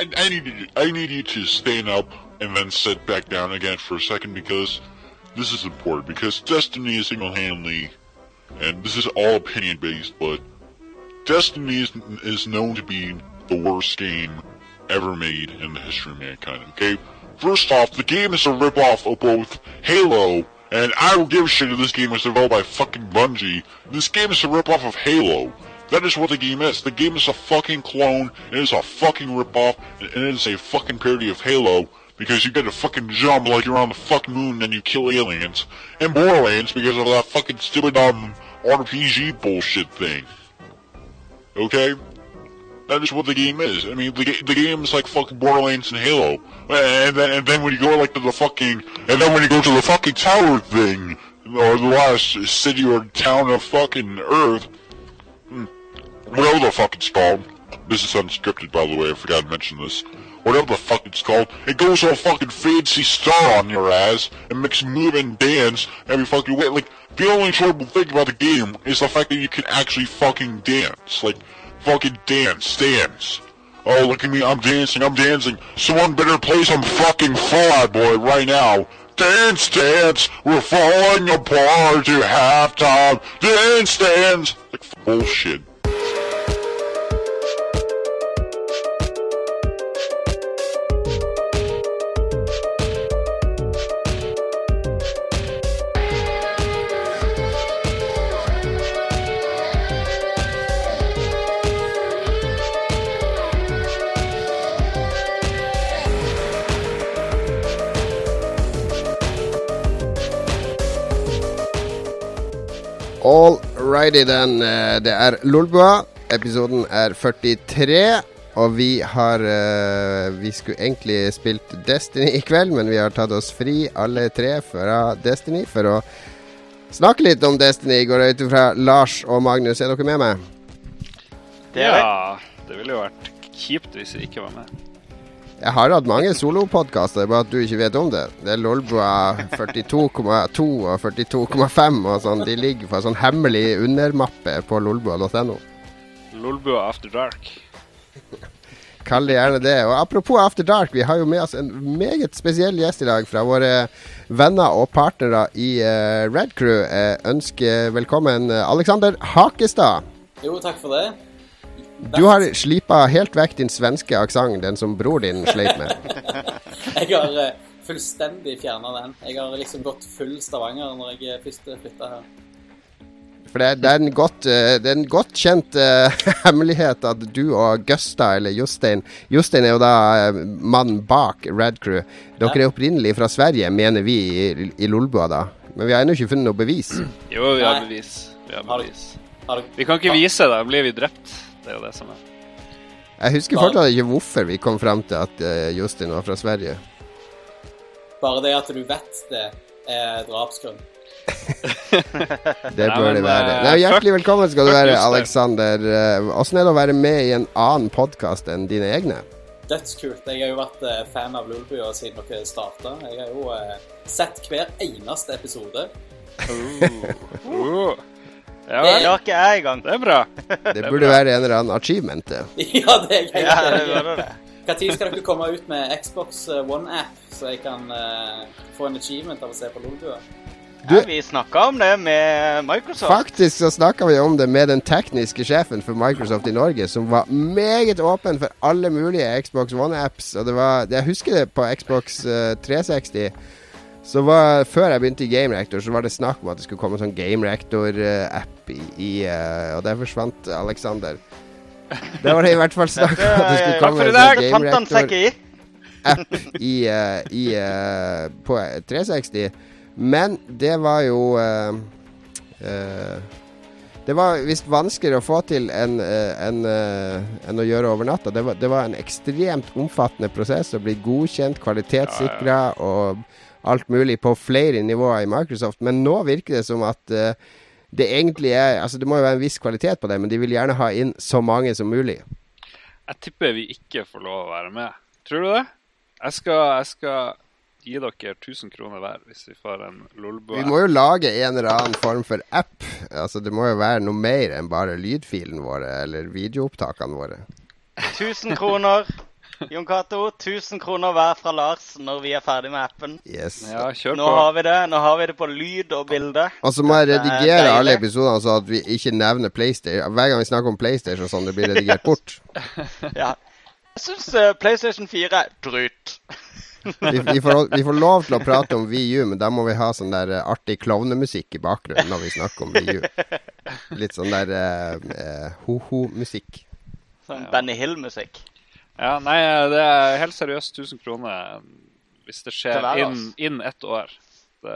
I, I need you, I need you to stand up and then sit back down again for a second because this is important. Because Destiny is single-handedly, and this is all opinion-based, but Destiny is, is known to be the worst game ever made in the history of mankind. Okay, first off, the game is a ripoff of both Halo. And I don't give a shit if this game was developed by fucking Bungie. This game is a ripoff of Halo. That is what the game is. The game is a fucking clone, it is a fucking ripoff, and it is a fucking parody of Halo, because you get to fucking jump like you're on the fucking moon and you kill aliens. And Borderlands because of that fucking stupid, um, RPG bullshit thing. Okay? That is what the game is. I mean, the, the game is like fucking Borderlands and Halo. And then, and then when you go like to the fucking, and then when you go to the fucking tower thing, or the last city or town of fucking Earth, whatever the fuck it's called. This is unscripted, by the way. I forgot to mention this. Whatever the fuck it's called, it goes all fucking fancy star on your ass and makes you move and dance every fucking way. Like the only enjoyable thing about the game is the fact that you can actually fucking dance. Like fucking dance, dance. Oh, look at me, I'm dancing, I'm dancing. Someone better play some fucking Fall Boy right now. Dance, dance, we're falling apart to halftime. Dance, dance. Like bullshit. All den. eh, Det er Lolbua. Episoden er 43. Og vi har eh, Vi skulle egentlig spilt Destiny i kveld, men vi har tatt oss fri alle tre fra Destiny for å snakke litt om Destiny. Går jeg ut ifra Lars og Magnus, er dere med meg? Det er ja, det ville jo vært kjipt hvis vi ikke var med. Jeg har hatt mange solopodkaster, bare at du ikke vet om det. Det er Lolbua 42,2 og 42,5 og sånn. De ligger på en sånn hemmelig undermappe på lolbua.no. Lolbua After Dark. Kall det gjerne det. Og apropos After Dark, vi har jo med oss en meget spesiell gjest i dag fra våre venner og partnere i eh, Red Crew. Jeg ønsker velkommen eh, Alexander Hakestad. Jo, takk for det. Du har slipa helt vekk din svenske aksent, den som bror din sleit med. Jeg har eh, fullstendig fjerna den. Jeg har liksom gått full Stavanger når jeg eh, først flytta her. For det, det, er en godt, eh, det er en godt kjent uh, hemmelighet at du og Gusta, eller Jostein Jostein er jo da uh, mannen bak Red Crew. Dere Ja. er opprinnelig fra Sverige, mener vi i, i Lolbua, da. Men vi har ennå ikke funnet noe bevis. Jo, vi har bevis. Vi har Har du- bevis. Har du- Vi kan ikke vise det, da blir vi drept. Det er jo det som er. Jeg husker fortsatt ikke hvorfor vi kom fram til at uh, Justin var fra Sverige. Bare det at du vet det, er drapsgrunn. Det bør det være. eh, Nei, hjertelig velkommen skal du være, Aleksander. Alexander. Eh, Åssen er det å være med i en annen podkast enn dine egne? Dødskult. Jeg har jo vært fan av Lolbua siden dere starta. Jeg har jo sett hver eneste episode. Uh. Ja Det Det ikke jeg engang. det er bra. Det burde være en eller annen achievement, det. ja, det er greit. Ja, det i. det. Når skal dere komme ut med Xbox eh, One-app, så jeg kan uh, få en achievement av å se på Lolbua? Du- Ja, vi snakka om det med Microsoft. Faktisk så snakka vi om det med den tekniske sjefen for Microsoft i Norge, som var meget åpen for alle mulige Xbox One-apps. Og det var Jeg husker det på Xbox eh, 360. Så var, Før jeg begynte i Game Reactor, så var det snakk om at det skulle komme en sånn Game Reactor-app i, i uh, Og der forsvant Alexander. Det var det i hvert fall snakk om at det skulle komme en sånn Game ikke i. uh, i, uh, på 360. Men det var jo uh, Det var visst vanskeligere å få til enn eh, enn, eh, enn å gjøre over natta. Det var, det var en ekstremt omfattende prosess å bli godkjent, kvalitetssikra og alt mulig på flere nivåer i Microsoft. Men nå virker det som at eh, det egentlig er Altså, det må jo være en viss kvalitet på det, men de vil gjerne ha inn så mange som mulig. Jeg tipper vi ikke får lov å være med. Tror du det? Jeg skal, jeg skal gi dere 1000 kroner hver hvis vi får en Lolbo. Vi må jo lage en eller annen form for app. Altså Det må jo være noe mer enn bare lydfilen våre eller videoopptakene våre. 1000 kroner. Jon Cato, 1000 kroner hver fra Lars når vi er ferdig med appen. Yes. Ja, kjør Nå har vi det Nå har vi det på lyd og bilde. Og så må jeg er redigere deilig. alle episodene så at vi ikke nevner PlayStation. Hver gang vi snakker om PlayStation, sånn, det blir redigert bort. Ja. Jeg syns PlayStation 4 er drut. Vi, vi, får, vi får lov til å prate om VU, men da må vi ha sånn der eh, artig klovnemusikk i bakgrunnen når vi snakker om VU. Litt sånn der eh, eh, ho-ho-musikk. Sånn Benny Hill-musikk. Ja, nei, det er helt seriøst 1000 kroner hvis det skjer Til hver, inn, inn ett år. Det,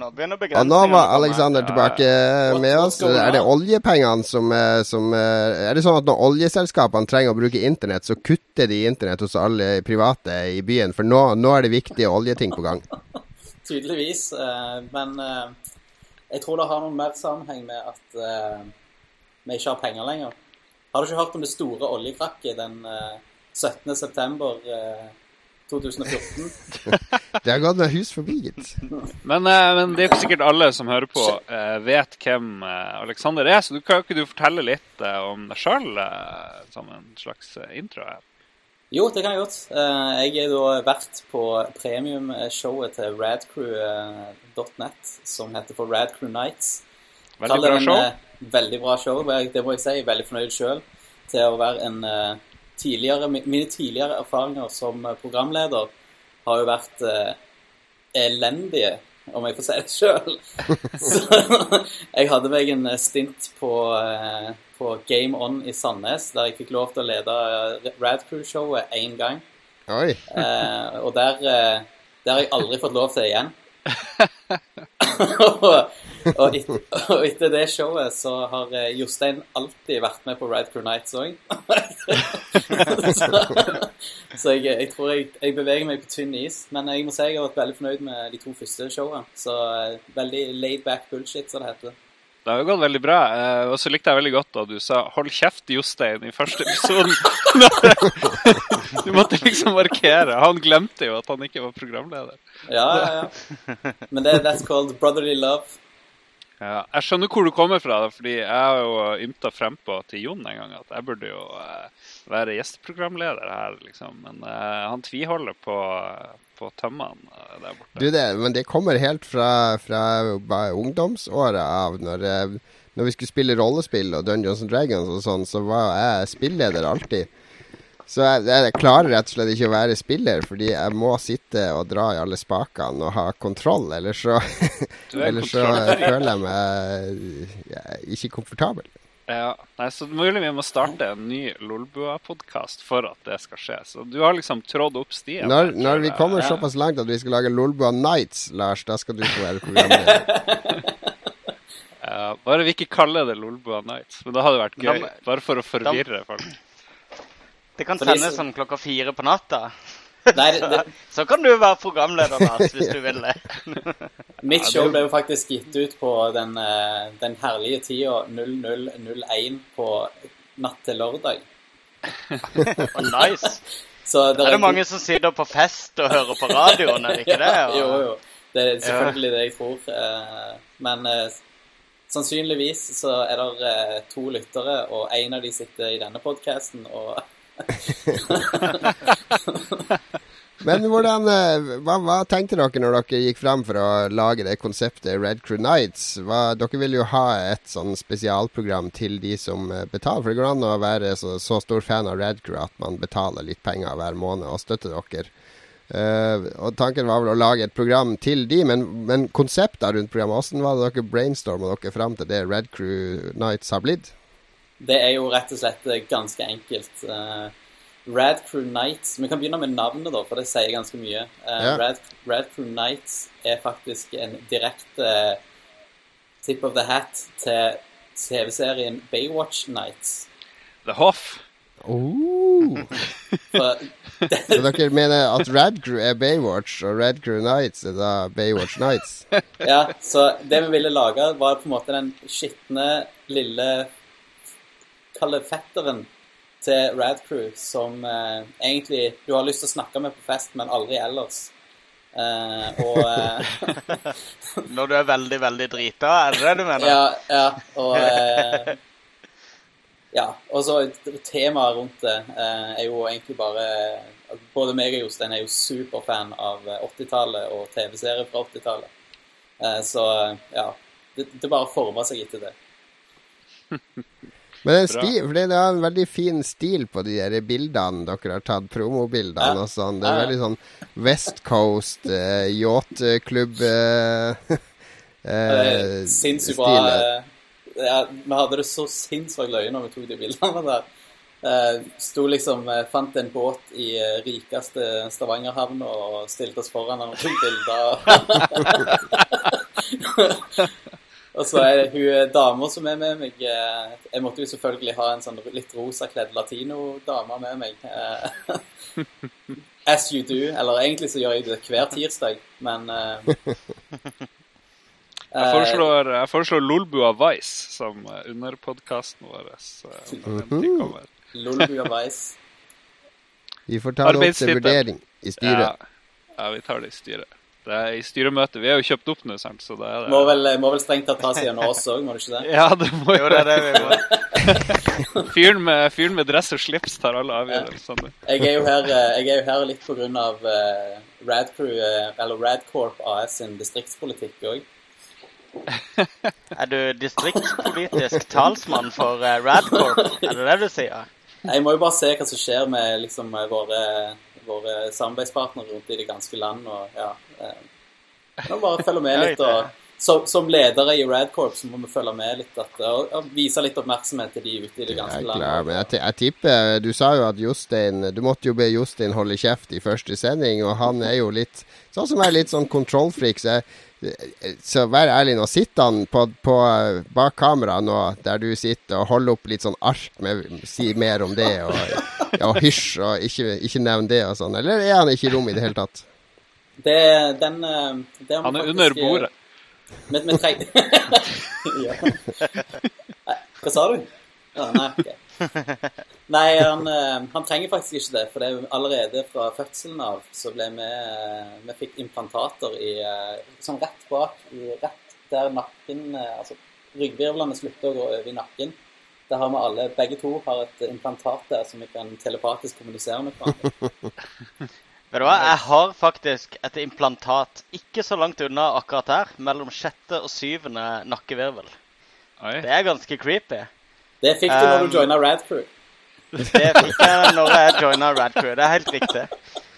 nå begynner begrensningene. nå var. Alexander tilbake What- med oss. Er det oljepengene som, eh, som eh, Er det sånn at når oljeselskapene trenger å bruke internett, så kutter de internett hos alle private i byen? For nå, nå er det viktige oljeting på gang. Tydeligvis. eh, Men eh, jeg tror det har noen mer sammenheng med at eh, vi ikke har penger lenger. Har du ikke hørt om det store oljekrakket den eh, 17. september eh, 2014? Det har gått meg hus forbi, gitt. Men, eh, men det er jo sikkert alle som hører på, eh, vet hvem Aleksander Alexander er. Så du, kan ikke du fortelle litt eh, om deg sjøl som en slags eh, intro her? Jo, det kan jeg godt. Eh, Jeg er da vert på premiumshowet til radcrew.net, som heter for Radcrew Nights. Veldig bra show. eh, veldig bra show, det må jeg si. Veldig fornøyd sjøl til å være en eh, tidligere Mine tidligere erfaringer som eh, programleder har jo vært eh, elendige, om jeg får si det sjøl. Så jeg hadde meg en eh, stint på, eh, på Game On i Sandnes, der jeg fikk lov til å lede eh, Radcrew-showet én gang. Oi. Eh, og der, der har jeg aldri fått lov til det igjen. og, et, og etter det showet så har eh, Jostein alltid vært med på Ride Crew Nights òg. så så jeg, jeg tror jeg, jeg beveger meg på tynn is. Men jeg må si jeg har vært veldig fornøyd med de to første showene. Så eh, veldig laid back bullshit, som det heter. Det har jo gått veldig bra. eh, Og så likte jeg veldig godt da du sa 'hold kjeft, Jostein' i første episoden. du måtte liksom markere. Han glemte jo at han ikke var programleder. Ja, ja, ja. Men det, that's called brotherly love. Ja, jeg skjønner hvor du kommer fra, fordi jeg har jo ymta frempå til Jon en gang at jeg burde jo eh, være gjesteprogramleder her, liksom. Men uh, han tviholder på, på tømmene eh, der borte. Du, det, men det kommer helt fra, fra ungdomsåret av. Når, når vi skulle spille rollespill og Dungeons and Dragons og sånn, så var jeg spilleder alltid. Så jeg, jeg klarer rett og slett ikke å være spiller, fordi jeg må sitte og dra i alle spakene og ha kontroll. Ellers så, er ellers så føler jeg meg ja, ikke komfortabel. Ja, nei, så mulig vi må starte en ny Lolbua-podkast for at det skal skje. Så du har liksom trådd opp stien. Når, når vi kommer Ja. såpass langt at vi skal lage Lolbua Nights, Lars, da skal du få være programleder. Ja, bare vi ikke kaller det Lolbua Nights. Men det hadde vært gøy. Bare for å forvirre folk. Det kan sendes sånn klokka fire på natta. Nei, så, det, Så kan du være programleder, Lars, hvis du vil det. Mitt show ble jo faktisk gitt ut på den, eh, den herlige tida 0001 på natt til lørdag. oh, nice. Så Er det mange som sitter på fest og hører på radioen, er det ikke det? Og- jo, jo. Det er selvfølgelig det jeg tror. eh, Men eh, sannsynligvis så er det to lyttere, og en av de sitter i denne podkasten, og Men hvordan, eh, hva, hva tenkte dere når dere gikk frem for å lage det konseptet Red Crew Nights? Hva, dere ville jo ha et sånn spesialprogram til de som eh, betaler. For det går an å være så, så stor fan av Red Crew at man betaler litt penger hver måned og støtter dere. Uh, og Tanken var vel å lage et program til de, men, men konseptet rundt programmet, hvordan var det dere brainstorma dere frem til det Red Crew Nights har blitt? Det er jo rett og slett eh, ganske enkelt. Uh, Rad Crew Nights Vi kan begynne med navnet, da, for det sier ganske mye. Uh, Ja. Rad, Rad Crew Nights er faktisk en direkte tip of the hat til TV-serien Baywatch Nights. The Hoff. Oh. For Så dere mener at Red Crew er Baywatch, og Red Crew Nights er da Baywatch Nights? Ja, så det vi ville lage, var på en måte den skitne, lille Kall det fetteren til Rad Crew, som eh, egentlig du har lyst til å snakke med på fest, men aldri ellers. Eh, og eh, Når du er veldig, veldig drita, er det det du mener? Ja, ja, og eh, Ja, og så temaet rundt det eh, er jo egentlig bare Både meg og Jostein er jo superfan av 80-tallet og TV-serier fra 80-tallet. Eh, så ja, det, det bare forma seg etter det. Men en stil, det er en veldig fin stil på de der bildene dere har tatt, promobildene Ja. og sånn. Det er veldig sånn West Coast uh, yachtklubb uh, Sinnssykt bra. eh, Ja, vi hadde det så sinnssykt løye når vi tok de bildene der. Uh, sto liksom, uh, Fant en båt i uh, rikeste Stavangerhavn og stilte oss foran den og tok bilder. og så er det hun eh, dama som er med meg eh, Jeg måtte jo selvfølgelig ha en sånn litt rosakledd latino-dame med meg. eh, As you do. Eller egentlig så gjør jeg det hver tirsdag, men eh, Jeg foreslår, jeg foreslår Lolbua Vice som underpodkasten vår. Lolbua Vice. Vi får ta det opp til vurdering i styret. Ja, ja, vi tar det i styret. Det er i styremøte. Vi er jo kjøpt opp nå, sant? så det er det. Må vel, må vel strengt tatt tas gjennom oss òg, må du ikke det? Ja, det må Jo, det det vi må. Fyren med, fyren med dress og slips tar alle avgjørelsene. Jeg eh, jeg er jo her litt på grunn av eh, Radcrew, eh, eller Radcorp AS sin distriktspolitikk òg. Er du distriktspolitisk talsmann for Radcorp? Er det det du sier? Jeg må jo bare se hva som skjer med liksom eh, våre, våre samarbeidspartnere rundt i det ganske land. og ja, eh, Må bare følge med litt. og som, som ledere i Radcorp så må vi følge med litt at, og, og vise litt oppmerksomhet til de ute i det ganske land. men jeg, jeg tipper Du sa jo at Jostein Du måtte jo be Jostein holde kjeft i første sending, og han er jo litt Sånn som er litt sånn kontrollfreak, så, jeg- så vær ærlig, nå sitter han på, på bak kamera nå, der du sitter og holder opp litt sånn ark med Si mer om det, og, og hysj, og ikke, ikke nevn det og sånn. Eller er han ikke i rommet i det hele tatt? Det, den, eh, det har Han er faktisk, under eh, bordet. Med, med tre... ja. Hva sa du? Ja, nei, ok. Nei, han, eh, han trenger faktisk ikke det, for det er allerede fra fødselen av så ble vi eh, Vi fikk implantater i eh, sånn rett bak, i rett der nakken Altså ryggvirvlene slutter å gå over i nakken. Der har vi alle, begge to har et implantat der som vi kan telepatisk kommunisere med hverandre. Vet du hva, jeg har faktisk et implantat ikke så langt unna akkurat her, mellom sjette og syvende nakkevirvel. Oi. Det er ganske creepy. Det fikk du når Um, du joina Radcrew. Det fikk jeg når jeg joina Radcrew. Det er helt riktig.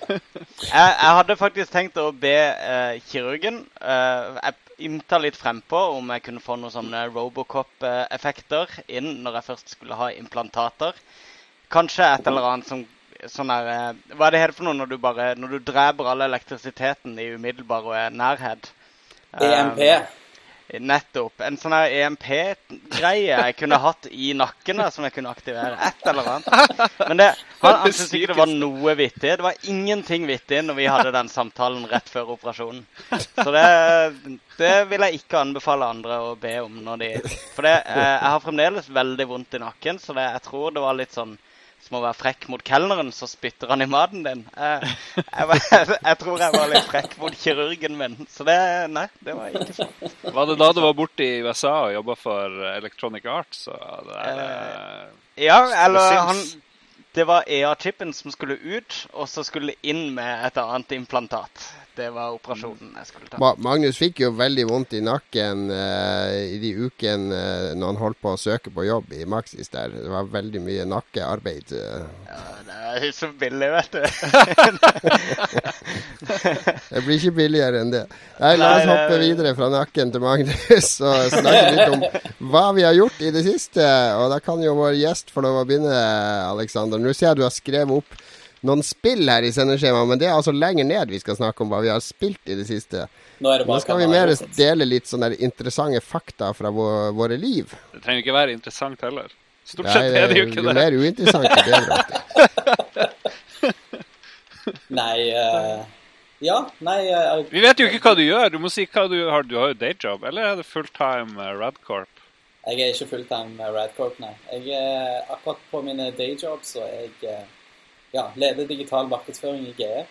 Jeg, jeg hadde faktisk tenkt å be uh, kirurgen uh, jeg ymta litt frempå om jeg kunne få noen sånne Robocop-effekter inn når jeg først skulle ha implantater. Kanskje et eller annet som sånn her uh, Hva er det heter for noe når du bare Når du dreper all elektrisiteten i umiddelbar nærhet? EMP. Nettopp. En sånn her EMP-greie jeg kunne hatt i nakken der, som jeg kunne aktivere. Et eller annet. Men det, han, han syntes ikke det var noe vittig. Det var ingenting vittig når vi hadde den samtalen rett før operasjonen. Så det, det vil jeg ikke anbefale andre å be om når de For det, eh, jeg har fremdeles veldig vondt i nakken, så det, jeg tror det var litt sånn som å være frekk mot kelneren, så spytter han i maten din. Jeg, jeg, var- jeg, tror jeg var litt frekk mot kirurgen min. Så det Nei, det var ikke sant. Var det da du var borte i USA og jobba for Electronic Arts? Så det er, eh, Ja, eller han Det var EA-chipen som skulle ut, og så skulle inn med et annet implantat. Det var operasjonen jeg skulle ta. Ma Magnus fikk jo veldig vondt i nakken uh, i de ukene uh, når han holdt på å søke på jobb i Maxis der. Det var veldig mye nakkearbeid. eh. Ja, det er ikke så billig, vet du. Det blir ikke billigere enn det. Nei, la oss hoppe videre fra nakken til Magnus og snakke litt om hva vi har gjort i det siste. Og da kan jo vår gjest få lov å begynne, Aleksander. Nå ser jeg du har skrevet opp noen spill her i sendeskjemaet, men det er altså lenger ned vi skal snakke om hva vi har spilt i det siste. Nå er det Nå skal vi mer dele litt sånne interessante fakta fra vå- våre liv. det trenger ikke være interessant heller. Stort Nei, sett er det jo ikke det. jo det. mer uinteressant, jo bedre. Nei uh, Ja, nei eh, Vi vet jo ikke hva du gjør. Du må si hva du har. Du har jo dayjob, eller er det fulltime uh, Radcorp? Jeg er ikke fulltime Radcorp, nei. Jeg er akkurat på mine dayjobs, så jeg eh, ja, leder digital markedsføring i GE.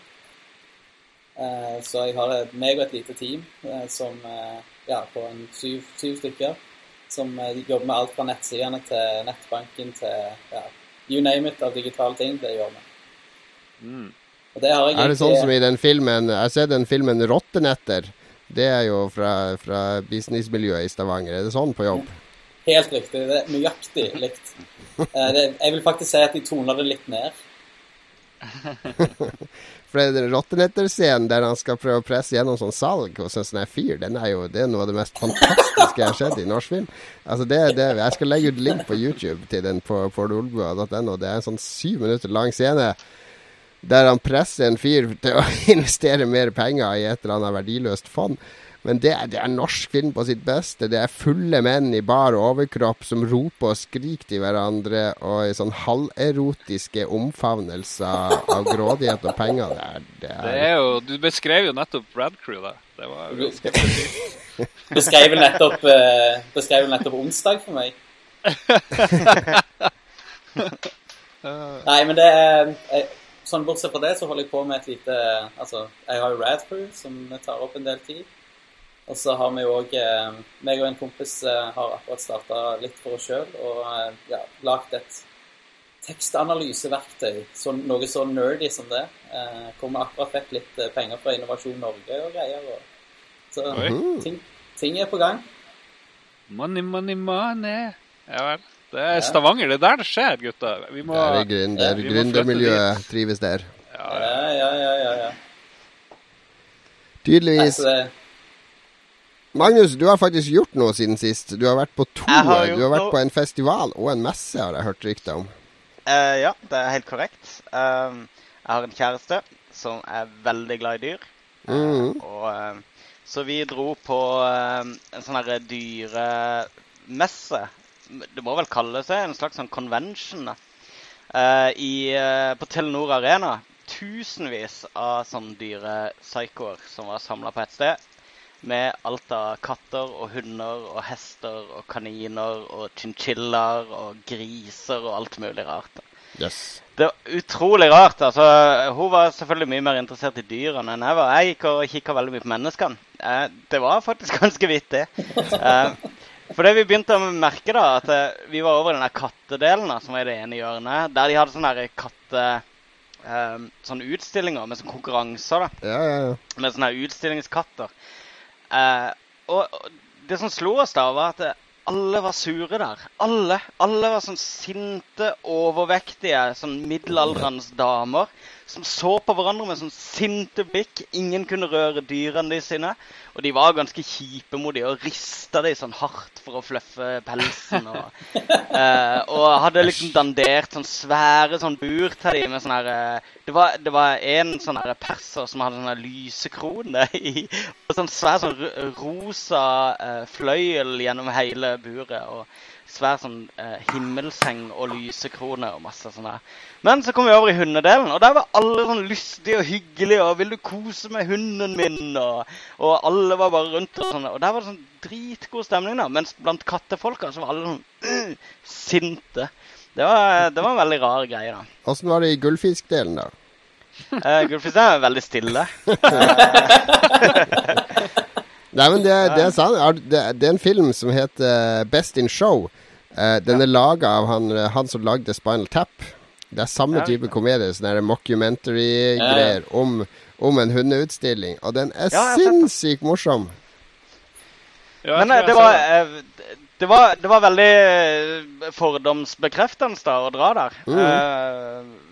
Eh, Så jeg har et, meg og et lite team eh, som eh, ja, på en syv, syv stykker. som jobber med alt fra nettsidene til nettbanken til ja, you name it av digitale ting. Det gjør vi. Mm. Og det har jeg Er det sånn som i den filmen Jeg har sett den filmen 'Rottenetter'. Det er jo fra, fra businessmiljøet i Stavanger. Er det sånn på jobb? Helt riktig. Det er nøyaktig likt. Eh, det, jeg vil faktisk si at de toner det litt ned. For den Rottenetter-scenen der han skal prøve å presse gjennom sånn salg hos en sånn fyr, den er jo det er noe av det mest fantastiske jeg har sett i norsk film. Altså det, det, Jeg skal legge ut link på YouTube til den på fordolbua.no. Det er en sånn syv minutter lang scene der han presser en fyr til å investere mer penger i et eller annet verdiløst fond. Men det, er- det er norsk film på sitt beste. Det er fulle menn i bar overkropp som roper og skriker til hverandre, og i sånn halverotiske omfavnelser av grådighet og penger. Det er, det Det er er jo, Du beskrev jo nettopp Brad Crew, da. Det var jo ganske. Beskrev nettopp, uh, beskrev nettopp onsdag for meg. Nei, men det er jeg, Sånn Bortsett fra det så holder jeg på med et lite Altså, jeg har jo Radcrew, som tar opp en del tid. Og så har vi jo òg eh, meg og en kompis eh, har akkurat starta litt for oss sjøl og eh, ja, lagd et tekstanalyseverktøy. Så, noe så nerdy som det. Eh, hvor vi akkurat fikk litt penger fra Innovasjon Norge og greier. Og, så ting, ting er på gang. Money, money, money. Ja vel. Det er Stavanger. Det er der det skjer, gutter. Vi må det er gründer, ja, gründermiljøet trives der. ja, Ja, ja. ja, ja, ja. ja. Nei, Tydeligvis. så det, Magnus, du har faktisk gjort noe siden sist. Du har vært på to. Har Du har vært noe. på en festival og en messe, har jeg hørt rykter om. Uh, ja, det er helt korrekt. Uh, jeg har en kjæreste som er veldig glad i dyr. Uh, mm. og, eh, så vi dro på eh, en sånn herre dyremesse. Det må vel kalle seg en slags sånn convention. Eh, i, eh, på Telenor Arena. Tusenvis av sånne dyrepsykoer som var samla på et sted. Med alt av katter og hunder og hester og kaniner og chinchillaer og griser og alt mulig rart. Yes. Det var utrolig rart. altså. Hun var selvfølgelig mye mer interessert i dyrene enn jeg var. Jeg gikk og kikka veldig mye på menneskene. Eh, det var faktisk ganske vittig. Eh, for det vi begynte å merke, da, at eh, vi var over i den der kattedelen, da, som var i det ene hjørnet, der de hadde sånne katte... Um, sånne utstillinger med sånne konkurranser. da Ja, ja, ja. med sånne utstillingskatter. Eh, og, det som slo oss da, var at alle var sure der. Alle. Alle var sånn sinte, overvektige, sånn middelaldrende damer som så på hverandre med sånn sinte blikk. Ingen kunne røre dyrene de sine. Og de var ganske kjipe mot dem og rista dem sånn hardt for å fluffe pelsen. Og, eh, og hadde liksom dandert sånn svære sånn bur til dem med sånn her eh, Det var, det var en sånn her perser som hadde sånn lysekrone i Og sånn svær sånn rosa eh, fløyel gjennom hele buret. Og svær sånn eh, himmelseng og lysekrone og masse sånn her. Men så kom vi over i hundedelen, og der var alle sånn lystige og hyggelige. og 'Vil du kose med hunden min?' Og, og alle var bare rundt. Og sånn, og der var det sånn dritgod stemning. da, Mens blant kattefolka så var alle sånn uh, sinte. Det var, det var en veldig rar greie, da. Åssen var det i gullfiskdelen, da? Uh, Gullfisk er veldig stille. Nei, men det, det er sant. Det, det er en film som heter Best in Show. Eh, den er laga av han, han som lagde Spinal Tap. Det er samme Ja, type komedie, sånn mockumentary-greier om, om en hundeutstilling. Og den er sinnssykt morsom. Ja, Men eh, det var, eh, det var, det var veldig eh, fordomsbekreftende da å dra der. Mm. Eh,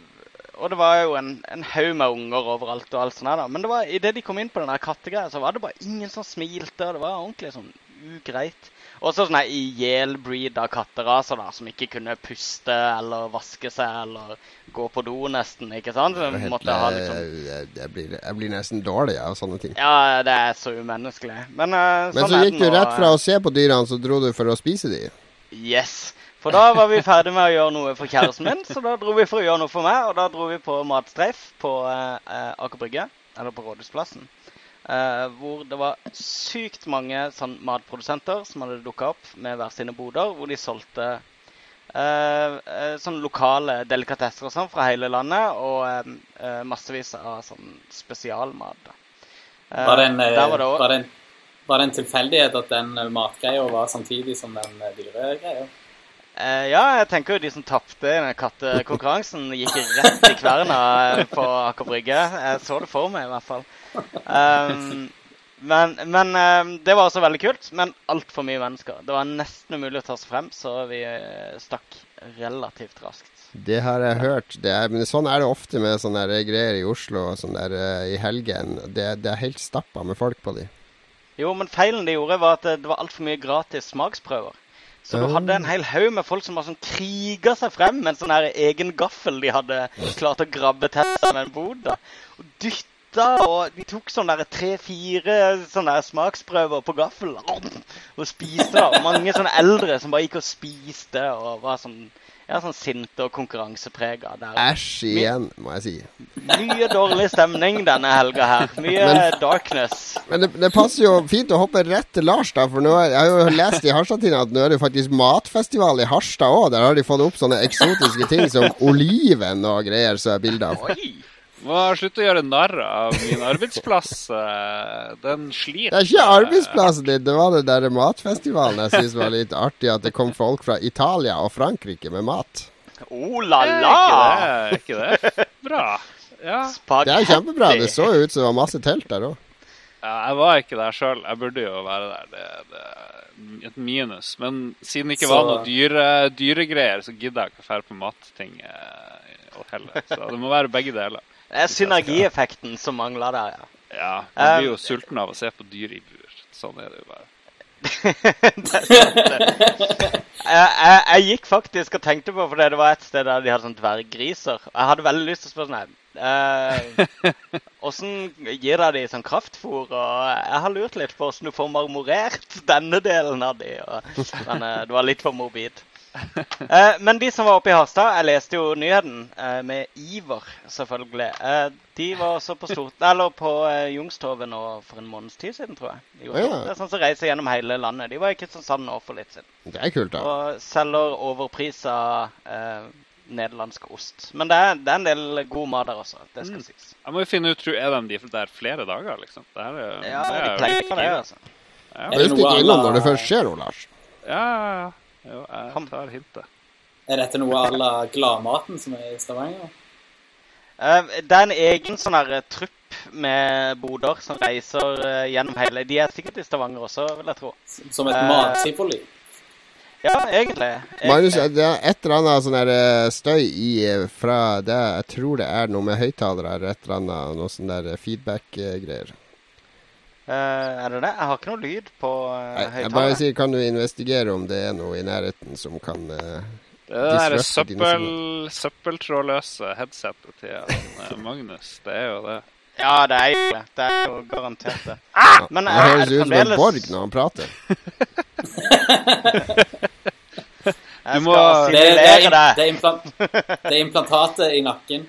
og det var jo en, en haug med unger overalt og alt sånt her da. Men det var, idet de kom inn på den der kattegreia, så var det bare ingen som smilte. og Det var ordentlig sånn ugreit. Også sånne ihjelbreeda katteraser da, som ikke kunne puste eller vaske seg eller gå på do nesten, ikke sant? Så helt- liksom... jeg, jeg, blir, jeg blir nesten dårlig av sånne ting. Ja, det er så umenneskelig. Men, Men sånn så er gikk du rett fra eh. å se på dyrene, så dro du for å spise dem? Yes. For da var vi ferdig med å gjøre noe for kjæresten min, så da dro vi for å gjøre noe for meg. Og da dro vi på matstreif på eh, Aker Brygge, eller på Rådhusplassen. eh, hvor det var sykt mange sånn matprodusenter som hadde dukka opp med hver sine boder, hvor de solgte eh, eh, sånn lokale delikatesser og sånn fra hele landet, og eh, eh, massevis av sånn spesialmat. Var det en, var det også- var det en, var det en tilfeldighet at den matgreia var samtidig som den dyregreia? Eh, ja, jeg tenker jo de som tapte kattekonkurransen, gikk rett i kverna eh, på Aker Brygge. Jeg så det for meg, i hvert fall. Um, men, men um, det var også veldig kult. Men altfor mye mennesker. Det var nesten umulig å ta seg frem, så vi stakk relativt raskt. Det har jeg hørt. Det er, men sånn er det ofte med sånne greier i Oslo og sånn der uh, i helgen. Det, det er helt stappa med folk på de. Jo, men feilen de gjorde, var at det, det var altfor mye gratis smaksprøver. Så du hadde en hel haug med folk som var sånn kriga seg frem med en sånn her egen gaffel de hadde klart å grabbe til med en bod. da. Og dytta, og de tok sånn tre-fire sånne smaksprøver på gaffel og spiste. da. Og mange sånne eldre som bare gikk og spiste og var sånn, ja, sånn sinte og konkurranseprega. Æsj igjen, må jeg si. Mye dårlig stemning denne helga her. Mye Men- darkness. Men det, det passer jo fint å hoppe rett til Lars, da. For nå, jeg har jo lest i Harstad-tiden at nå er det faktisk matfestival i Harstad òg. Der har de fått opp sånne eksotiske ting som oliven og greier som er bilde av. Oi! Må slutte å gjøre narr av min arbeidsplass. eh, Den sliter. Det er ikke arbeidsplassen din, det var den der matfestivalen jeg syns var litt artig. At det kom folk fra Italia og Frankrike med mat. Oh la Er la! ikke det, er ikke det bra? Ja. Det er kjempebra. Det så jo ut som det var masse telt der òg. ja, jeg var ikke der sjøl. Jeg burde jo være der. Det, det er et minus. Men siden det ikke var noe dyre, dyregreier, så gidder jeg ikke å dra på matting eh, heller. Så det må være begge deler. Det er synergieffekten som mangler der, ja. Ja, Man blir jo Um, sulten av å se på dyr i bur. Sånn er det jo bare. Jeg, jeg, jeg gikk faktisk og tenkte på, fordi det var et sted der de hadde sånn dverggriser. Jeg hadde veldig lyst til å spørre sånn her Åssen gir dere de sånn kraftfôr? Og jeg har lurt litt på åssen du får marmorert denne delen av de. Og, men uh, det var litt for morbid. Eh, men de som var oppe i Harstad, jeg leste jo nyheten eh, med iver, selvfølgelig. Eh, de var også på, stort, eller på eh, Youngstorget nå for en måneds tid siden, tror jeg. De. Ja. Det er sånn som reiser gjennom hele landet. De var i Kristiansand nå for litt siden. Det er kult, da. Og selger overprisa eh, nederlandsk ost. Men det er, det er en del god mat der også. Det skal Mm. sies. Jeg må jo finne ut, tror er de der flere dager, liksom? Det er, Ja, det er de pleier ikke det, altså. Ja, det er jo alla- når det først skjer Olars Lars. ja, ja. ja. Jo, jeg tar hintet. Er dette noe à la Gladmaten som er i Stavanger? Eh, det er en egen sånn her eh, trupp med boder som reiser eh, gjennom hele De er sikkert i Stavanger også, vil jeg tro. Som et Eh, matsifoli? Ja, egentlig. Magnus, det er et eller annet sånn der eh, støy i eh, fra det Jeg tror det er noe med høyttalere eller et eller annet. Noe sånn der feedback-greier. Eh, er det det? Jeg har ikke noe lyd på uh, Jeg jeg bare sier, kan du investigere om det er noe i nærheten som kan eh, Det er det der søppel, søppeltrådløse headsetet til Magnus. Det er jo det. Ja, det er jo det. Det er jo garantert det. Men Det er høres ut som en borg når han prater. Jeg Du må- skal Det, det, er, det, det. er implant, det er implantatet i nakken.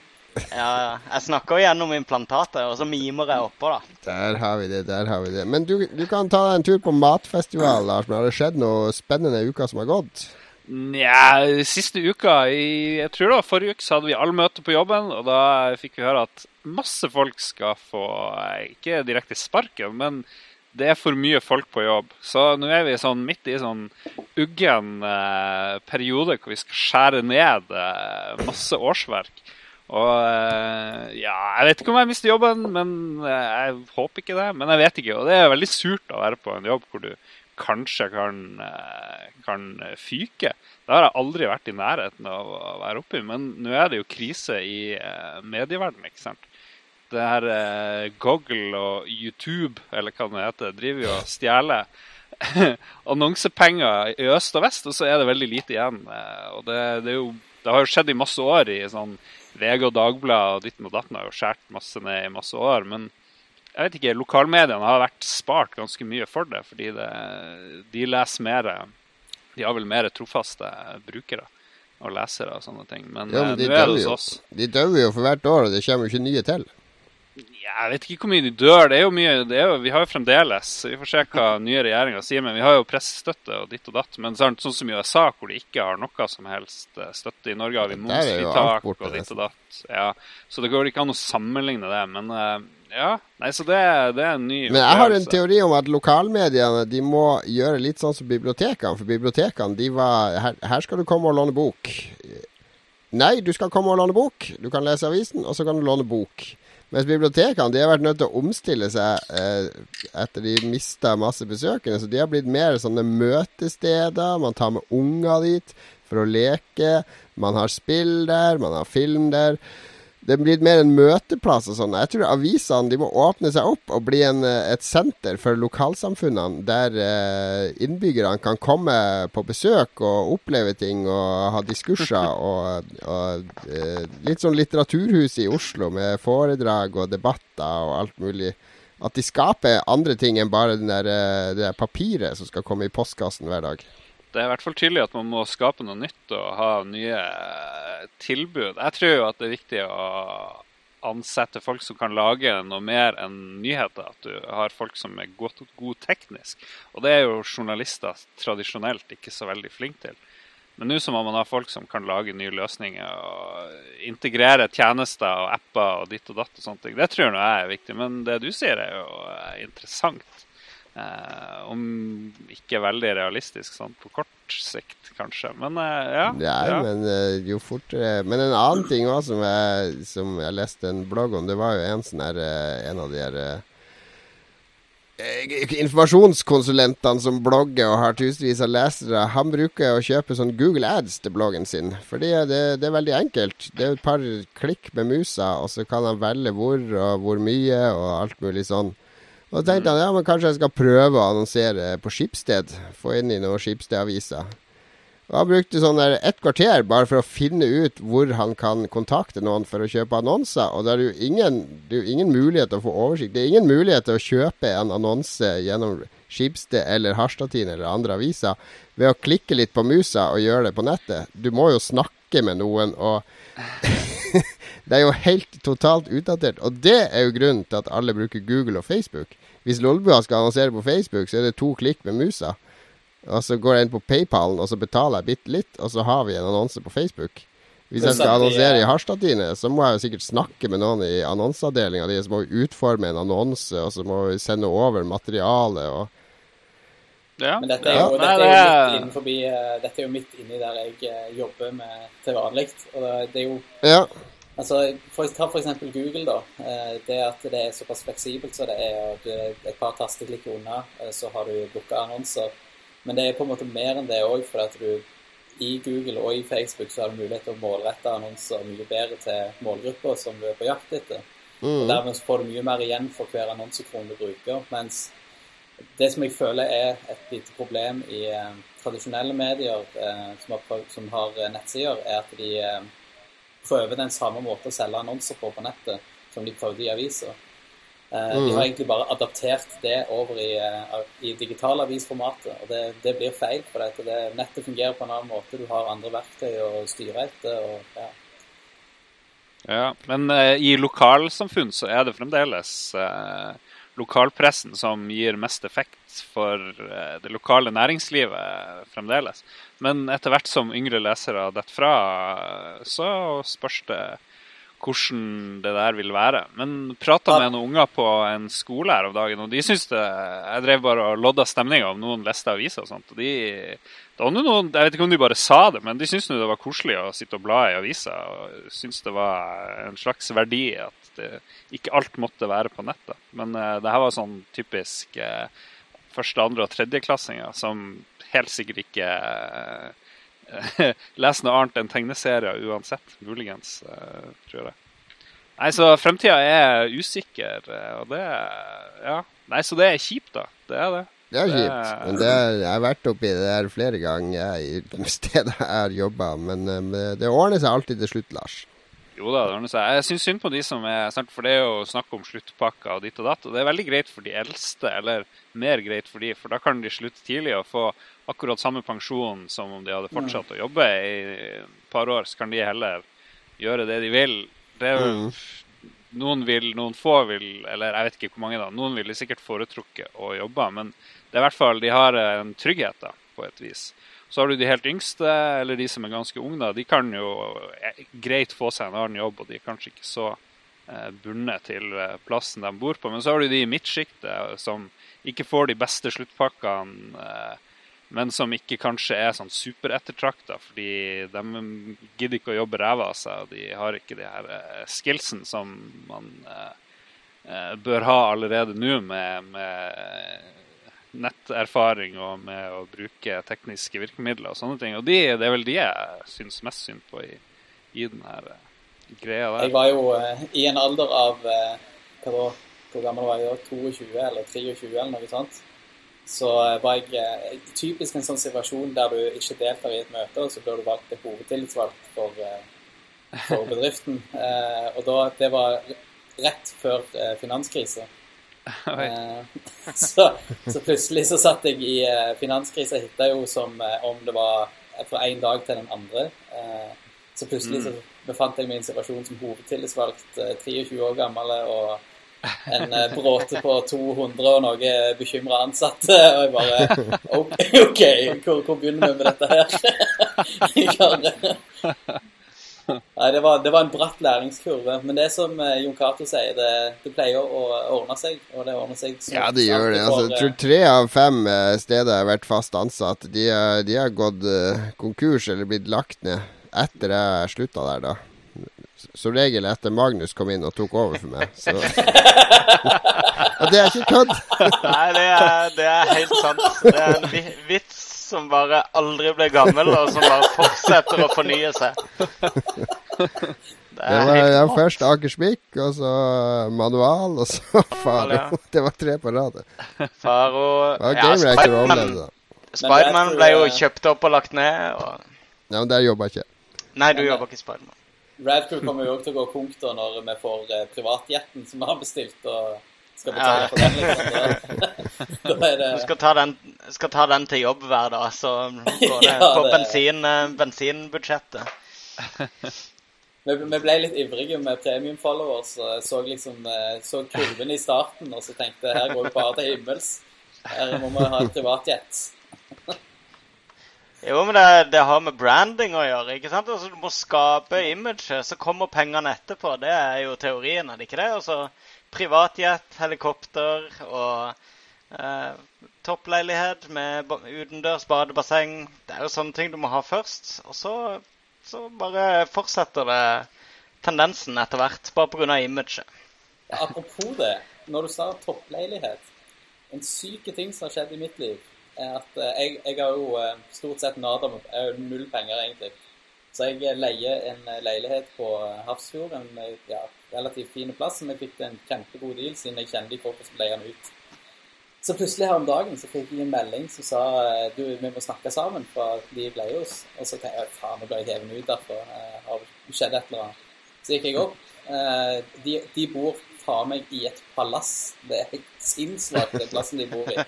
Ja, ja. Jeg snakker gjennom implantatet, og så mimer jeg oppå, da. Der har vi det, der har vi det. Men du, du kan ta deg en tur på matfestival, Lars. Men har det skjedd noe spennende i uka som har gått? Nja, siste uka i, Jeg tror det var forrige uke så hadde vi allmøte på jobben, og da fikk vi høre at masse folk skal få eh, Ikke direkte sparken, men det er for mye folk på jobb. Så nå er vi sånn midt i sånn uggen eh, periode hvor vi skal skjære ned eh, masse årsverk. Og eh, ja, jeg vet ikke om jeg mister jobben, men eh, jeg håper ikke det. Men jeg vet ikke. Og det er veldig surt å være på en jobb hvor du kanskje kan, eh, kan fyke. Det har jeg aldri vært i nærheten av å være oppi. Men nå er det jo krise i medieverdenen, ikke sant. Det her Google og YouTube, eller hva det heter, driver jo og stjeler annonsepenger i øst og vest, og så er det veldig lite igjen. Og det, det, jo, det har jo skjedd i masse år i sånn VG og Dagbladet og ditten og datten har jo skåret masse ned i masse år. Men jeg vet ikke, lokalmediene har vært spart ganske mye for det, fordi det, de leser mer De har vel mer trofaste brukere og lesere og sånne ting. Men, Ja, men eh, de nå er det hos oss. De dør jo for hvert år, og det kommer jo ikke nye til. Ja, Jeg vet ikke hvor mye de dør. Det er jo mye, det er jo, Vi har jo fremdeles Vi får se hva nye regjeringer sier, men vi har jo pressestøtte og ditt og datt. Men sånn, sånn som i USA, hvor de ikke har noe som helst eh, støtte. I Norge har vi er momsfritak og ditt og datt. Ja, så det går ikke an å sammenligne det. Men eh, ja. Nei, så det, det er en ny Men jeg har en teori om at lokalmediene de må gjøre litt sånn som bibliotekene. For bibliotekene, de var her, her skal du komme og låne bok. Nei, du skal komme og låne bok. Du kan lese avisen, og så kan du låne bok. Mens bibliotekene de har vært nødt til å omstille seg eh, etter de mista masse besøkende. Så de har blitt mer sånne møtesteder. Man tar med unger dit for å leke. Man har spill der, man har film der. Det blir mer en møteplass og sånn. Jeg tror avisene de må åpne seg opp og bli en, eh, et senter for lokalsamfunnene, der eh, innbyggerne kan komme på besøk og oppleve ting og ha diskurser. og, og eh, Litt sånn litteraturhus i Oslo med foredrag og debatter og alt mulig. At de skaper andre ting enn bare den der, det der papiret som skal komme i postkassen hver dag. Det er i hvert fall tydelig at man må skape noe nytt og ha nye eh, tilbud. Jeg tror jo at det er viktig å ansette folk som kan lage noe mer enn nyheter. At du har folk som er god, god teknisk. Og det er jo journalister tradisjonelt ikke så veldig flinke til. Men nå må man ha folk som kan lage nye løsninger og integrere tjenester og apper og ditt og datt og sånne ting. Det tror jeg er viktig. Men det du sier er jo eh, interessant. Eh, om ikke veldig realistisk sånn på kort sikt, kanskje. Men eh, ja. Nei, ja. men eh, jo fortere Men en annen ting også som jeg, som jeg leste en blogg om, det var jo en sånn her En av de her Informasjonskonsulentene som blogger og har tusenvis av lesere, han bruker å kjøpe sånn Google Ads til bloggen sin. Fordi det, det er veldig enkelt. Det er et par klikk med musa, og så kan han velge hvor og hvor mye og alt mulig sånn. Og så tenkte han ja, men kanskje jeg skal prøve å annonsere på Skipsted. Få inn i noen Skipsted-aviser. Og Han brukte sånn der et kvarter bare for å finne ut hvor han kan kontakte noen for å kjøpe annonser. Og det er jo ingen, det er jo ingen mulighet til å få oversikt. Det er ingen mulighet til å kjøpe en annonse gjennom Skipsted eller Harstadtiden eller andre aviser ved å klikke litt på musa og gjøre det på nettet. Du må jo snakke med noen, og det er jo helt totalt utdatert. Og det er jo grunnen til at alle bruker Google og Facebook. Hvis Lolbua skal annonsere på Facebook, så er det to klikk med musa. Og så går jeg inn på PayPalen, og så betaler jeg bitte litt, og så har vi en annonse på Facebook. Hvis jeg skal annonsere i Harstadtine, så må jeg jo sikkert snakke med noen i annonseavdelinga di, så må vi utforme en annonse, og så må vi sende over materiale og ja. Men dette er jo, Ja. dette er jo midt innenfor, eh, dette er jo midt inni der jeg eh, jobber med til vanlig. Og det- det er jo Ja. Altså, for, Ta eksempel Google. da. Eh, Det at det er såpass fleksibelt så det er og du er et par tasteklikk unna, eh, så har du booka annonser. Men det er på en måte mer enn det òg, for at du i Google og i Facebook så har du mulighet til å målrette annonser mye bedre til målgrupper som du er på jakt etter. Og Dermed får du mye mer igjen for hver annonsekrone du bruker. Mens det som jeg føler er et lite problem i eh, tradisjonelle medier eh, som, har som har eh, nettsider, er at de eh, prøver den samme måten å selge annonser på på nettet som de prøvde i aviser. Eh, De har egentlig bare adaptert det over i, eh, i digitalavisformatet, og det, det blir feil. For dette, det, nettet fungerer på en annen måte. Du har andre verktøy å styre etter. og ja. Ja, men eh, i lokalsamfunn så er det fremdeles eh, lokalpressen som gir mest effekt for eh, det lokale næringslivet fremdeles. Men etter hvert som yngre lesere detter fra, eh, så spørs det hvordan det der vil være. Men prata med noen unger på en skole her om dagen, og de syns det Jeg drev bare og lodda stemninga om noen leste aviser og sånt. og de det var noen, Jeg vet ikke om de bare sa det, men de syntes det var koselig å sitte og bla i aviser. Og syntes det var en slags verdi at det, ikke alt måtte være på nettet. Men uh, det her var sånn typisk uh, første, andre og tredjeklassinger som helt sikkert ikke uh, leser noe annet enn tegneserier uansett. Muligens, tror jeg. Nei, så fremtida er usikker, og det Ja. Nei, så det er kjipt, da. Det er det. Det er kjipt. Men det er, jeg har vært oppi det der flere ganger i steder jeg har jobba. Men eh, det ordner seg alltid til slutt, Lars. Jo da, det ordner seg. Jeg syns synd på de som er For det er jo snakk om sluttpakker og ditt og datt. Og det er veldig greit for de eldste, eller mer greit for de, for da kan de slutte tidlig og få akkurat samme pensjon som om de hadde fortsatt å jobbe i et par år. Så kan de heller gjøre det de vil. Det er jo Noen vil, noen få vil, eller jeg vet ikke hvor mange da, noen ville sikkert foretrukket å jobbe, men det er i hvert fall, de har en trygghet da, på et vis. Så har du de helt yngste, eller de som er ganske unge, da, de kan jo eh, greit få seg en annen jobb, og de er kanskje ikke så eh, bundet til eh, plassen de bor på. Men så har du de i midtsjiktet som ikke får de beste sluttpakkene, men som ikke kanskje er sånn superettertrakta, fordi de gidder ikke å jobbe ræva av seg, og de har ikke de her skillsen som man bør ha allerede nå med, med netterfaring og med å bruke tekniske virkemidler og sånne ting. Og de, det er vel de jeg syns mest synd på i, i den her eh, greia der. Jeg var jo eh, i en alder av eh, hva da, Hvor gammel var jeg da? 22 eller 23 eller noe sånt. Så var jeg eh, typisk en sånn situasjon der du ikke deltar i et møte, og så blir du valgt til hovedtillitsvalgt for, for bedriften. Og da, det var rett før finanskrise. Oi. Eh, så, så plutselig så satt jeg i uh, finanskrisa hitta jo som eh, om det var fra en dag til den andre. Eh, så plutselig så befant jeg meg i en situasjon som hovedtillitsvalgt, eh, 23 år gammel og en eh, bråte på 200 og noe bekymra ansatte. Og jeg bare OK, okay hvor, hvor begynner vi med dette her? Jeg har- Nei, det var, det var en bratt læringskurve. Men det som eh, Jon Cato sier, det, det pleier å ordne seg. Og det ordner seg så Ja, det gjør det. Altså, jeg tror tre av fem eh, steder har vært fast ansatt. De, de har gått eh, konkurs eller blitt lagt ned etter jeg slutta der, da. Som regel etter Magnus kom inn og tok over for meg. Så. og det er ikke kødd! Nei, det er, det er helt sant. Det er en vits som bare aldri blir gammel, og som bare fortsetter å fornye seg. Det Det var, det var først Akersvik, og så Manual, og så Faro. Ja. Det var tre på rad. Faro ja, Spiderman, Spider. Spiderman ble jo kjøpt opp og lagt ned. Og... Ja, men der jobba jeg ikke. Nei, du jobber ikke i Spiderman. Radcrew kommer jo òg til å gå punkter når vi får eh, privatjetten som vi har bestilt, og skal betale for den. liksom. Da, da er det Du skal ta, den, skal ta den til jobb hver dag, så går det Ja, på det- bensin, eh, bensinbudsjettet. vi, vi ble litt ivrige med premium followers, og så liksom eh, så kurven i starten, og så tenkte her går vi bare til himmels. Her må vi ha et privatjet. Jo, men det, det har med branding å gjøre. ikke sant? Altså, Du må skape imaget, så kommer pengene etterpå. Det er jo teorien, er det ikke det? Altså, Privatjet, helikopter og eh, toppleilighet med utendørs badebasseng. Det er jo sånne ting du må ha først. Og så, så bare fortsetter det tendensen etter hvert, bare pga. imaget. Ja, apropos det, når du sa toppleilighet En syk ting som har skjedd i mitt liv, er at eh, jeg, jeg har jo eh, stort sett nada med jeg har jo null penger, egentlig. Så jeg eh, leier en eh, leilighet på eh, Hafrsfjord, en ja, relativt fin plass, som jeg fikk en kjempegod deal, siden jeg kjenner de folka som leier den ut. Så plutselig her om dagen så fikk jeg en melding som sa du, vi må snakke sammen fra de jeg leier hos. Og så tenkte jeg faen, nå ble jeg hevet ut derfra. Har det skjedd et eller annet? Så gikk jeg opp. De, de bor faen meg i et palass. Det er helt sinnssvakt, den plassen de bor i.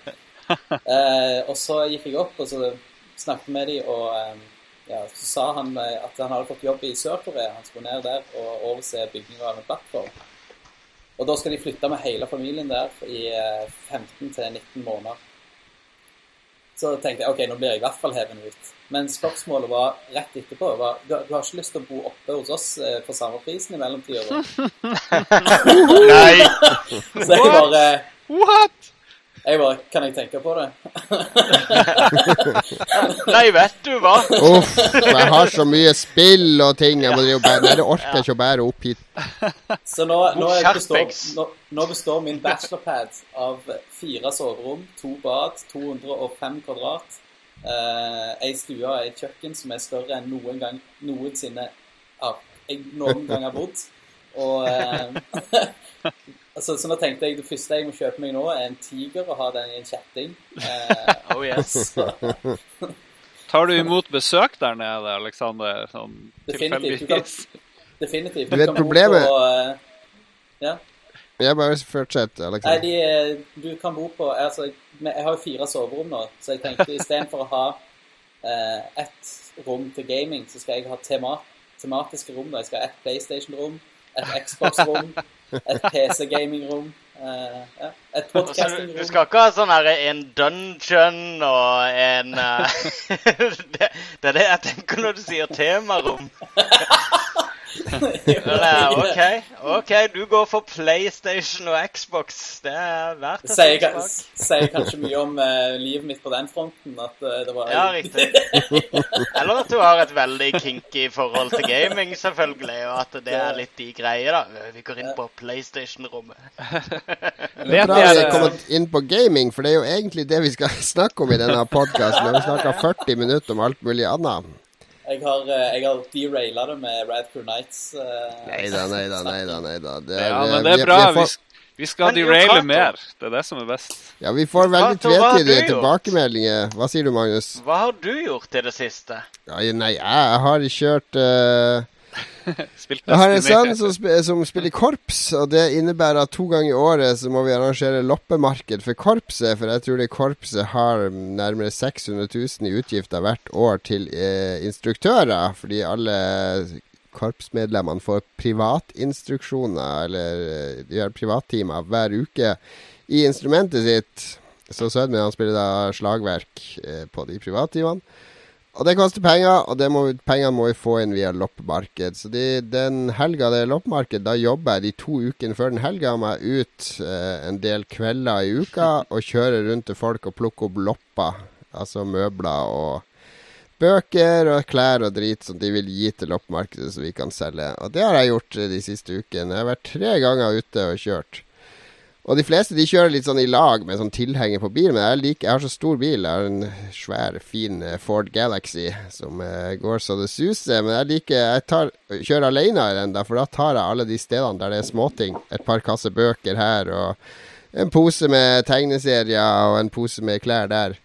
Og så gikk jeg opp og så snakket med de, og ja, så sa han eh, at han hadde fått jobb i Sør-Korea. Han skulle ned der og overse bygging av en plattform. Og da skal de flytte med hele familien der i eh, 15 til 19 måneder. Så tenkte jeg ok, nå blir jeg i hvert fall hevet ut. Men spørsmålet var rett etterpå var, du, du har ikke lyst til å bo oppe hos oss eh, for samme prisen i mellomtida? Nei! Så jeg bare, What?! Jeg bare Kan jeg tenke på det? Nei, vet du hva? Uff, jeg har så mye spill og ting jeg må drive bære. Nei, det orker jeg ikke å bære opp hit. Så nå, nå, består, nå, nå består min bachelorpad av fire soverom, to bad, 205 kvadrat, eh, ei stue og et kjøkken som er større enn noen gang noensinne jeg noen gang har bodd. Og eh, altså, Så nå tenkte jeg det første jeg må kjøpe meg nå, er en tiger og ha den i en kjetting. Eh, Oh yes. Tar du imot besøk der nede, Aleksander? Sånn Definitivt. Du kan- definitivt. Du vet problemet- På, eh, ja. Jeg bare fortsett, Nei, Alexander. de, eh, du kan bo på altså, Jeg har jo fire soverom nå, så jeg tenkte istedenfor å ha eh, ett rom til gaming, så skal jeg ha tema, tematiske rom. da. Jeg skal ha ett PlayStation-rom, et Xbox-rom, et PC-gaming-rom, eh, ja, et du, du skal ikke ha sånn her en dungeon og en uh, det, det er det jeg tenker når du sier temarom. OK, ok, du går for PlayStation og Xbox. Det er verdt et Sier, smak. sier kanskje mye om uh, livet mitt på den fronten. At uh, det var Ja, riktig. Eller at du har et veldig kinky forhold til gaming, selvfølgelig, og at det er litt de greier, da. Vi går inn på PlayStation-rommet. Tror vi er kommet inn på gaming, for det er jo egentlig det vi skal snakke om i denne podkasten. Vi snakka 40 minutter om alt mulig annet. Jeg har, eh, jeg har deraila det med Radcrew Nights. Uh, Nei da, nei da, nei da. Nei da. Det Ja, eh, men det er bra. Vi Vi, får, vi skal deraile mer. Det er det som er best. ja, vi får veldig tvetydige tilbakemeldinger. Hva sier du, Magnus? Hva har du gjort i det siste? Ja, nei, jeg har kjørt eh, Spilt Jeg har en sønn som, sp som spiller korps, og det innebærer at to ganger i året så må vi arrangere loppemarked for korpset, for jeg tror det korpset har nærmere 600 000 i utgifter hvert år til eh, instruktører, fordi alle korpsmedlemmene får privatinstruksjoner, eller eh, de har privattimer hver uke i instrumentet sitt. Så sønnen min han spiller da slagverk eh, på de privattimene. Og det koster penger, og må, pengene må vi få inn via loppemarked. Så de, den helga det er loppemarked, da jobber jeg de to ukene før den helga meg ut eh, en del kvelder i uka og kjører rundt til folk og plukker opp lopper. Altså møbler og bøker og klær og drit som de vil gi til loppemarkedet så vi kan selge. Og det har jeg gjort eh, de siste ukene. Jeg har vært tre ganger ute og kjørt. Og de fleste de kjører litt sånn i lag med sånn tilhenger på bilen. Men jeg, liker, jeg har så stor bil. Jeg har en svær, fin eh, Ford Galaxy som uh, går så det suser. Men jeg liker Jeg tar, kjører alene i den, for da tar jeg alle de stedene der det er småting. Et par kasser bøker her, og en pose med tegneserier, og en pose med klær der.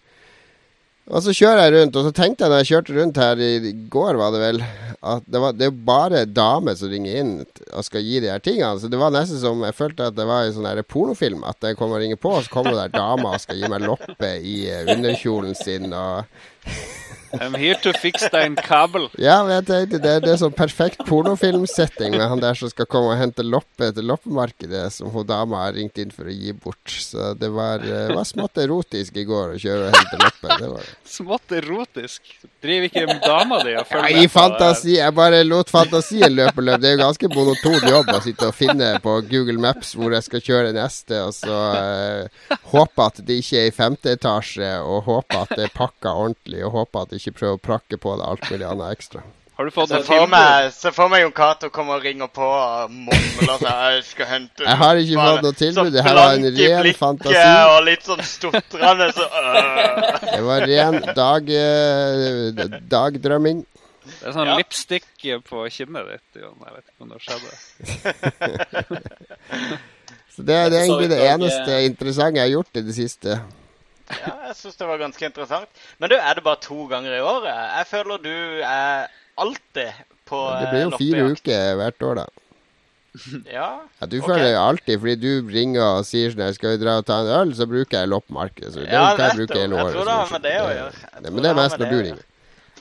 Og så kjører jeg rundt, og så tenkte jeg når jeg kjørte rundt her i går, var det vel, at det, var, det er bare damer som ringer inn og skal gi de her tingene. Så det var nesten som jeg følte at det var en sånn pornofilm. At jeg kommer og ringer på, og så kommer det der dama og skal gi meg loppe i eh, underkjolen sin. og I'm here to fix dein kabel. Ja, men jeg tenkte det, det er sånn perfekt pornofilmsetting med han der som skal komme og hente loppe til loppemarkedet, som hun dama har ringt inn for å gi bort. Så det var, eh, var smått erotisk i går å kjøre og hente loppe. Det var. Smått erotisk. Driver ikke dama di og følger ja, med det fantasi. Jeg bare lot fantasien løpe løp. Det er jo ganske monoton jobb å sitte og finne på Google Maps hvor jeg skal kjøre neste, og så uh, håpe at det ikke er i femte etasje, og håpe at det er pakka ordentlig, og håpe at det ikke prøve å prakke på det alt mulig annet ekstra. Har du fått Se for meg, se for meg Jon Cato kommer og ringer på og mumler seg. Jeg skal hente Jeg har ikke fått noe tilbud. Det her var en ren fantasi. Og litt sånn stotrende, så øh. Det var ren dag, eh, dagdrømming. Det er sånn Ja. lipstick på kinnet ditt. Jon. Jeg vet ikke om det skjedde. Så det, det er egentlig det eneste interessante jeg har gjort i det siste. Ja, jeg syns det var ganske interessant. Men du, er det bare to ganger i året? Jeg føler du er alltid på Det blir jo eh, fire uker hvert år, da. Ja. Ja, du okay. føler jo alltid, fordi du ringer og sier sånn Skal vi dra og ta en øl? Så bruker jeg loppemarkedet. Så det Ja, jeg bruker hele året, Jeg tror det har med det å gjøre. Det- Men det er mest når du ringer.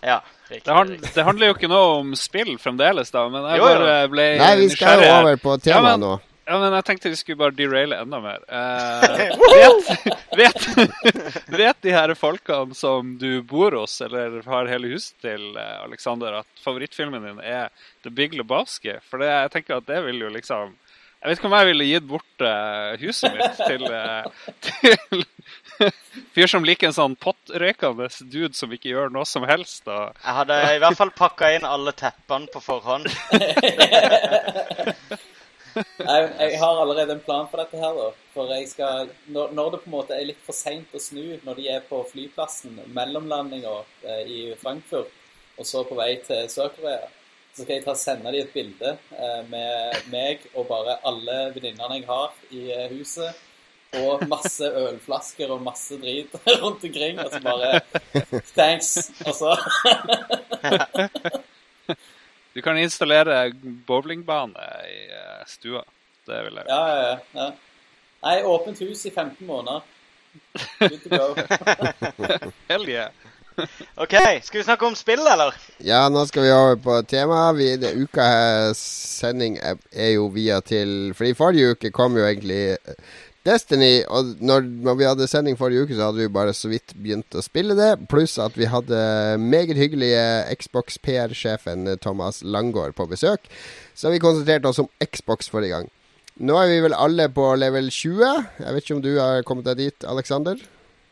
Ja, riktig. Det, han, riktig. det handler jo ikke noe om spill fremdeles, da, men jeg bare ble Nei, vi skal jo over på temaet ja, nå. Ja, men jeg tenkte vi skulle bare deraile enda mer. Eh, vet, vet, vet de her folkene som du bor hos, eller har hele huset til, eh, Alexander, at favorittfilmen din er The Big Lebowski? For det, jeg tenker at det vil jo liksom Jeg vet ikke om jeg ville gitt bort uh, huset mitt til, uh, til fyr som liker en sånn pottrøykende dude som ikke gjør noe som helst. Og Jeg hadde i hvert fall pakka inn alle teppene på forhånd. Jeg, jeg har allerede en plan for dette her. For jeg skal Når, når det på en måte er litt for seint å snu, når de er på flyplassen, mellomlandinga eh, i Frankfurt, og så på vei til Sør-Korea, så skal jeg ta sende dem et bilde eh, med meg og bare alle venninnene jeg har i eh, huset. Og masse ølflasker og masse drit rundt omkring. Og så bare Thanks. Og så du kan installere bowlingbane i eh, stua. Det vil jeg. Ja, ja, ja. Nei, åpent hus i 15 måneder. Good to go. Hell yeah. OK, skal vi snakke om spill, eller? Ja, nå skal vi over på temaet. Vi, det uka sending er, er jo via til For i forrige uke kom jo egentlig eh, Destiny, og når, når, vi hadde sending forrige uke, så hadde vi bare så vidt begynt å spille det. Pluss at vi hadde meget hyggelige Xbox PR-sjefen Thomas Langgaard på besøk. Så vi konsentrerte oss om Xbox forrige gang. Nå er vi vel alle på level 20. Jeg vet ikke om du har kommet deg dit, Alexander?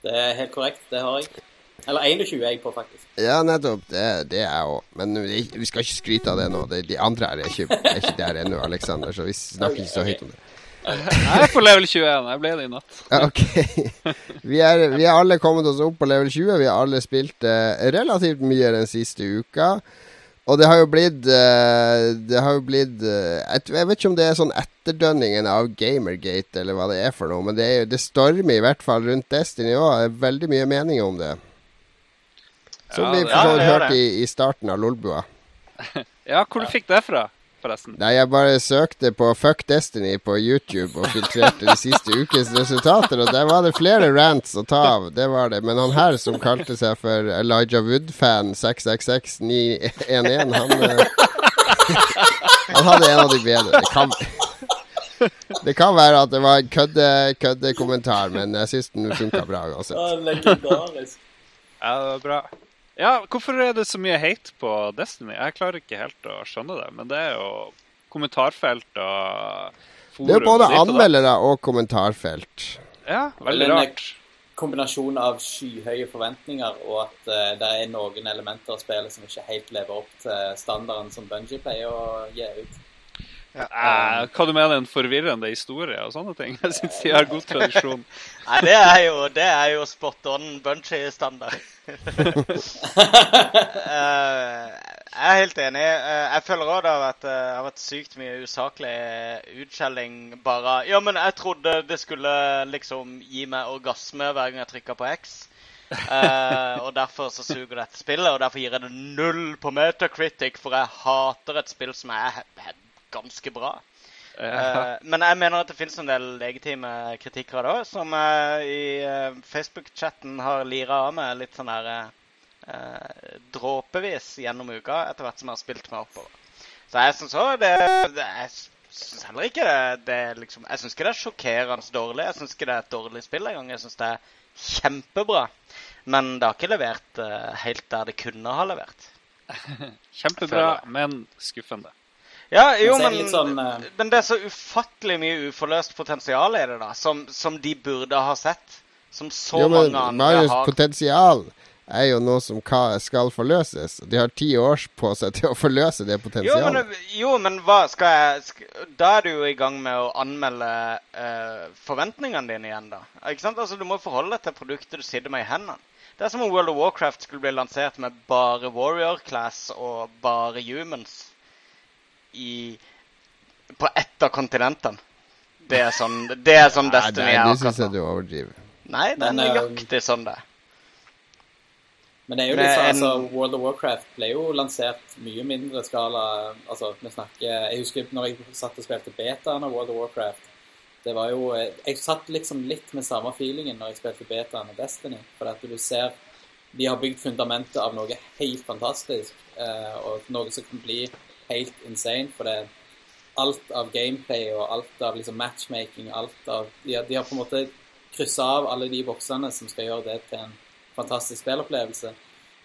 Det er helt korrekt. Det har jeg. Eller 21 er jeg på, faktisk. Ja, nettopp. Det, det er jeg òg. Men vi, vi, skal ikke skryte av det nå. Det, de andre er ikke, er ikke der ennå, Alexander, så vi snakker ikke så høyt om det. Jeg er på level 21. Jeg ble det i natt. Ok. Vi er, vi er alle kommet oss opp på level 20. Vi har alle spilt uh, relativt mye den siste uka. Og det har jo blitt uh, Det har jo blitt uh, Jeg vet ikke om det er sånn etterdønningen av Gamergate eller hva det er for noe, men det, er, det stormer i hvert fall rundt Destiny òg. Det er veldig mye meninger om det. Som ja, vi for så vidt hørte i, i, starten av Lolbua. ja, hvor du fikk det fra? Forresten? Nei, jeg bare søkte på Fuck Destiny på YouTube og filtrerte de siste ukes resultater, og der var det flere rants å ta av. Det var det. Men han her som kalte seg for Elijah Wood-fan 666-911, han eh, Han hadde en av de bedre. Det kan, det kan være at det var en køddekommentar, kødde men jeg syns den funka bra uansett. Legendarisk. Ja, det var bra. Ja, hvorfor er det så mye hate på Destiny? Jeg klarer ikke helt å skjønne det. Men det er jo kommentarfelt og forum. Det er jo både anmeldere og kommentarfelt. Ja, veldig rart. Kombinasjon av skyhøye forventninger og at uh, det er noen elementer av spillet som ikke helt lever opp til standarden som Bungie pleier å gi ut. Ja, eh, hva du mener en forvirrende historie og sånne ting? Jeg syns de har god tradisjon. Nei, det er jo, det er jo spot on Bunchy-standard. uh, jeg er helt enig. Uh, jeg føler òg det har vært, uh, har vært sykt mye usaklig utskjelling bare Ja, men jeg trodde det skulle liksom gi meg orgasme hver gang jeg trykka på X. og derfor så suger dette spillet, og derfor gir jeg det null på Metacritic, for jeg hater et spill som er ganske bra. Uh, men jeg mener at det finnes en del legitime kritikere da, som uh, i uh, Facebook-chatten har lira av meg litt sånn der dråpevis gjennom uka etter hvert som jeg har spilt meg oppover. Så jeg syns òg det, det, Jeg syns heller ikke det, det liksom, Jeg syns ikke det er sjokkerende dårlig. Jeg syns ikke det er et dårlig spill engang. Jeg syns det er kjempebra. Men det har ikke levert helt der det kunne ha levert. Kjempebra, men skuffende. Ja, jo, men, sånn, uh... men, det er så ufattelig mye uforløst potensial i det, da. Som, som de burde ha sett. Som så jo, men, mange andre Marius, har. Potensial er jo noe som skal forløses. De har ti år på seg til å forløse det potensialet. Jo, men, jo, men hva skal jeg skal, Da er du jo i gang med å anmelde uh, forventningene dine igjen, da. Ikke sant? Altså, Du må forholde deg til produktet du sitter med i hendene. Det er som om World of Warcraft skulle bli lansert med bare Warrior Class og bare Humans i, på ett av kontinentene. Det er sånn, det er sånn Destiny er. Nei, det syns jeg du overdriver. Nei, det er eh, nøyaktig sånn det Men det er jo litt sånn, altså, World of Warcraft ble jo lansert mye mindre skala. Altså, vi snakker Jeg husker når jeg satt og spilte betaen av World of Warcraft. Det var jo Jeg satt liksom litt med samme feelingen når jeg spilte betaen av Destiny. For at du ser De har bygd fundamentet av noe helt fantastisk, eh, og noe som kan bli helt insane. For det alt av gameplay og alt av liksom matchmaking alt av, de, har, de har på en måte kryssa av alle de boksene som skal gjøre det til en fantastisk spillopplevelse.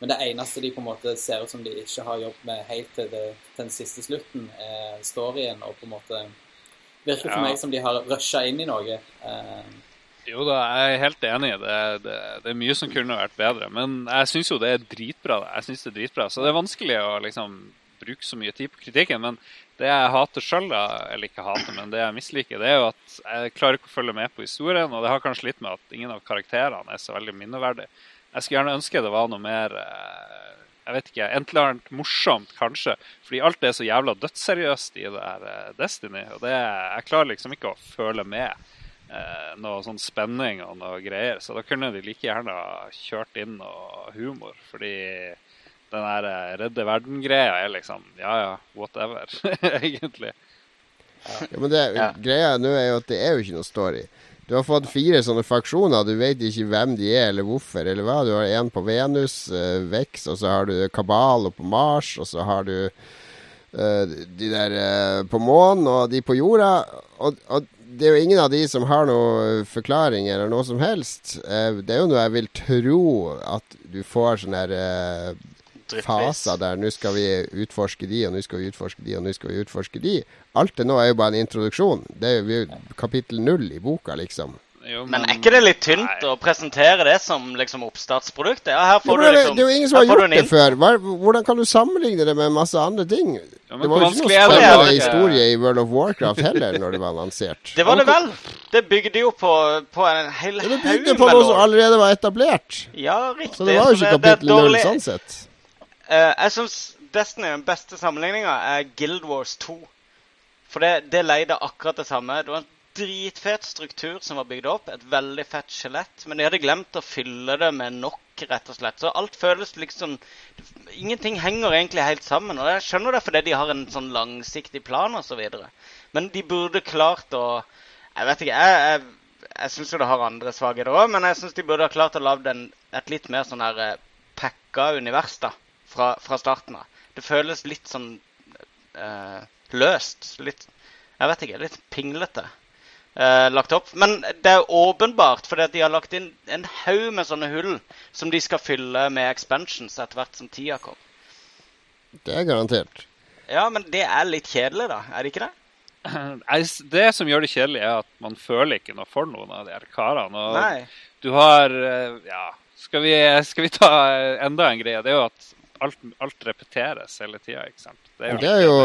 Men det eneste de på en måte ser ut som de ikke har jobbet med helt til, det, til den siste slutten, er storyen. Og på en måte virker for ja. meg som de har rusha inn i noe. Eh, jo da, jeg er helt enig. Det, det, det er mye som kunne vært bedre. Men jeg syns jo det er dritbra. Jeg synes det er dritbra. Så det er vanskelig å liksom bruke så mye tid på kritikken. Men det jeg hater sjøl, eller ikke hater, men det jeg misliker, det er jo at jeg klarer ikke å følge med på historien. Og det har kanskje litt med at ingen av karakterene er så veldig minneverdige. Jeg skulle gjerne ønske det var noe mer eh, jeg vet ikke, annet morsomt, kanskje. Fordi alt er så jævla dødsseriøst i det her eh, Destiny. Og det, jeg klarer liksom ikke å føle med eh, noe sånn spenning og noe greier. Så da kunne de like gjerne ha kjørt inn noe humor. Fordi den der eh, redde verden-greia er liksom Ja ja, whatever, egentlig. Ja. ja, men det, ja. greia nå er jo at det er jo ikke noe story. Du har fått fire sånne faksjoner. Du vet ikke hvem de er, eller hvorfor, eller hva. Du har en på Venus, uh, Vex, og så har du Kabal på Mars, og så har du uh, de der uh, på månen, og de på jorda. Og, og det er jo ingen av de som har noen forklaring eller noe som helst. Det er jo noe jeg vil tro at du får sånne her. Faser der nå skal vi utforske de, og nå skal vi utforske de, og nå skal vi utforske de. Alt det nå er jo bare en introduksjon. Det er jo kapittel null i boka, liksom. Jo, Men er ikke det litt tynt Nei. å presentere det som liksom oppstartsprodukt? Ja, her får men du det, liksom det er jo ingen som har gjort det før. Hva, hvordan kan du sammenligne det med masse andre ting? Ja, det var jo ikke noe spennende historie i World of Warcraft heller, når det var lansert. Det var det vel. Det bygde jo på, på en hel Ja, Det bygde på noe som allerede var etablert. Ja, riktig. Så det var jo ikke kapittel null sånn sett. Eh, jeg syns Destiny, den beste sammenligninga, er Guild Wars 2. For det, det leide akkurat det samme. Det var en dritfet struktur som var bygd opp. Et veldig fett skjelett. Men de hadde glemt å fylle det med nok, rett og slett. Så alt føles liksom Ingenting henger egentlig helt sammen. Og jeg skjønner det fordi de har en sånn langsiktig plan osv. Men de burde klart å Jeg vet ikke. Jeg, jeg, jeg syns jo det har andre svakheter òg, men jeg syns de burde ha klart å lage et litt mer sånn her eh, packa univers da, fra, fra starten av. Det føles litt sånn eh, løst. Litt Jeg vet ikke. Litt pinglete eh, lagt opp. Men det er åpenbart, fordi at de har lagt inn en haug med sånne hull som de skal fylle med expansions etter hvert som tida kommer. Det er garantert. Ja, men det er litt kjedelig, da. Er det ikke det? Det som gjør det kjedelig, er at man føler ikke noe for noen av de her karene. Og Nei. du har eh, Ja, skal vi, skal vi ta eh, enda en greie? Det er jo at alt, alt repeteres hele tida, ikke sant? Det er jo Det er jo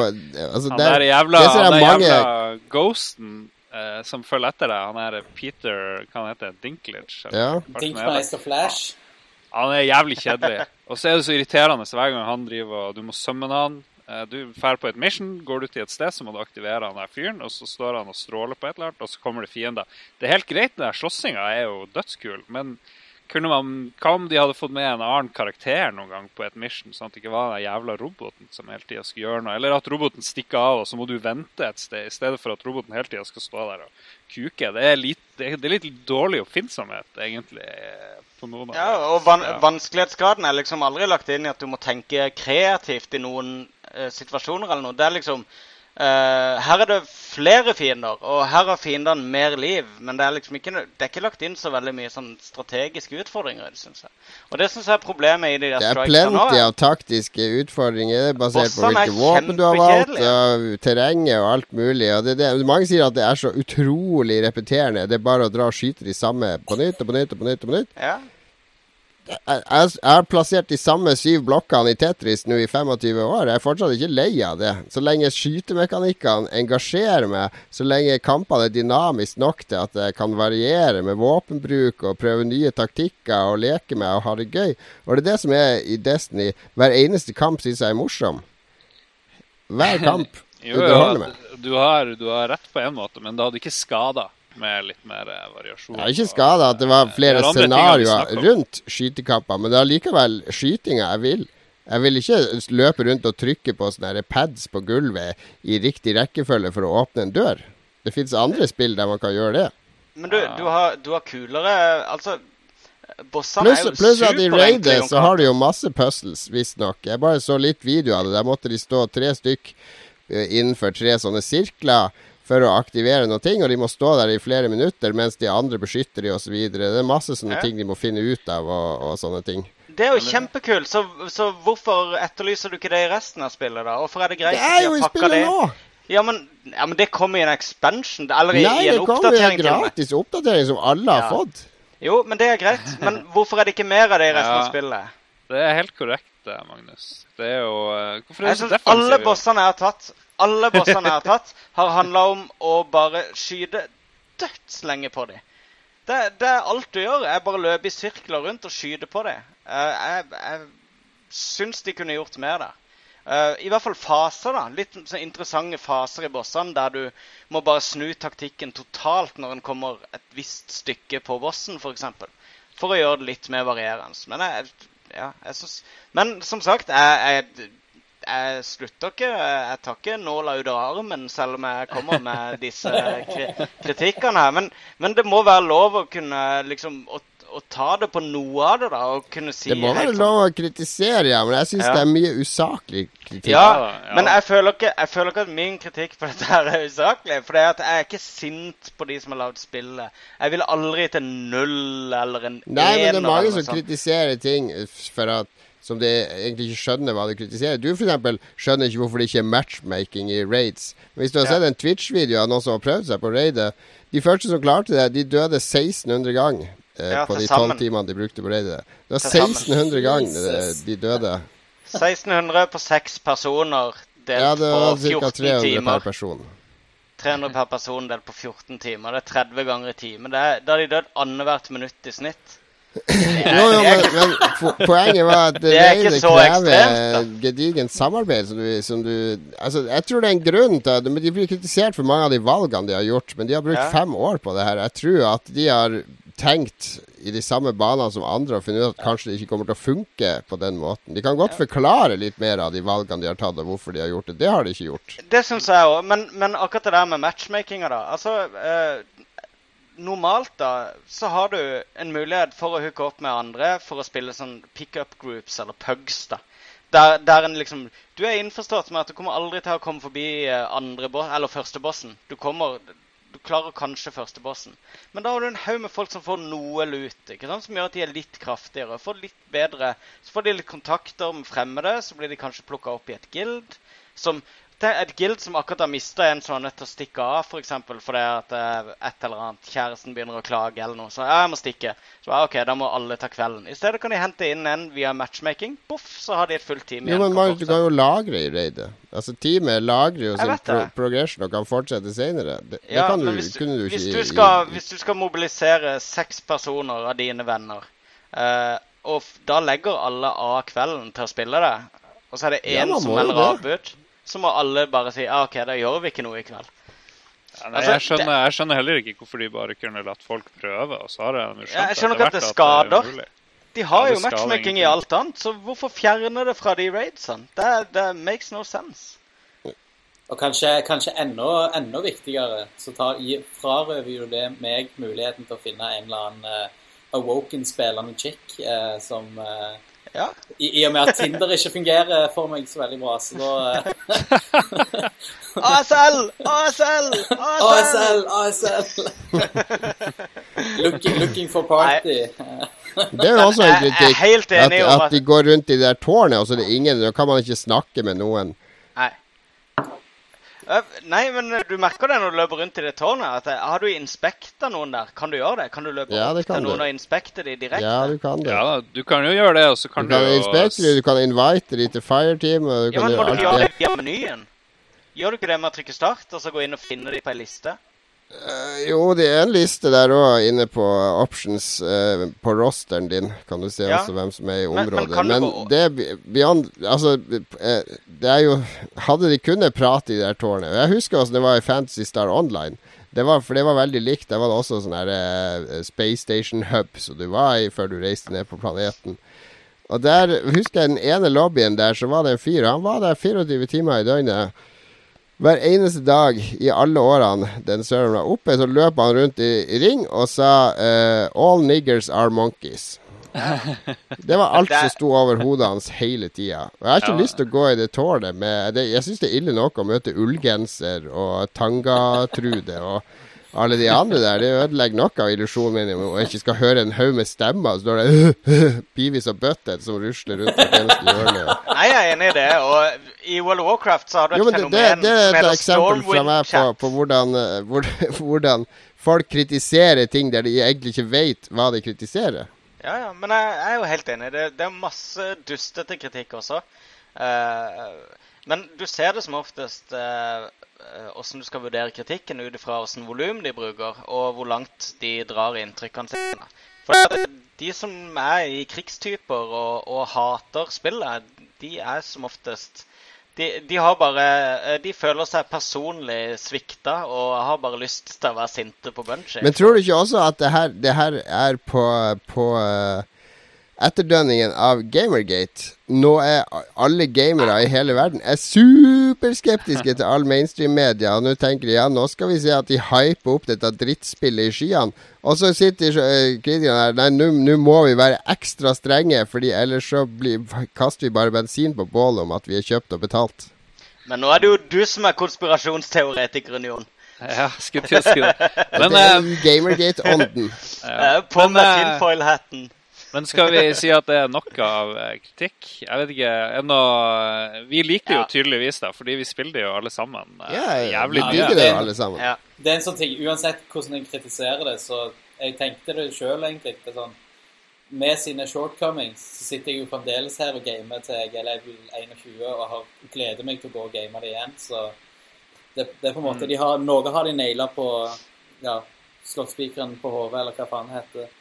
altså, Han er, der jævla, det han er mange jævla ghosten eh, som følger etter deg, han er Peter Hva han heter Dinklage? eller Ja. er? Dinkmeister Flash. Han er jævlig kjedelig. Og så er det så irriterende så hver gang han driver og du må summone han. Eh, Du drar på et mission, går du til et sted, så må du aktivere han der fyren, og så står han og stråler på et eller annet, og så kommer det fiender. Det er helt greit, den der slåssinga er jo dødskul, men kunne man, hva om de hadde fått med en annen karakter noen gang på et mission, sånn at det ikke var den jævla roboten som hele tida skulle gjøre noe, eller at roboten stikker av, og så må du vente et sted, i stedet for at roboten hele tida skal stå der og kuke. Det er litt, det er, litt dårlig oppfinnsomhet, egentlig, Ja, og van Ja. vanskelighetsgraden er liksom aldri lagt inn i at du må tenke kreativt i noen eh, situasjoner eller noe. Det er liksom Her er det flere fiender, og her har fiendene mer liv. Men det er liksom ikke, det er ikke lagt inn så veldig mye sånn strategiske utfordringer Synes jeg. Og det syns jeg er problemet i de der Det er plenty av taktiske utfordringer basert på hvilke våpen du har valgt, og terrenget og alt mulig. Og det, det, mange sier at det er så utrolig repeterende. Det er bare å dra og skyte de samme på nytt og på nytt og på nytt. og på nytt. Ja. Jeg, har plassert de samme syv blokkene i Tetris nå i 25 år. Jeg er fortsatt ikke lei av det. Så lenge skytemekanikkene engasjerer meg, så lenge kampene er dynamisk nok til at jeg kan variere med våpenbruk og prøve nye taktikker og leke med og ha det gøy. Og det er det som er i Destiny. Hver eneste kamp syns jeg er morsom. Hver kamp Jo, jo, du har, du har rett på en måte, men det hadde ikke skada med litt mer eh, variasjon. Det er ikke skada at det var flere de andre tingene vi scenarioer rundt skytekamper, men det er likevel skytinga jeg vil. Jeg vil ikke løpe rundt og trykke på sånne pads på gulvet i riktig rekkefølge for å åpne en dør. Det fins andre spill der man kan gjøre det. Men du, du, har, du har kulere Altså, bossene Pluss er jo pluss at i raidet så har du jo masse puzzles, visstnok. Jeg bare så litt video av det. Der måtte de stå tre stykk eh, innenfor tre sånne sirkler for å aktivere noen ting, og de må stå der i flere minutter mens de andre beskytter de osv. Det er masse sånne Ja. ting de må finne ut av og, og sånne ting. Det er jo kjempekult. Så, så hvorfor etterlyser du ikke det i resten av spillet, da? Hvorfor er det greit Det at de har pakka det inn? nå! Ja men, ja, men det kommer i en expansion, eller i, Nei, i det en kommer Nei, det en i en gratis oppdatering som alle har fått. Jo, men det er greit. Men hvorfor er det ikke mer av det i resten av spillet? Det er helt korrekt, Magnus. Det er jo eh, Hvorfor er Jeg så synes alle bossene jeg har tatt, alle bossene jeg har tatt, har handla om å bare skyte dødslenge på dem. Det, det er alt du gjør. Jeg bare løper i sirkler rundt og skyter på dem. Jeg, jeg syns de kunne gjort mer der. Eh, I hvert fall faser, da. Litt så interessante faser i bossene der du må bare snu taktikken totalt når en kommer et visst stykke på bossen, f.eks. For, eksempel. for å gjøre det litt mer varierende. Men jeg, ja, jeg synes, Men som sagt, jeg, jeg, jeg slutter ikke Jeg tar ikke nåla ut av armen selv om jeg kommer med disse kri kritikkene her. Men, men det må være lov å kunne liksom å, å ta det på noe av det, da, og kunne si Det må være sånn- lov å kritisere, ja, men jeg syns Ja. det er mye usaklig kritikk. Ja, Ja, men jeg føler, ikke, jeg føler ikke at min kritikk på dette her er usaklig. For det er at jeg er ikke sint på de som har lagd spillet. Jeg vil aldri til null eller en Nei, men det er mange som sånn. kritiserer ting for at som de egentlig ikke skjønner hva de kritiserer. Du eksempel skjønner ikke hvorfor det ikke er matchmaking i raids. Men hvis du har sett en Twitch-video av noen som har prøvd seg på raidet De første som klarte det, de døde 1600 ganger eh, Ja, på de tolv timene de brukte på raidet. Det var 1600 ganger de døde. 1600 på seks personer delt Ja, det var på ca. 14 300 timer. per person. 300 per person delt på 14 timer. Det er 30 ganger i timen. Er, da har de dødd annethvert minutt i snitt. Jo, jo, men, men poenget var at Det så krever gedigent samarbeid. Som du, som du Altså, jeg tror det er en grunn til at De blir kritisert for mange av de valgene de har gjort, men de har brukt Ja. fem år på det her. Jeg tror at de har tenkt i de samme banene som andre og funnet ut at kanskje det ikke kommer til å funke på den måten. De kan godt forklare litt mer av de valgene de har tatt, og hvorfor de har gjort det. Det har de ikke gjort. Det syns jeg òg. Men, men akkurat det der med matchmakinga, da. Altså eh, Normalt da, så har du en mulighet for å hooke opp med andre for å spille sånn pickup groups eller pugs. da. Der, der en liksom Du er innforstått med at du kommer aldri til å komme forbi eh, andre eller første bossen. Du kommer Du klarer kanskje første bossen. Men da har du en haug med folk som får noe lut, ikke sant? som gjør at de er litt kraftigere. Får litt bedre Så får de litt kontakter med fremmede, så blir de kanskje plukka opp i et guild. Som det er et guild som akkurat har mista en som er nødt til å stikke av, f.eks. For eksempel, fordi at eh, et eller annet kjæresten begynner å klage eller noe. Så ja, jeg må stikke. Så ja, OK, da må alle ta kvelden. I stedet kan de hente inn en via matchmaking. Boff, så har de et fullt team igjen. Jo, men man kan jo lagre i raidet. Altså, teamet lagrer jo sin pro progression og kan fortsette senere. Det, det Ja, kan du, hvis, kunne du hvis, i- du skal, i- hvis du skal mobilisere seks personer av dine venner, uh, og da legger alle av kvelden til å spille det, og så er det én ja, som melder avbud, så må alle bare si ja, OK, da gjør vi ikke noe i kveld. Ja, nei, Altså, jeg, skjønner, jeg skjønner heller ikke hvorfor de bare kunne latt folk prøve. og så har de skjønt Ja, jeg skjønner ikke at det skader. er det. De har Ja, jo matchmaking i alt annet, så hvorfor fjerne det fra de raidsene? Det, det makes no sense. Og kanskje, kanskje enda, enda viktigere, så tar, frarøver jo det meg muligheten til å finne en eller annen uh, awoken spillende chick uh, som eh, Ja. i, I og med at Tinder ikke fungerer for meg så veldig bra, så da eh, ASL! ASL! ASL! ASL! looking, looking for party. Det er jo også en kritikk. At, at at- de går rundt i det der tårnet, og så er det ingen Da kan man ikke snakke med noen. Nei. Men du merker det når du løper rundt i det tårnet. At eh, Har du inspekta noen der? Kan du gjøre det? Kan du løpe Ja, det opp kan til noen du. og inspekte de direkte? Ja, du kan det. Ja, du kan jo gjøre det, og så Du kan kan du jo inspekte dem, du kan invite dem til fireteam, og du Ja, kan men Må du gjøre ikke gjøre det det. via menyen? Gjør du ikke det med å trykke start, og så gå inn og finne de på ei liste? Eh, Jo, det er en liste der òg, inne på options uh, på rosteren din. Kan du se Ja. altså hvem som er i Men- men området. Men, det beyond Altså, eh, det er jo Hadde de kunnet prate i det der tårnet Jeg husker også det var i Fantasy Star Online. Det var, for det var veldig likt. Der var det også sånn her eh, Space Station Hub som du var i før du reiste ned på planeten. Og der husker jeg den ene lobbyen der, så var det en fyr. Han var der 24 timer i døgnet. Hver eneste dag i alle årene den serveren var oppe, så løp han rundt i, i ring og sa uh, 'All niggers are monkeys'. Det var alt som sto over hodet hans hele tida. Jeg har ikke Ja. lyst til å gå i det tårnet med det, Jeg syns det er ille nok å møte ullgenser og tangatrude og alle de andre der. Det ødelegger noe av illusjonen min om jeg ikke skal høre en haug med stemmer. Så står det Beavis og Butthead som rusler rundt hvert eneste hjørne. Nei, jeg er enig i det. Og i World of Warcraft så har du et Jo, men det, det, fenomen det er et eksempel fra meg på, på hvordan, eh, hvor, hvordan folk kritiserer ting der de egentlig ikke vet hva de kritiserer. Ja, ja, men jeg, jeg er jo helt enig. Det, det er masse dustete kritikk også. Uh, men du ser det som oftest eh, hvordan du skal vurdere kritikken ut ifra hvilket volum de bruker, og hvor langt de drar inntrykkene sine. For de som er i krigstyper og, og hater spillet, de er som oftest de, de har bare eh, De føler seg personlig svikta og har bare lyst til å være sinte på Bunchy. Men tror du ikke også at det her, det her er på, på eh, etterdønningen av Gamergate. Nå er alle gamere i hele verden er superskeptiske til all mainstream-media. Og nå tenker de ja, nå skal vi se at de hyper opp dette drittspillet i skyene. Og så sitter uh, kritikerne der Nei, nå må vi være ekstra strenge, Fordi ellers så blir, kaster vi bare bensin på bålet om at vi er kjøpt og betalt. Men nå er det jo du som er konspirasjonsteoretikeren, Jon. Ja, skulle til å si det. Men, det er Gamergate-ånden. Ja. På med tinfoil-hatten. Men skal vi si at det er nok av eh, kritikk? Jeg vet ikke. Ennå, vi liker jo tydeligvis det, fordi vi spiller det jo alle sammen. Ja, ja, jævlig vi liker det jo alle sammen. Ja. Det er en sånn ting, Uansett hvordan jeg kritiserer det, så jeg tenkte det sjøl, egentlig. Det sånn, med sine shortcomings så sitter jeg jo fremdeles her og gamer til jeg er level 21 og har, gleder meg til å gå og game det igjen. Så det, det er på en måte mm. de har, Noe har de naila på ja, slåttspikeren på hodet, eller hva faen det heter.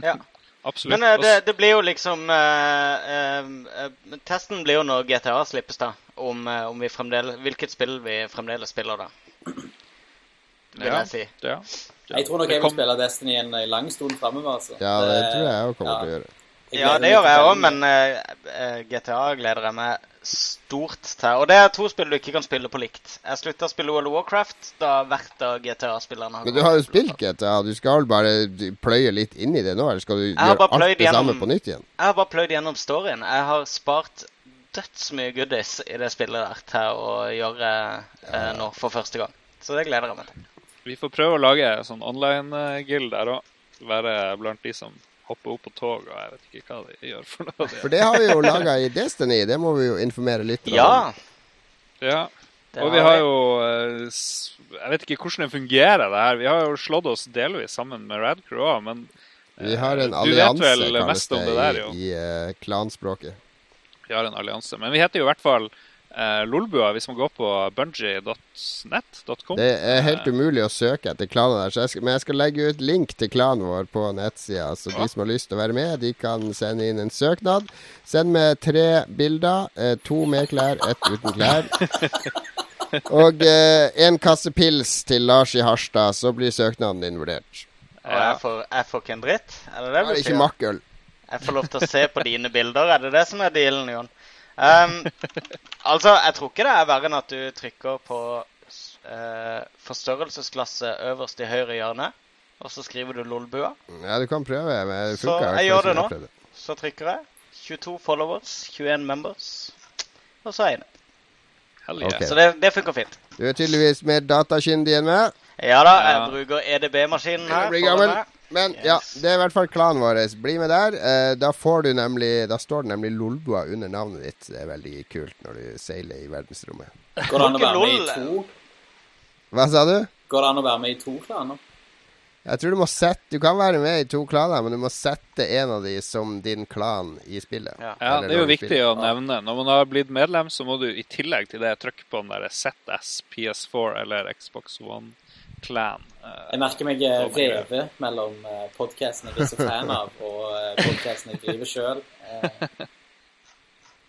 Ja. Absolutt. Men uh, det, det, blir jo liksom uh, uh, Testen blir jo når GTA slippes, da. Om, om vi fremdeles Hvilket spill vi fremdeles spiller, da. Vil ja, jeg si. Ja, ja. Jeg tror nok jeg vil spille Destiny en lang stund framover. Altså. Ja, det, det tror jeg òg kommer til å gjøre. Ja, det gjør jeg òg, men GTA gleder jeg meg stort til. Og det er to spill du ikke kan spille på likt. Jeg slutta å spille World of Warcraft da hvert av GTA-spillerne har Men du har jo spilt GTA. Du skal vel bare pløye litt inn i det nå, eller skal du gjøre alt det gjennom, samme på nytt igjen? Jeg har bare pløyd gjennom storyen. Jeg har spart dødsmye goodies i det spillet der til å gjøre eh, nå for første gang. Så det gleder jeg meg til. Vi får prøve å lage sånn online-guild der òg. Være blant de som hoppe opp på tog, og jeg vet ikke hva de gjør for noe. For det har vi jo laga i Destiny, det må vi jo informere litt om. Ja. ja. Og vi har jo eh, Jeg vet ikke hvordan det fungerer, det her. Vi har jo slått oss delvis sammen med Radcrew òg, men vi har en eh, allianse, kalles det, det der, i, i uh, klanspråket. Vi har en allianse. Men vi heter jo i hvert fall eh, Lolbua hvis man går på bungee.net.com. Det er helt umulig å søke etter klanen der, jeg skal, men jeg skal legge ut link til klanen vår på nettsida. Så ja. de som har lyst til å være med, de kan sende inn en søknad. Send med tre bilder. Eh, to med klær, ett uten klær. Og eh, en kasse pils til Lars i Harstad, så blir søknaden din vurdert. Og jeg får, jeg får ikke en dritt? Er det det? Det ikke makkøl. Jeg får lov til å se på dine bilder, er det det som er dealen, Jon? Um, altså, jeg tror ikke det er verre enn at du trykker på uh, forstørrelsesglasset øverst i høyre hjørne, og så skriver du LOLBUA. Ja, du kan prøve. Men det så jeg gjør det nå. Så trykker jeg. 22 followers, 21 members, og så er jeg inne. Okay. Så det, det funker fint. Du er tydeligvis mer datakyndig enn meg. Ja da, jeg bruker EDB-maskinen her. Men yes. ja, det er i hvert fall klanen vår. Bli med der. Eh, da får du nemlig Da står det nemlig Lolbua under navnet ditt. Det er veldig kult når du seiler i verdensrommet. Går det an å være med i to? Hva sa du? Går det an å være med i to klaner? Jeg tror du må sette Du kan være med i to klaner, men du må sette en av de som din klan i spillet. Ja, ja det er jo viktig spiller. å nevne. Når man har blitt medlem, så må du i tillegg til det trykke på den der ZS PS4 eller Xbox One Clan. Uh, jeg merker meg eh, mellom uh, podkasten jeg er så fan av, og podkasten jeg driver sjøl.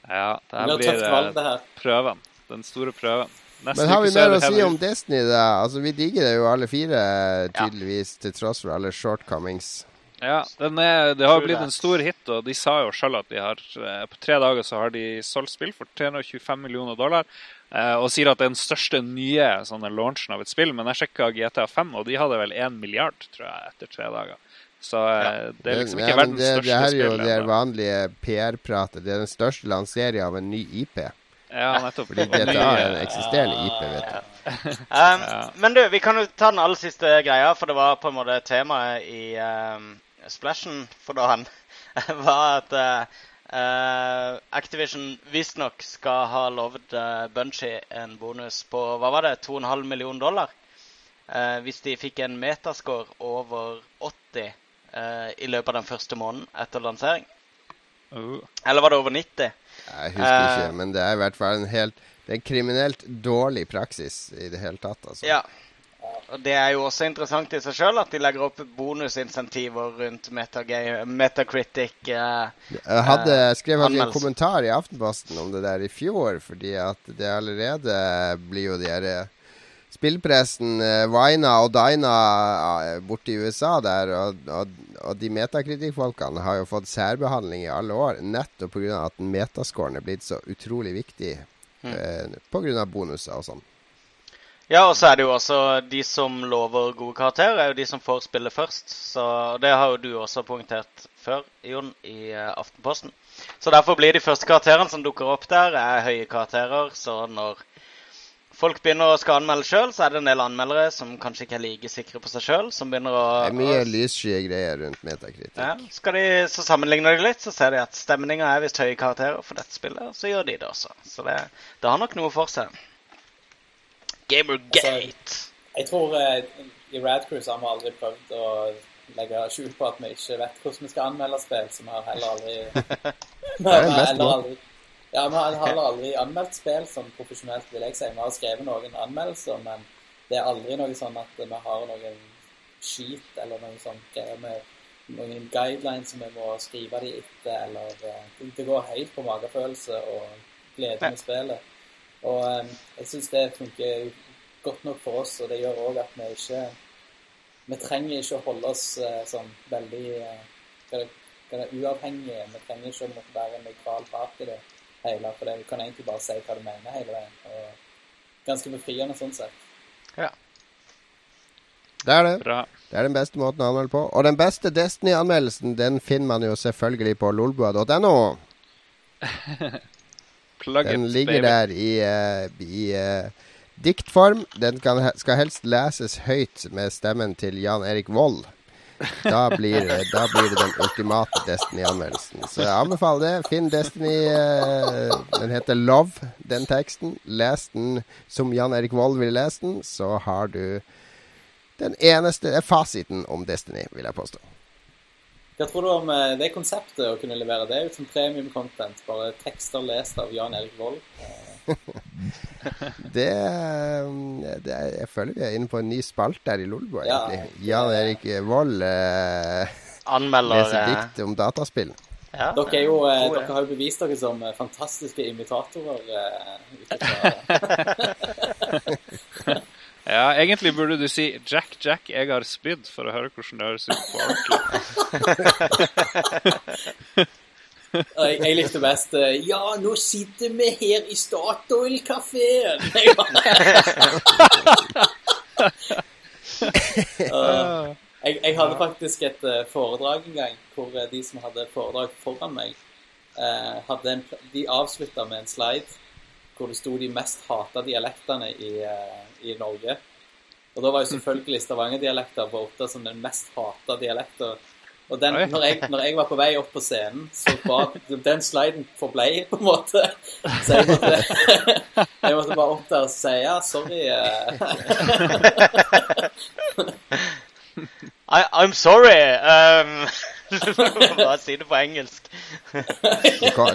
Ja, det her blir valg, det her. prøven. Den store prøven. Neste Men har vi mer å si om Destiny, da? Altså, Vi digger det jo alle fire, tydeligvis, ja. til tross for alle shortcomings. Ja, er, det har blitt en stor hit, og de sa jo sjøl at de har på tre dager så har de solgt spill for 325 millioner dollar. Uh, og sier at det er den største nye sånne launchen av et spill. Men jeg sjekka GTA5, og de hadde vel 1 milliard tror jeg, etter tre dager. Så uh, ja. det er liksom ikke ja, verdens det, største spill. Det er jo det vanlige PR-pratet. Det er den største lanseringen av en ny IP. Ja, nettopp. Fordi GTA er en eksisterende IP, vet du. Um, men du, vi kan jo ta den aller siste greia, for det var på en måte temaet i um, Splashen for da han var at uh, Uh, Activision visstnok skal ha lovd uh, Bunchy en bonus på hva var det, 2,5 millioner dollar. Uh, hvis de fikk en metascore over 80 uh, i løpet av den første måneden etter lansering. Uh. Eller var det over 90? Jeg husker ikke, men det er i hvert fall en helt Det er en kriminelt dårlig praksis i det hele tatt. Altså. Ja, og Det er jo også interessant i seg sjøl at de legger opp bonusinsentiver rundt Metacritic. Eh, jeg hadde eh, skrevet en kommentar i Aftenposten om det der i fjor, fordi at det allerede blir jo de her eh, spillpressen eh, Vina og Dina uh, borte i USA der, og, og, og de metakritikkfolkene har jo fått særbehandling i alle år nettopp pga. at metascoren er blitt så utrolig viktig mm. eh, pga. bonuser og sånn. Ja, og så er det jo også de som lover gode karakterer, er jo de som får spille først. Så det har jo du også poengtert før, Jon, i Aftenposten. Så derfor blir de første karakterene som dukker opp der, er høye karakterer. Så når folk begynner å skal anmelde sjøl, så er det en del anmeldere som kanskje ikke er like sikre på seg sjøl, som begynner å Det er mye lyssky greier rundt metakritikk. Ja, skal de, Så sammenligner de litt, så ser de at stemninga er visst høye karakterer for dette spillet, så gjør de det også. Så det, det har nok noe for seg. Gamergate. Altså, jeg tror uh, i Radcruise har vi aldri prøvd å legge skjul på at vi ikke vet hvordan vi skal anmelde spill, så vi har heller aldri vi har heller aldri, ja, vi har heller aldri anmeldt spill sånn profesjonelt, vil jeg si. Vi har skrevet noen anmeldelser, men det er aldri noe sånn at vi har noen skit eller noe sånt greier med noen guidelines som vi må skrive de etter, eller det, det går helt på magefølelse og glede med spillet. Og um, jeg syns det funker godt nok for oss, og det gjør òg at vi ikke vi trenger ikke å holde oss uh, sånn veldig uh, uavhengige. Vi trenger ikke å måtte være en nøytral part i det hele, for det, vi kan egentlig bare si hva du mener hele veien. Og ganske befriende sånn sett. Ja. Det er det. Bra. Det er den beste måten å anmelde på. Og den beste Destiny-anmeldelsen den finner man jo selvfølgelig på lolbua.no. den ligger der i, uh, i uh, diktform. Den kan, skal helst leses høyt med stemmen til Jan Erik Vold. Da blir, da blir det den ultimate Destiny-anmeldelsen. Så jeg anbefaler det. Finn Destiny. Uh, den heter Love, den teksten. Les den som Jan Erik Vold ville lest den, så har du den eneste fasiten om Destiny, vil jeg påstå. Hva tror du om eh, det konseptet å kunne levere det ut som premium content? Bare tekster lest av Jan Erik Vold? det, det er, Jeg føler vi er inne på en ny spalte her i Lolbo, ja, Jan Erik Vold eh, Anmelder leser eh, dikt om dataspill. Ja, dere, jo, eh, dere, har jo bevist dere som eh, fantastiske imitatorer. Eh, Ja, egentlig burde du si 'Jack, Jack, jeg har spydd', for å høre hvordan det høres ut på ordentlig. jeg, jeg, likte best uh, 'Ja, nå sitter vi her i Statoil-kafeen'. uh, jeg, jeg, hadde faktisk et uh, foredrag en gang hvor de som hadde foredrag foran meg, hadde en, de avslutta med en slide hvor det sto de mest hata dialektene i, uh, i, Norge. Og da var jo selvfølgelig Stavanger-dialekter på som den mest hata dialekta. Og den, når, jeg, når, jeg, var på vei opp på scenen, så var den sliden forblei, på en måte. Så jeg måtte, jeg måtte bare opp der og si ja, sorry. I, I'm sorry. Um... Bare si det på engelsk.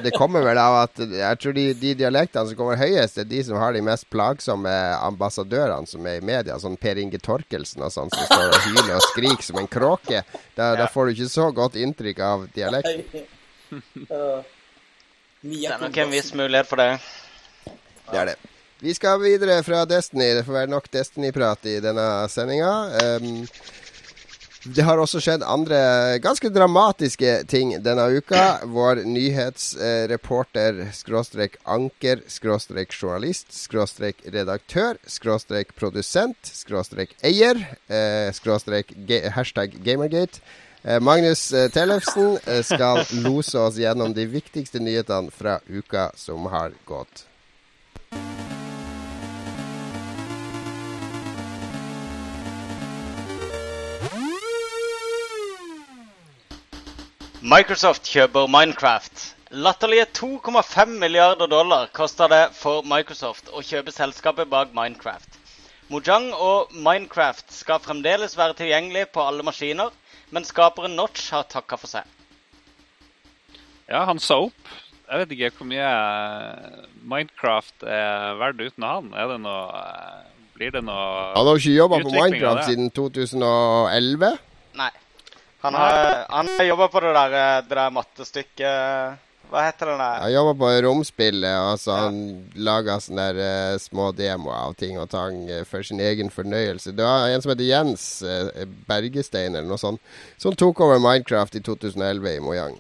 det, kommer vel av at jeg tror de, de, dialektene som kommer høyest, er de som har de mest plagsomme ambassadørene som er i media. Sånn Per Inge Torkelsen og sånn, som står og hyler og skriker som en kråke. Da, ja. da, får du ikke så godt inntrykk av dialekten Det er nok en viss mulighet for det. Det er det. Vi skal videre fra Destiny. Det får være nok Destiny-prat i denne sendinga. Um, det har også skjedd andre ganske dramatiske ting denne uka. Vår nyhetsreporter, skråstrek anker, skråstrek journalist, skråstrek redaktør, skråstrek produsent, skråstrek eier, eh, skråstrek hashtag gamergate. Eh, Magnus eh, Tellefsen skal lose oss gjennom de viktigste nyhetene fra uka som har gått. Microsoft kjøper Minecraft. Latterlige 2,5 milliarder dollar koster det for Microsoft å kjøpe selskapet bak Minecraft. Mojang og Minecraft skal fremdeles være tilgjengelig på alle maskiner, men skaperen Notch har takka for seg. Ja, han sa opp. Jeg vet ikke hvor mye eh, Minecraft er verdt uten han. Er det noe eh, Blir det noe Han har ikke jobba på Minecraft siden 2011? Nei. Han har, han har jobba på det der, det der mattestykket Hva heter den der? Han jobber på romspillet, og så han lager sånne der, uh, små demoer av ting og tang uh, for sin egen fornøyelse. Det var en som heter Jens uh, Bergestein eller noe sånt, som tok over Minecraft i 2011 i Mojang.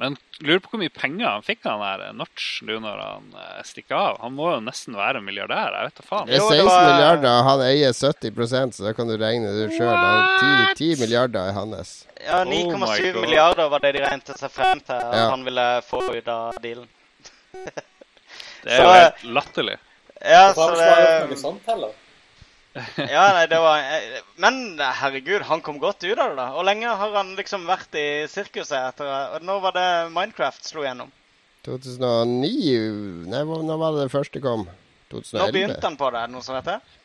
Men lurer på hvor mye penger han fikk han der eh, Notch nå når han eh, stikker av. Han må jo nesten være milliardær. Jeg vet da faen. Det er 16 var- milliarder, han eier 70% så da kan du regne det sjøl. 10, 10 milliarder er hans. Ja, Oh 9,7 oh milliarder var det de regnet seg frem til at Ja. han ville få ut av dealen. Det er Så, jo eh, helt latterlig. Ja, så det... noe det sånt heller? Ja, nei, det var eh, Men herregud, han kom godt ut av det, da. Hvor lenge har han liksom vært i sirkuset etter og Når var det Minecraft slo gjennom? 2009 Nei, når var det det første kom? Når 2011? begynte han på det? Er det noe som heter?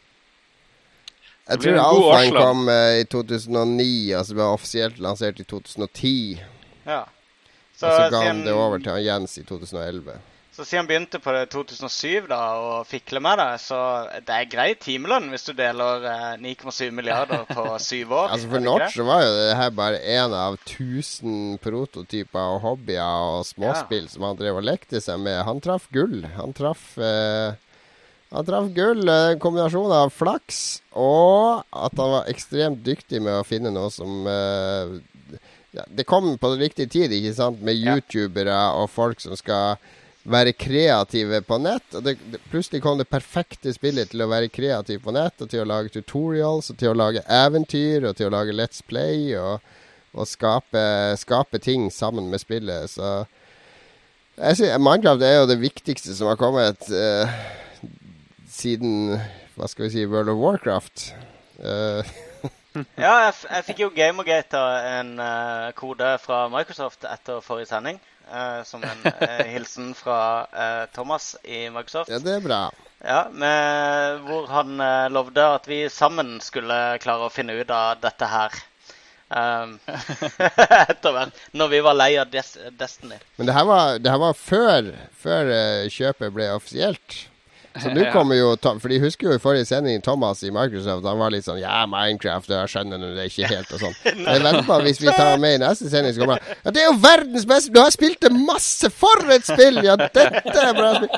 Jeg tror en alfaen kom eh, i 2009, altså ble offisielt lansert i 2010. Ja. og så ga han det over til Jens i 2011. Så siden han begynte på det 2007 da, og fikle med det, så det er grei timelønn hvis du deler eh, 9,7 milliarder på syv år. Altså For Notch var jo det her bare én av 1000 prototyper og hobbyer og småspill som han drev og lekte seg med. Han traff gull. Han traff eh, Han traff gull. eh, kombinasjon av flaks og at han var ekstremt dyktig med å finne noe som eh, ja, Det kom på riktig tid, ikke sant, med Ja. youtubere og folk som skal være kreative på nett. Det, det, plutselig kom det perfekte spillet til å være kreativ på nett, og til å lage tutorials, og til å lage eventyr, og til å lage Let's Play, og, og skape, skape ting sammen med spillet. Så jeg synes, Minecraft er jo det viktigste som har kommet uh, siden Hva skal vi si World of Warcraft. Uh, Ja, jeg, jeg fikk jo Gamergate en uh, kode fra Microsoft etter forrige sending. Eh, som en uh, hilsen fra uh, Thomas i Microsoft. ja, det er bra. Ja, med, Hvor han lovde at vi sammen skulle klare å finne ut av dette her. Um, etter hvert. Når vi var lei av Des Destiny. Men det her var, det her var før, før kjøpet ble offisielt. Så nå kommer jo Tom- For de husker jo i forrige sending Thomas i Microsoft. Han var litt sånn Ja, Minecraft, jeg skjønner nå det ikke helt, og sånn. Jeg venter på hvis vi tar ham med i neste sending, så kommer han Ja, det er jo verdens beste Du har spilt det masse! For et spill! Ja, dette er bra spill!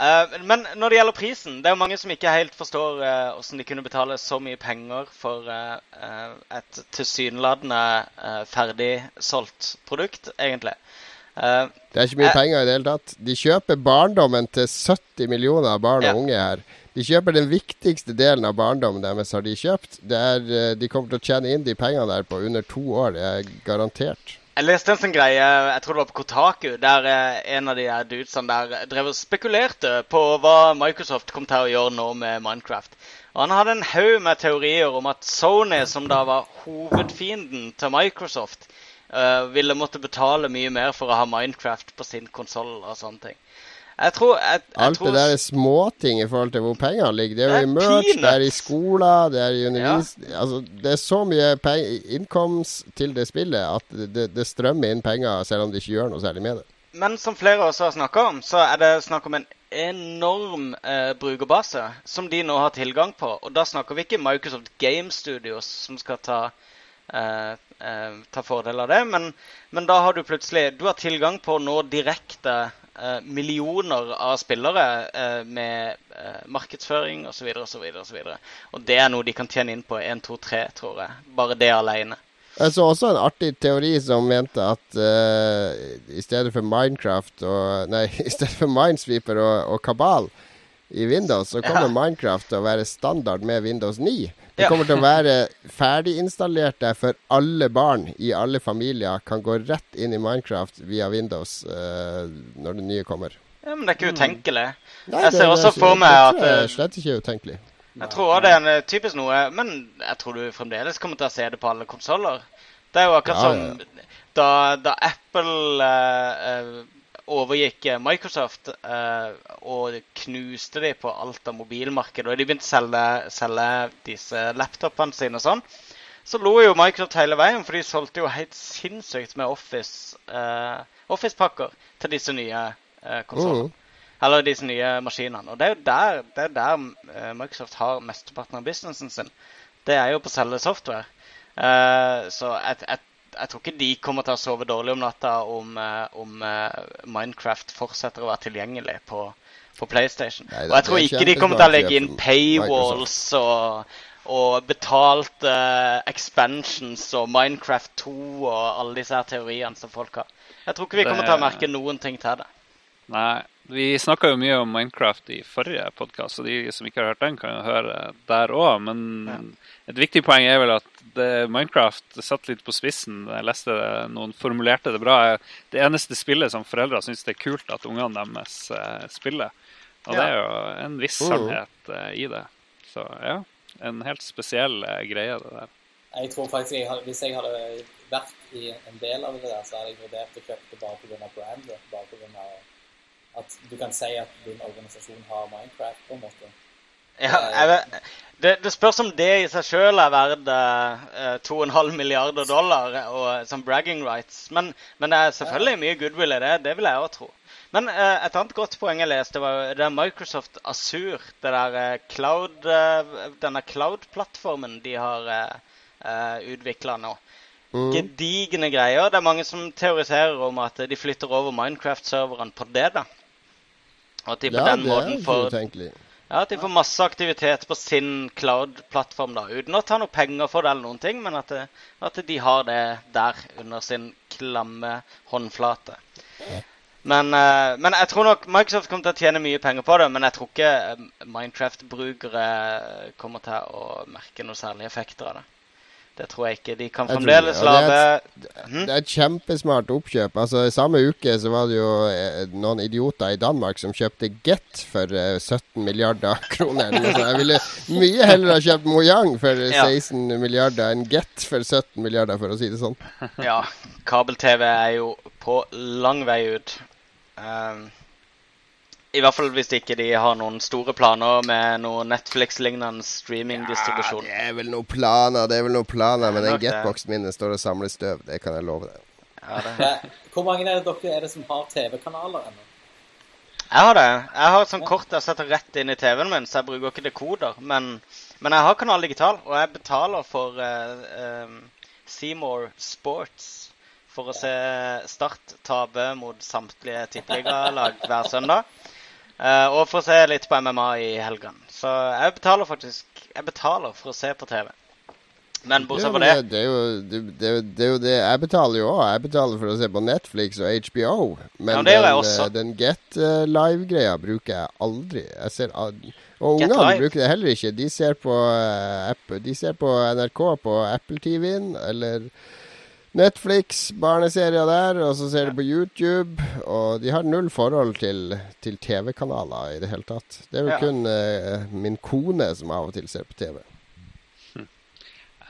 Uh, men når det gjelder prisen, det er jo mange som ikke helt forstår uh, hvordan de kunne betale så mye penger for uh, et tilsynelatende ferdig solgt produkt, egentlig. Eh, Det er ikke mye uh, penger i det hele tatt. De kjøper barndommen til 70 millioner barn Ja. og unge her. De kjøper den viktigste delen av barndommen deres, har de kjøpt. Det er, eh, de kommer til å tjene inn de pengene der på under to år, det er garantert. Jeg leste en sånn greie, jeg tror det var på Kotaku, der en av de dudesene der drev og spekulerte på hva Microsoft kom til å gjøre nå med Minecraft. Og han hadde en haug med teorier om at Sony, som da var hovedfienden til Microsoft, eh, ville måtte betale mye mer for å ha Minecraft på sin konsoll og sånne ting. Jeg tror, jeg, jeg Alt tror det der er småting i forhold til hvor pengene ligger. Det er jo i merch, peanuts. det er i skoler, det er i undervis... Altså, det er så mye innkomst til det spillet at det, det, det strømmer inn penger selv om de ikke gjør noe særlig med det. Men som flere også har snakka om, så er det snakk om en enorm eh, brukerbase som de nå har tilgang på. Og da snakker vi ikke Microsoft Game Studios som skal ta, eh, eh, ta fordel av det, men, men da har du plutselig Du har tilgang på nå direkte eh, millioner av spillere eh, med eh, markedsføring osv. osv. osv. Og det er noe de kan tjene inn på 1, 2, 3, tror jeg. Bare det alene. Jeg så også en artig teori som mente at uh, i stedet for Minecraft og Nei, i stedet for Minesweeper og, og Kabal i Windows, så kommer Ja. Minecraft til å være standard med Windows 9. Det kommer til å være ferdiginstallert der for alle barn i alle familier kan gå rett inn i Minecraft via Windows uh, når det nye kommer. Ja, Men det er ikke utenkelig. Nei, Jeg ser også for meg at, Det jeg eh, slett ikke er utenkelig. Jeg tror også det er en eh, typisk noe, men jeg tror du fremdeles kommer til å se det på alle konsoller. Det er jo akkurat Ja, som da, da Apple eh, overgikk eh, Microsoft eh, og knuste de på alt av mobilmarkedet. og de begynte å selge, selge disse laptopene sine og sånn, så lo jo Microsoft hele veien, for de solgte jo helt sinnssykt med Office, eh, Office-pakker til disse nye eh, konsollene. Mm. Eller disse nye maskinene. Og det er jo der, det er der eh, Microsoft har mesteparten av businessen sin. Det er jo på å selge software. Eh, så jeg, jeg, jeg tror ikke de kommer til å sove dårlig om natta om, eh, om eh, Minecraft fortsetter å være tilgjengelig på, på PlayStation. Nei, og jeg tror ikke de kommer til å legge inn paywalls og, og betalte expansions og Minecraft 2 og alle disse her teoriene som folk har. Jeg tror ikke vi kommer til å merke noen ting til det. Nei, vi snakka jo mye om Minecraft i forrige podkast, så de som ikke har hørt den, kan jo høre der òg. Men Ja. et viktig poeng er vel at det, Minecraft satt litt på spissen. Jeg leste noen formulerte det bra. Det eneste spillet som foreldre syns det er kult at ungene deres eh, spiller. Og det er jo en viss sannhet eh, i det. Så ja, en helt spesiell eh, greie, det der. Jeg tror faktisk jeg hadde, Hvis jeg hadde vært i en del av det der, så hadde jeg vurdert å kjøpe det bare pga. brandet. Bare pga. At du kan si at din organisasjon har Minecraft, på en måte. Ja, jeg vet, det, det spørs om det i seg sjøl er verdt eh, 2,5 milliarder dollar og, som bragging rights. Men, men det er selvfølgelig mye goodwill i det. Det vil jeg òg tro. Men eh, et annet godt poeng jeg leste, var det er Microsoft Azure. Det der eh, cloud, eh, denne cloud-plattformen de har uh, utvikla nå. Mm. Gedigne greier. Det er mange som teoriserer om at de flytter over Minecraft-serveren på det. da. Og at de på Ja, den måten får ja, At de får masse aktivitet på sin cloud-plattform, da, uten å ta noe penger for det, eller noen ting, men at, det, at de har det der under sin klamme håndflate. Men, eh, men jeg tror nok Microsoft kommer til å tjene mye penger på det, men jeg tror ikke eh, Minecraft-brukere kommer til å merke noen særlige effekter av det. Det tror jeg ikke. De kan fremdeles det, det er Mhm. Det er et kjempesmart oppkjøp. Altså, Samme uke så var det jo eh, noen idioter i Danmark som kjøpte Get for eh, 17 milliarder kroner. Så. Jeg ville mye heller ha kjøpt Mojang for eh, Ja. 16 milliarder enn Get for 17 milliarder, for å si det sånn. Ja, kabel-TV er jo på lang vei ut. Um, I hvert fall hvis ikke de har noen store planer med noe Netflix-lignende streaming-distribusjon. Ja, det er vel noen planer, det er vel noen planer, men den. Getboxen min står og samler støv. Det kan jeg love deg. Ja, det. Det, hvor mange er det dere er det som har TV-kanaler ennå? Jeg har det. Jeg har et sånt kort jeg setter rett inn i TV-en min, så jeg bruker ikke dekoder. Men, men jeg har kanal digital, og jeg betaler for uh, um, Seymour Sports for å se Start tape mot samtlige tippeligalag hver søndag. Eh, og for å se litt på MMA i helgene. Så jeg betaler faktisk Jeg betaler for å se på TV. Men bortsett fra det det, det, er jo, det, det, er jo- det Jeg betaler jo òg. Jeg betaler for å se på Netflix og HBO. Men Ja, den, eh, den Get uh, Live-greia bruker jeg aldri. Jeg ser og ungene bruker det heller ikke. De ser på, uh, app, de ser på NRK på Apple TV-en eller Netflix, barneserier der, og så ser de på YouTube. Og de har null forhold til, til TV-kanaler i det hele tatt. Det er jo Ja. kun uh, min kone som av og til ser på TV.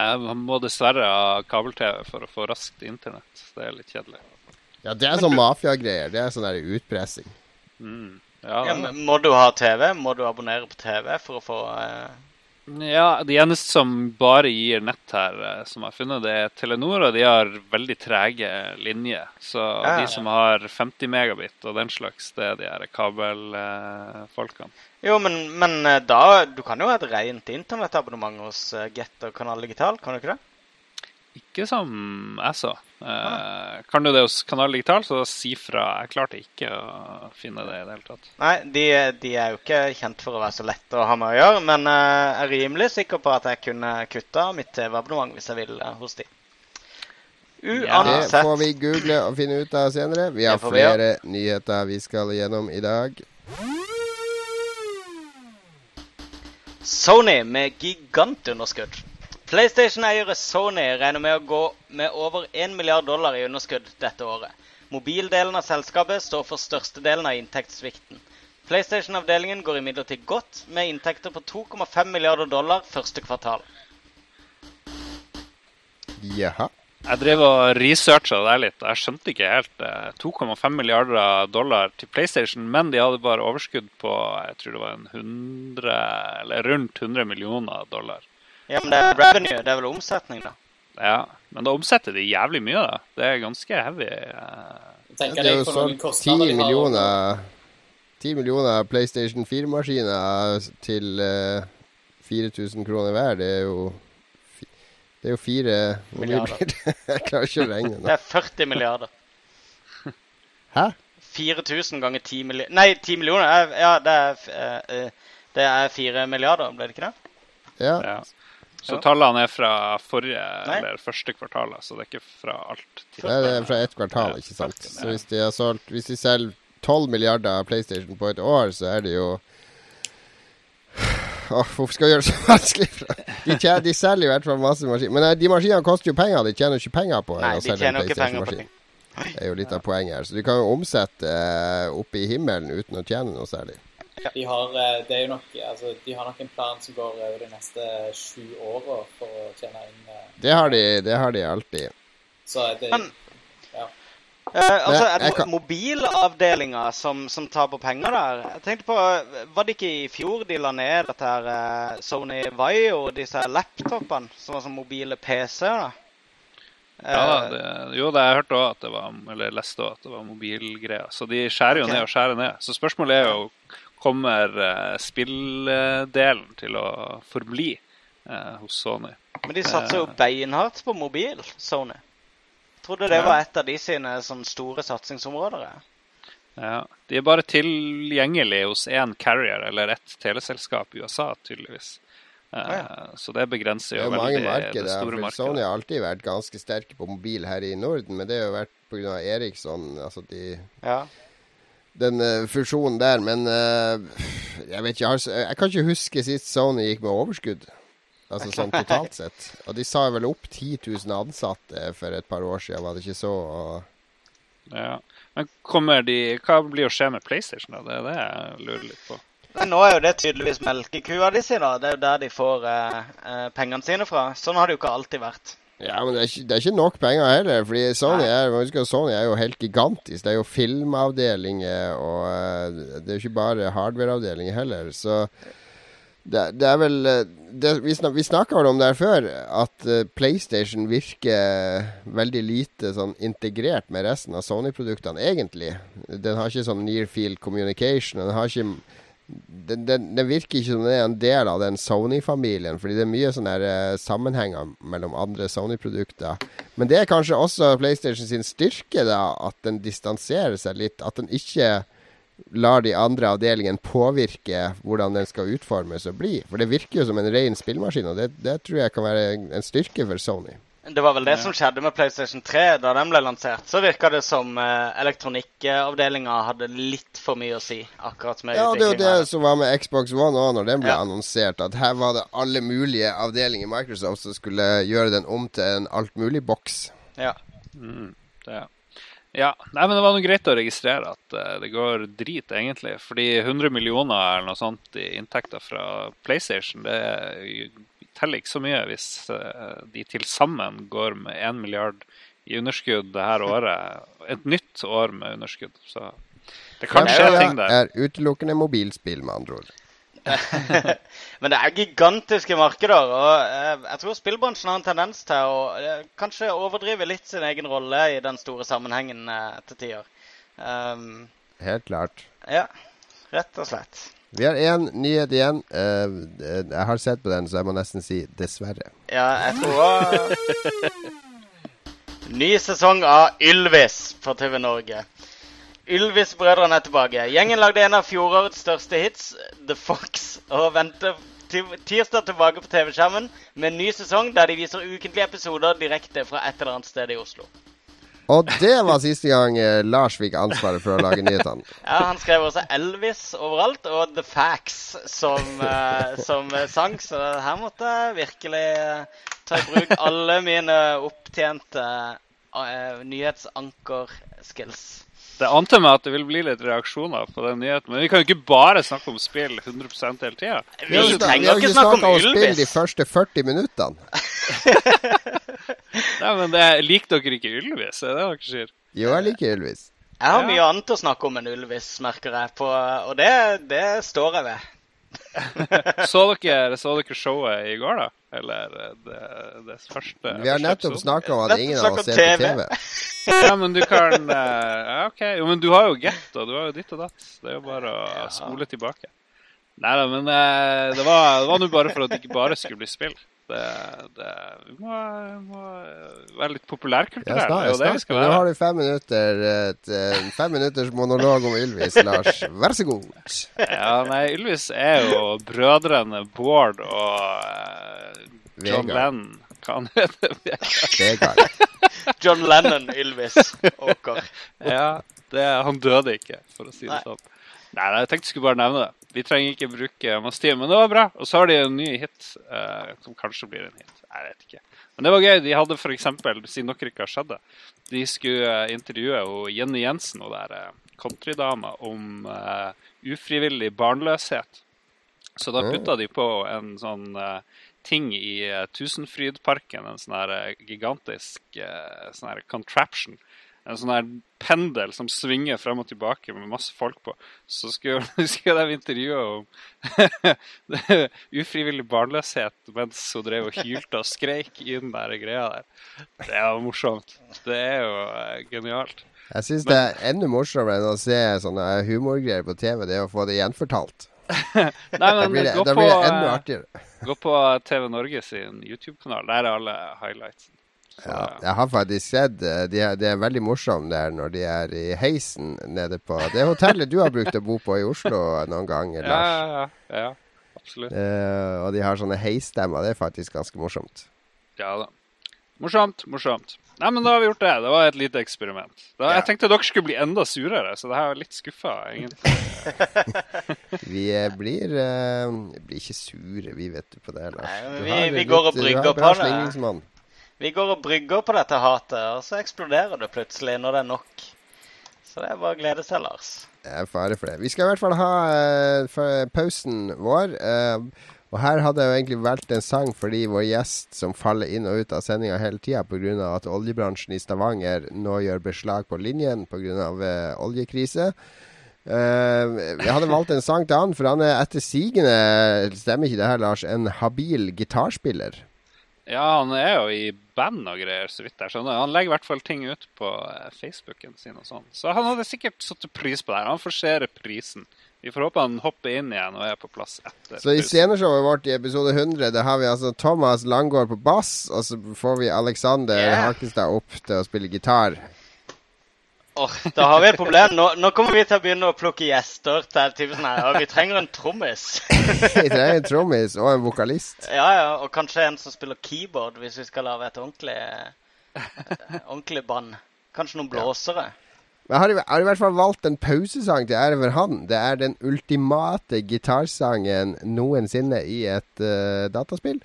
Jeg må dessverre ha kabel-TV for å få raskt internett. Det er litt kjedelig. Ja, det er sånn mafiagreier. Det er sånn der utpressing. Mm. Ja, ja, men Må du ha TV? Må du abonnere på TV for å få eh, Ja, de eneste som bare gir nett her, eh, som jeg har funnet, det er Telenor, og de har veldig trege linjer. Så Ja. de som har 50 megabit og den slags, det er de her kabelfolkene. Jo, men, men eh, da Du kan jo ha et rent internettabonnement hos eh, Get og Kanal Digital, kan du ikke det? Ikke som jeg så. Eh, kan du det hos Kanal Digital, så si fra. Jeg klarte ikke å finne det i det hele tatt. Nei, de, de er jo ikke kjent for å være så lette å ha med å gjøre, men eh, jeg er rimelig sikker på at jeg kunne kutta mitt TV-abonnement hvis jeg vil hos de. Det får vi google og finne ut av senere. Vi har flere vi nyheter vi skal gjennom i dag. Sony med gigantunderskudd. PlayStation-eiere Sony regner med å gå med over 1 milliard dollar i underskudd dette året. Mobildelen av selskapet står for størstedelen av inntektssvikten. PlayStation-avdelingen går imidlertid godt, med inntekter på 2,5 milliarder dollar første kvartal. Jaha. Jeg drev og researcha det litt, og jeg skjønte ikke helt eh, 2,5 milliarder dollar til PlayStation, men de hadde bare overskudd på jeg tror det var en 100, eller rundt 100 millioner dollar. Ja, men det er revenue, det er vel omsetning, da? Ja, Men da omsetter de jævlig mye, da. Det er ganske heavy. eh. Tenker Det er jo sånn solgt 10 millioner 10 millioner PlayStation 4-maskiner til uh, 4000 kroner hver. Det er jo Det er jo fire Milliarder. Jeg klarer ikke å regne Det er 40 milliarder. Hæ? 4000 ganger 10 millioner Nei, 10 millioner. er- Ja, det er, eh, eh, det er 4 milliarder, ble det ikke det? Ja. Så Ja. tallene er fra forrige, Nei. eller første kvartal, så det er ikke fra alt. Det er det er fra ett kvartal, ikke sant. Så hvis de har solgt Hvis de selger 12 milliarder PlayStation på et år, så er det jo Åh, Hvorfor skal vi gjøre det så vanskelig? De, tjener, de selger i hvert fall masse maskiner. Men eh, de maskinene koster jo penger. De tjener ikke penger på Nei, å selge en tjener jo ikke penger på PlayStation-maskin. Det er jo litt av poenget her. Så de kan jo omsette eh, opp i himmelen uten å tjene noe særlig. De har, eh, det er jo nok, altså, de har nok en plan som går over de neste sju åra for å tjene inn eh, Det har de, det har de alltid. Så det Men- ja. Uh, altså, er det kan- mobilavdelinga som, som taper penger der? Jeg tenkte på, Var det ikke i fjor de la ned dette her uh, Sony Vio, disse laptopene, som var sånn mobile PC-er? Ja, det, jo, det, jeg hørte også at det var, eller leste også at det var mobilgreier. Så de skjærer jo okay. ned og skjærer ned. Så spørsmålet er jo kommer eh, spilldelen til å forbli eh, hos Sony. Men de satser jo beinhardt på mobil, Sony. Trodde det Ja. var et av de sine sånn store satsingsområder. Ja, De er bare tilgjengelig hos én carrier eller ett teleselskap i USA, tydeligvis. Eh, ja. Så det begrenser er jo det veldig markeder, det store markedet. Sony har alltid vært ganske sterke på mobil her i Norden, men det har jo vært pga. Eriksson. Altså de Ja. Den eh, fusjonen der. Men eh, jeg vet ikke jeg, har, jeg kan ikke huske sist Sony gikk med overskudd. Altså sånn totalt sett. Og de sa vel opp 10 000 ansatte for et par år siden, var det ikke så? Og Ja. Men kommer de, hva blir å skje med PlayStation? da? Det er det jeg lurer litt på. Men nå er jo det tydeligvis melkekua de sier, da. Det er jo der de får eh, eh, pengene sine fra. Sånn har det jo ikke alltid vært. Ja, men det er, ikke, det er ikke nok penger heller. Fordi Sony er, husker, Sony er jo helt gigantisk. Det er jo filmavdelinger, og eh, det er jo ikke bare hardwareavdelinger heller. Så det, det er vel eh, det, Vi, snak, vi snakka vel om det her før, at eh, PlayStation virker veldig lite sånn integrert med resten av Sony-produktene, egentlig. Den har ikke sånn near field communication. Den har ikke den, den, den virker ikke som den er en del av den Sony-familien, fordi det er mye sånne her, eh, sammenhenger mellom andre Sony-produkter. Men det er kanskje også PlayStation sin styrke, da, at den distanserer seg litt. At den ikke lar de andre avdelingene påvirke hvordan den skal utformes og bli. For det virker jo som en ren spillmaskin, og det, det tror jeg kan være en styrke for Sony. Det var vel det som skjedde med PlayStation 3 da den ble lansert. Så virka det som eh, elektronikkavdelinga hadde litt for mye å si. akkurat med Ja, det er jo det som var med Xbox One òg, når den ble Ja. annonsert. At her var det alle mulige avdelinger i Microsoft som skulle gjøre den om til en altmulig-boks. Ja. Mm, det. Ja, nei, men Det var noe greit å registrere at uh, det går drit, egentlig. Fordi 100 millioner eller noe sånt i inntekter fra PlayStation, det teller ikke så mye hvis eh, de til sammen går med 1 milliard i underskudd det her året. Et nytt år med underskudd. Så det kan skje ting der. er utelukkende mobilspill, med andre ord. Men det er gigantiske markeder, og eh, jeg tror spillbransjen har en tendens til å eh, kanskje overdrive litt sin egen rolle i den store sammenhengen til tider. Um, Helt klart. ja, rett og slett. Vi har én nyhet igjen. Uh, jeg har sett på den, så jeg må nesten si dessverre. Ja, jeg tror også Ny sesong av Ylvis på TV Norge. Ylvis-brødrene er tilbake. Gjengen lagde en av fjorårets største hits, The Fox, og venter tirsdag tilbake på TV-skjermen med en ny sesong der de viser ukentlige episoder direkte fra et eller annet sted i Oslo. Og det var siste gang eh, Lars fikk ansvaret for å lage nyhetene. Ja, Han skrev også Elvis overalt, og The Facts som, eh, som sang, så her måtte jeg virkelig eh, ta i bruk alle mine opptjente nyhetsanker-skills. Det ante meg at det vil bli litt reaksjoner på den nyheten. Men vi kan jo ikke bare snakke om spill 100 hele tida. Vi vi trenger ikke snakke om Ylvis. vi har ikke snakke om spill de første 40 minuttene. Nei, men det, Liker dere ikke Ylvis? Er det det dere sier? Jo, jeg liker Ylvis. Jeg har Ja. mye annet å snakke om enn Ylvis, merker jeg, på, og det, det står jeg ved. Så dere, så dere showet i går, da? Eller eh, det, det første? Vi har nettopp snakka om at ingen av oss ser på TV. Ja, men du kan eh, Ja, OK. Jo, men du har jo gett, og du har jo ditt og datt. Det er jo bare å spole tilbake. Nei da, men eh, det var det var nå bare for at det ikke bare skulle bli spill. Det, det, vi må, må være litt Ja, populærkulturelle. snart, det er jo snart. Nå har du fem minutter et, eh, Fem minutters monolog om Ylvis, Lars. Vær så god. Ja, nei, Ylvis er jo brødrene Bård og eh, John Vega. Lennon. Hva han heter Vegard. John Lennon, Ylvis, Åker. Ja, det, han døde ikke, for å si det Nei. sånn. Nei, nei, jeg tenkte jeg skulle bare nevne det. Vi trenger ikke bruke masse men det var bra. Og så har de en ny hit, eh, som kanskje blir en hit. Jeg vet ikke. Men det var gøy. De hadde eksempel, siden dere ikke har sett det, de skulle eh, intervjue Jenny Jensen, og der eh, countrydama, om uh, ufrivillig barnløshet. Så da putta de på en sånn uh, ting i uh, Tusenfrydparken, en sånn her gigantisk sånn her contraption. En sånn her pendel som svinger frem og tilbake med masse folk på. Så skulle, skulle de intervjue om ufrivillig barnløshet mens hun drev og hylte og skreik i den der greia der. Det var morsomt. Det er jo eh, genialt. Jeg syns det er enda morsommere enn å se sånne humorgreier på TV, det er å få det gjenfortalt. Nei, men blir det, gå på, blir det enda eh, artigere. gå på TV Norge sin YouTube-kanal. Der er alle highlights. Ja, jeg har faktisk sett Det de er, Det er veldig morsomt der når de er i heisen nede på det hotellet du har brukt å bo på i Oslo noen ganger, ja, Lars. ja, ja, ja, absolutt. Uh, og de har sånne heisstemmer. Det er faktisk ganske morsomt. Ja da. Morsomt, morsomt. Nei, men da har vi gjort det. Det var et lite eksperiment. Da, Jeg tenkte dere skulle bli enda surere, så det her var litt skuffa, egentlig. Vi eh, blir uh, blir ikke sure, vi, vet du, på det, Lars. Nei, vi- går vi litt- går og brygger på det. Vi går og brygger på dette hatet, og så eksploderer det plutselig når det er nok. Så det er bare å glede seg, Lars. Det er fare for det. Vi skal i hvert fall ha uh, pausen vår. Uh, og her hadde jeg jo egentlig valgt en sang fordi vår gjest som faller inn og ut av sendinga hele tida pga. at oljebransjen i Stavanger nå gjør beslag på linjen pga. Uh, oljekrise. Uh, jeg hadde valgt en sang til han, for han er etter sigende, stemmer ikke det her, Lars, en habil gitarspiller. Ja, han er jo i band og greier, så vidt jeg skjønner. Han legger i hvert fall ting ut på eh, Facebooken sin og sånn. Så han hadde sikkert satt pris på det her. Han forserer prisen. Vi får håpe han hopper inn igjen og er på plass etter Så i sceneshowet vårt i episode 100 Der har vi altså Thomas Langgaard på bass, og så får vi Alexander Yeah. Hakestad opp til å spille gitar. Åh, da har vi et problem. Nå, nå kommer vi til å begynne å plukke gjester til type sånn her. «Å, Vi trenger en trommis. Vi trenger en trommis og en vokalist. ja, ja, og kanskje en som spiller keyboard, hvis vi skal lage et ordentlig, et ordentlig band. Kanskje noen blåsere. Ja. jeg har, har i hvert fall valgt en pausesang til ære for han. Det er den ultimate gitarsangen noensinne i et uh, dataspill.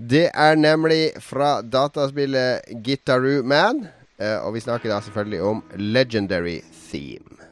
Det er nemlig fra dataspillet Gitaroo Man. Eh, og vi snakker da selvfølgelig om Legendary Theme.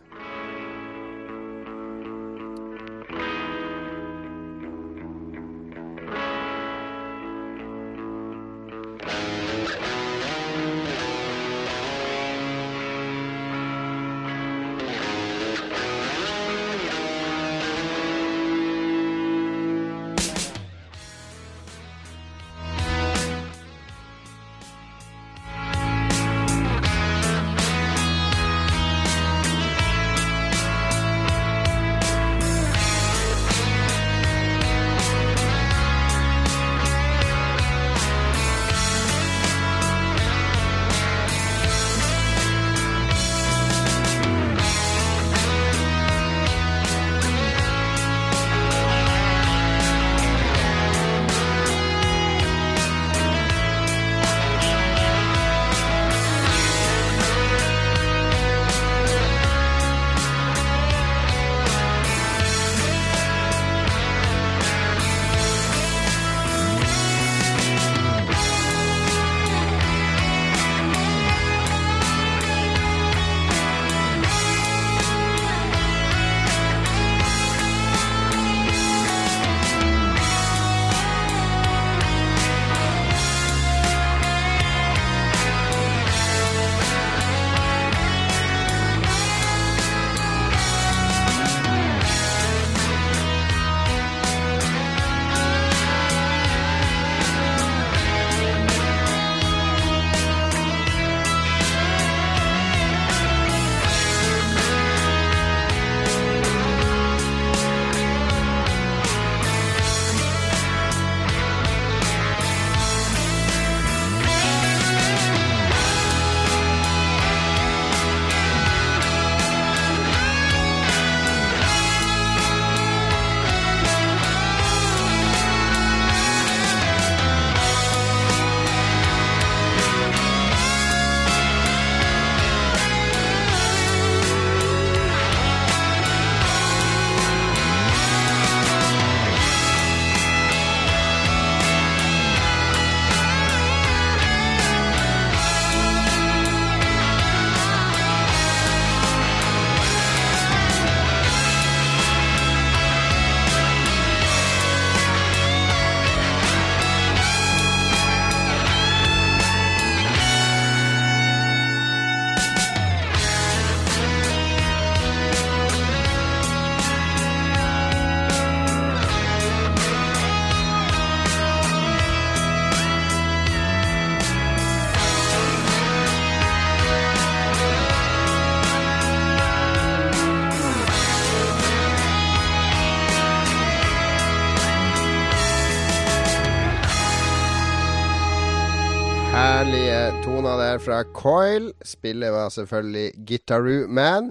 Fra Coil. Spillet var selvfølgelig Gitaroo Man.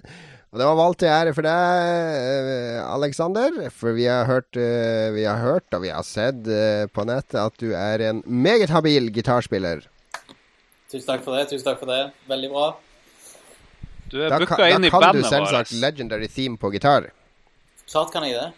Og det var valgt til ære for deg, eh, Alexander. For vi har hørt, eh, vi har hørt og vi har sett eh, på nettet at du er en meget habil gitarspiller. Tusen takk for det. tusen takk for det. Veldig bra. Du er booka inn i bandet vårt. da kan du selvsagt legendary theme på gitar. Klart kan jeg det.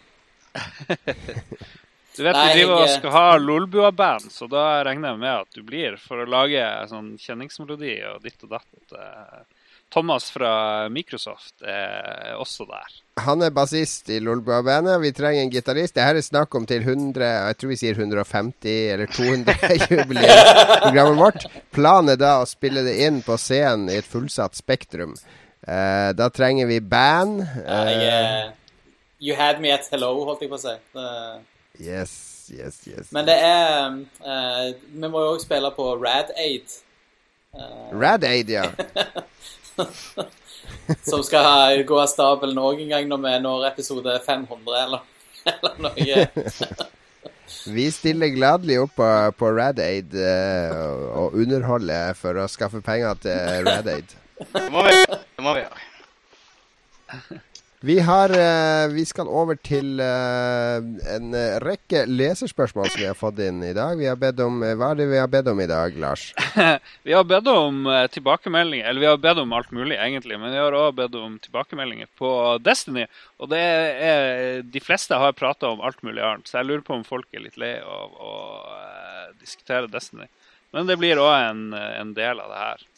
Du vet Nei, vi driver og skal ha Lolbua-band, så da regner jeg med at du blir for å lage sånn kjenningsmelodi og ditt og datt. Eh, Thomas fra Microsoft er også der. Han er bassist i Lolbua-bandet. Vi trenger en gitarist. Det her er snakk om til 100, jeg tror vi sier 150 eller 200 jubileumsprogrammet vårt. Planen er da å spille det inn på scenen i et fullsatt Spektrum. Uh, da trenger vi band. Uh, jeg, yeah. eh, you had me at hello, holdt jeg på å si. Yes, yes, yes. men det er uh, Vi må jo også spille på Rad Aid. Uh, Rad Aid, ja. som skal gå av stabelen òg en gang når vi når episode 500, eller, eller noe. Vi stiller gladelig opp på, på Rad Aid uh, og, og underholder for å skaffe penger til Rad Aid. Det må vi, det må vi gjøre. Vi har eh, Vi skal over til eh, en eh, rekke leserspørsmål som vi har fått inn i dag. Om Hva er det vi har bedt om i dag, Lars? Vi har bedt om tilbakemeldinger, eller vi har bedt om alt mulig, egentlig. Men vi har òg bedt om tilbakemeldinger på Destiny. Og er De fleste har prata om alt mulig annet, så jeg lurer på om folk er litt lei av å diskutere Destiny. Men det blir òg en, en del av det her.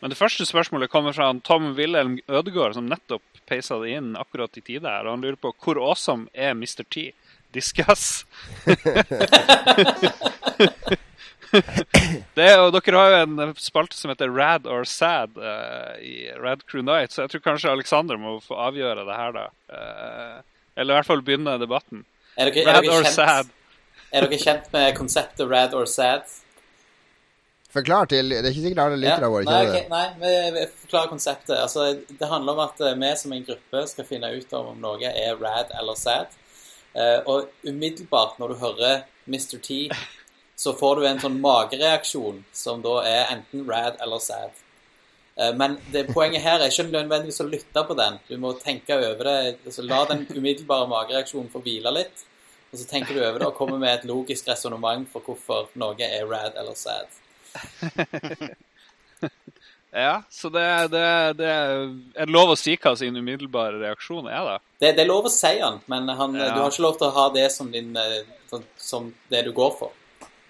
Men det første spørsmålet kommer fra Tom Wilhelm Ødegaard, som nettopp peisa det inn akkurat i tide her. Og han lurer på hvor awesome er Mr. T? Discuss. Det er, og dere har jo en spalte som heter Rad or Sad uh, i Rad Crew Night, så jeg tror kanskje Alexander må få avgjøre det her, da. Uh, eller i hvert fall begynne debatten. Er dere, er, Rad dere or kjent, sad? er dere kjent med konseptet Rad or Sad? Forklar til Det er ikke sikkert alle lytterne våre nei, kjenner det. nei, vi- vi forklarer konseptet. Altså, det handler om at eh, vi som en gruppe skal finne ut om om noe er rad eller sad. Eh, og umiddelbart når du hører Mr. T, så får du en sånn magereaksjon som da er enten rad eller sad. Eh, men det, poenget her er ikke nødvendigvis å lytte på den. Du må tenke over det. Altså, la den umiddelbare magereaksjonen få hvile litt. Og så tenker du over det og kommer med et logisk resonnement for hvorfor noe er rad eller sad. Ja, så det, det, det er lov å si hva sin umiddelbare reaksjon er, da. Det, det er lov å si han, men han, Ja. du har ikke lov til å ha det som, din, eh, som det du går for.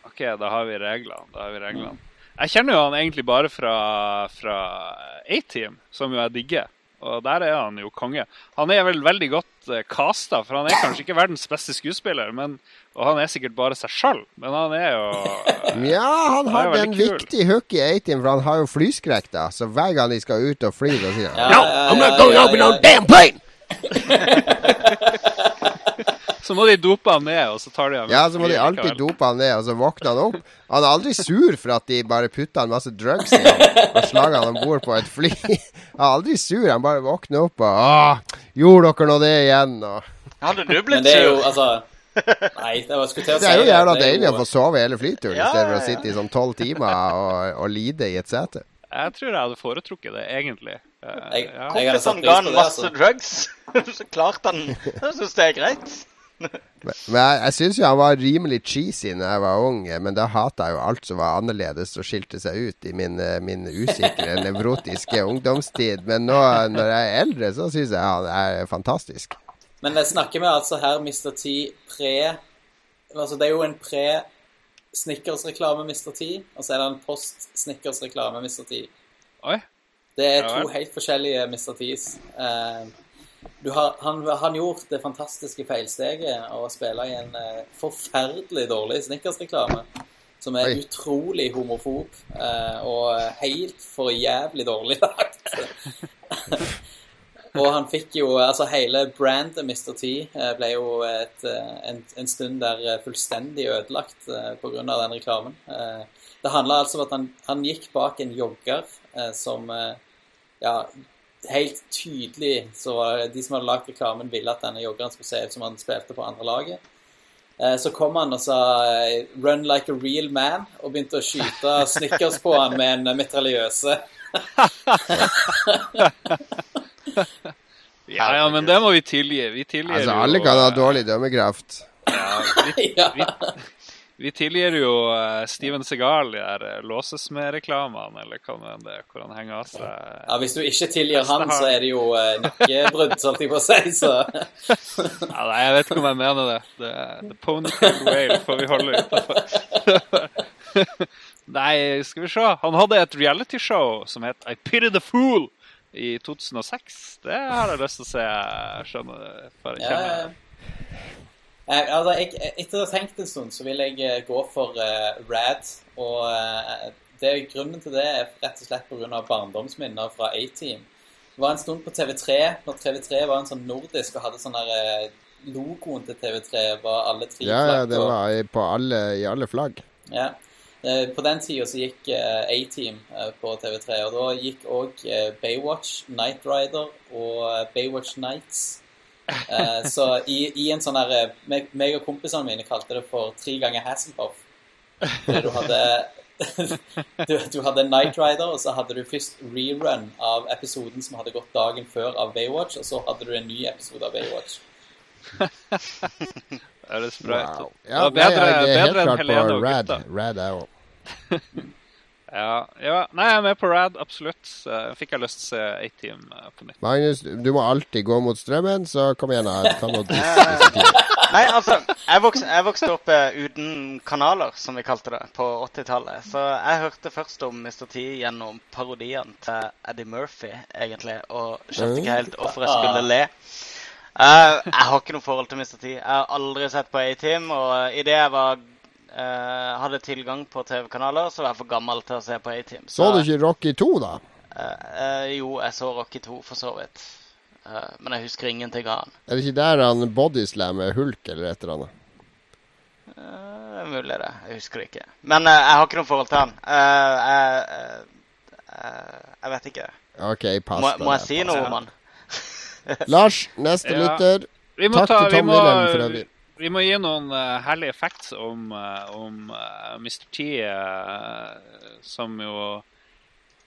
OK, da har vi reglene. Da har vi reglene. Jeg kjenner jo han egentlig bare fra, fra A-Team, som jo jeg digger. Og der er han jo konge. Han er vel veldig godt uh, casta, for han er kanskje ikke verdens beste skuespiller, men, og han er sikkert bare seg sjøl, men han er jo Ja, han er har jo en veldig kul. viktig hook i A-Team, for han har jo flyskrekk, da. Så hver gang de skal ut og fly, da sier han No, I'm not going ja, up in ja. no damn plane! Så må de dope han ned, og så tar de ham Ja, så må de alltid dope han ned, og så våkner han opp. Han er aldri sur for at de bare putter en masse drugs i ham og slager han om bord på et fly. Han er aldri sur, han bare våkner opp og Åh, gjorde dere nå det igjen? Og Hadde du Men blitt det er jo, altså Nei, det var, skulle til å si det er jo jævla deilig å få sove hele flyturen Ja, istedenfor å sitte i sånn tolv timer og, og lide i et sete. Jeg tror jeg hadde foretrukket det, egentlig. Uh, Jeg- ja. Kompisen ga han masse altså. drugs. Så klarte han Jeg syns det er greit. Men men jeg, jeg syns jo han var rimelig cheesy da jeg var ung, men da hata jeg jo alt som var annerledes og skilte seg ut i min, eh, min usikre, nevrotiske ungdomstid. Men nå når jeg er eldre, så syns jeg han er fantastisk. Men det snakker vi altså her Mr. T pre Altså, det er jo en pre Snickers-reklame Mr. T, og så er det en post Snickers-reklame Mr. T. Oi. Det er to helt forskjellige Mr. T's. Eh, du har, han, han gjorde det fantastiske feilsteget å spille i en eh, forferdelig dårlig Snickers-reklame. Som er Oi. utrolig homofob eh, og helt for jævlig dårlig lagt. og han fikk jo Altså, hele brandet Mr. T eh, ble jo et, eh, en, en stund der eh, fullstendig ødelagt pga. den reklamen. Det handla altså om at han, han gikk bak en jogger som Ja, helt tydelig så var det de som hadde lagd reklamen, ville at denne joggeren skulle se ut som han spilte på andre laget. Så kom han og sa 'run like a real man' og begynte å skyte snickers på han med en mitraljøse. Ja, ja, men det må vi tilgi. Vi tilgir Altså, jo alle kan ha eh, dårlig dømmekraft. ja. Vi tilgir jo uh, Steven Segal de der uh, låsesmedreklamene, eller hva det er, hvor han henger av seg ja, Hvis du ikke tilgir han, så er det jo uh, nakkebrudd, holdt jeg på å si. Så ja, Nei, jeg vet ikke om jeg mener det. The, the ponytail whale får vi holde utafor. nei, skal vi se. Han hadde et realityshow som het I Pity the Fool i 2006. Det har jeg lyst til å se. Jeg skjønner det. For ja. Eh, altså, jeg, etter å ha tenkt en stund, så vil jeg eh, gå for eh, Rad. Og eh, det, grunnen til det er rett og slett pga. barndomsminner fra A-Team. Det var en stund på TV3, når TV3 var en sånn nordisk og hadde sånn der eh, Logoen til TV3 var alle tre Ja, ja, det var i- på alle, i alle flagg. Ja. Eh, På den tida så gikk eh, A-Team eh, på TV3, og da gikk òg Baywatch, Night Rider og Baywatch Nights. Så i, i en sånn der meg og kompisene mine kalte det for tre ganger Hasselhoff. Du hadde du, du hadde Night Rider, og så hadde du først rerun av episoden som hadde gått dagen før av Baywatch, og så hadde du en ny episode av Baywatch. Det sprøyt? Wow. Ja, Det er bedre, nei, det er helt bedre enn klart Helene på og Rad. gutta. Rad er jo Ja, ja. Nei, jeg er med på Rad, absolutt. Fikk jeg lyst til å se A-Team eh, på nytt. Magnus, du må alltid gå mot strømmen, så kom igjen. da. Ta noe diss. Nei, altså, jeg vokste, jeg vokste opp uh, uten kanaler, som vi kalte det, på 80-tallet. Så jeg hørte først om Mr. T gjennom parodien til Eddie Murphy, egentlig, og skjønte ikke helt hvorfor jeg skulle le. Eh, jeg har ikke noe forhold til Mr. T. Jeg har aldri sett på A-Team, og idet jeg var, uh, hadde tilgang på TV-kanaler, så var jeg for gammel til å se på A-Team. Så du ikke Rocky 2, da? Uh, eh, jo, jeg så Rocky 2, for så vidt. Eh, men jeg husker ingenting av han. Er det ikke der han bodyslammer Hulk eller et eller annet? Eh, Det er mulig, det. Jeg husker det ikke. Men eh, jeg har ikke noe forhold til han. Eh, eh, eh, jeg vet ikke. OK, pass. Må, må jeg si noe om han? Lars, neste Ja. lytter. Takk ta, til Tom må, Wilhelm for øvrig. vi må gi noen uh, herlige facts om, uh, om uh, Mr. T, uh, som jo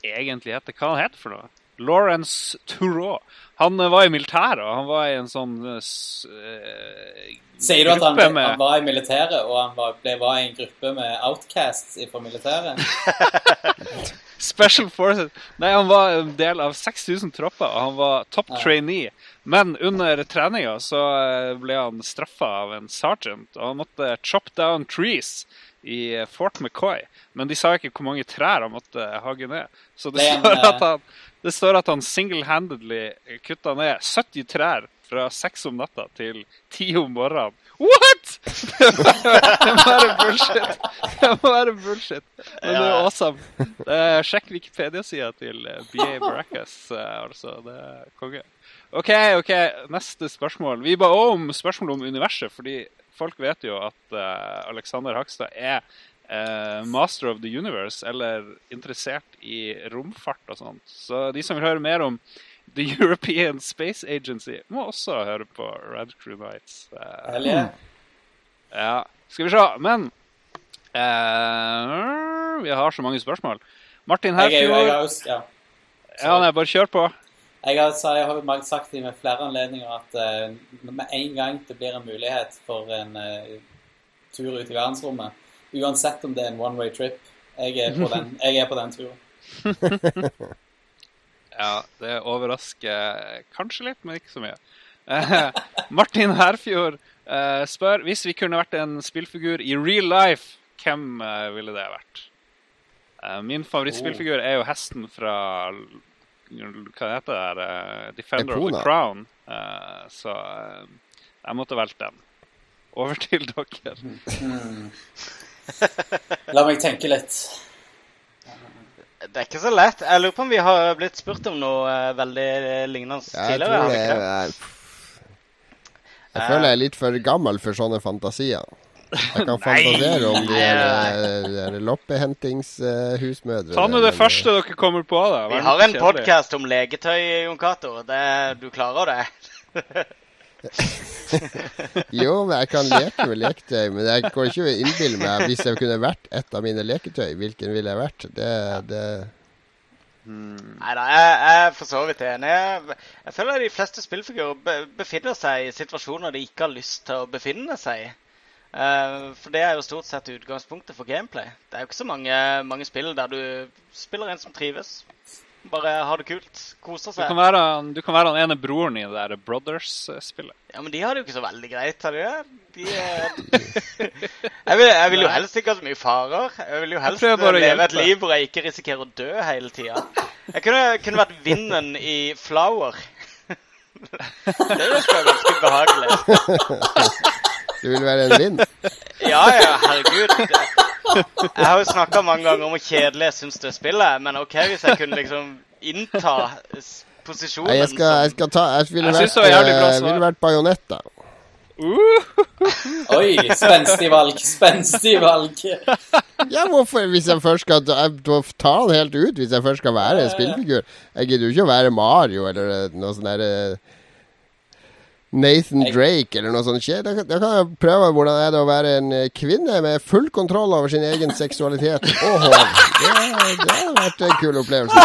egentlig heter Hva han heter for noe? Lawrence Tureau. Han eh, var i militæret, og han var i en sånn uh, eh, Sier du at han, med- han var i militæret, og han var, ble, var i en gruppe med outcasts fra militæret? Special Forces. Nei, han var en del av 6000 tropper, og han var top trainee. Men under treninga så eh, ble han straffa av en sergeant, og han måtte chop down trees i eh, Fort McCoy. Men de sa ikke hvor mange trær han måtte hage ned. Så det, står, at eh, han, det står at han single-handedly kutta ned 70 trær fra seks om natta til ti om morgenen. What?! det må være bullshit. Det må være bullshit. Men det er awesome. Er, sjekk Wikipedia-sida til eh, BA Baracus. uh, Altså, det er konge. OK, ok, neste spørsmål. Vi ba også om spørsmål om universet, fordi folk vet jo at uh, Alexander Hakstad er Uh, master of the universe, eller interessert i romfart og sånt. Så de som vil høre mer om The European Space Agency, må også høre på Red Crew Nights. Uh, ja, skal vi se. Men uh, Vi har så mange spørsmål. Martin er Herfjord ja. Ja, nei, bare kjør på. Jeg har, jeg har sagt det med flere anledninger at uh, med en gang det blir en mulighet for en uh, tur ut i verdensrommet, uansett om det er en one way trip, jeg er på den, jeg er på den turen. Ja, det overrasker kanskje litt, men ikke så mye. Eh, Martin Herfjord eh, spør hvis vi kunne vært en spillfigur i real life, hvem eh, ville det vært? Eh, min favorittspillfigur er jo hesten fra Hva heter det? der, eh, Defender of the Crown. Eh, så eh, jeg måtte valgt den. Over til dere. Hmm. La meg tenke litt. Det er ikke så lett. Jeg lurer på om vi har blitt spurt om noe eh, veldig lignende Jeg tidligere. tror jeg, er Jeg føler jeg er litt for gammel for sånne fantasier. Jeg kan fantasere om de der, eh, der loppehentings-husmødre. Ta nå det første dere kommer på, da. Vi har en podkast om legetøy, Jon Cato. Du klarer det? Jo, men jeg kan leke med leketøy. Men jeg kan ikke innbille meg hvis jeg kunne vært et av mine leketøy, hvilken ville jeg vært? Det, det Nei da, jeg, jeg er for så vidt enig. Jeg, jeg føler de fleste spillfigurer be, befinner seg i situasjoner de ikke har lyst til å befinne seg i. Uh, for det er jo stort sett utgangspunktet for gameplay. Det er jo ikke så mange, mange spill der du spiller en som trives. Bare har det kult. Koser Du seg. kan være, du kan være den ene broren i det der Brothers-spillet. Ja, men de har det jo ikke så veldig greit, har de det? De, er... jeg, vil, jeg vil jo helst ikke ha så mye farer. Jeg vil jo helst leve et liv hvor jeg ikke risikerer å dø hele tida. Jeg kunne, kunne vært vinden i Flower. Det virker ganske behagelig. Du vil være en vind? Ja, ja, herregud. Jeg har jo snakka mange ganger om hvor kjedelig jeg syns det spillet er, men OK, hvis jeg kunne liksom innta posisjonen Nei, jeg skal, jeg skal ta Jeg ville Jeg vært, bra eh, ville vært bajonett, da. Oi, spenstig valg, spenstig valg. Ja, hvorfor? Hvis jeg først skal ta, jeg- ta den helt ut, hvis jeg først skal være en spillfigur. Jeg gidder jo ikke å være Mario eller eh, noe sånt derre Nathan Drake eller noe sånt. shit. Da, kan- da kan jeg prøve hvordan det er det å være en eh, kvinne med full kontroll over sin egen seksualitet og hår. Det, det har vært en kul opplevelse.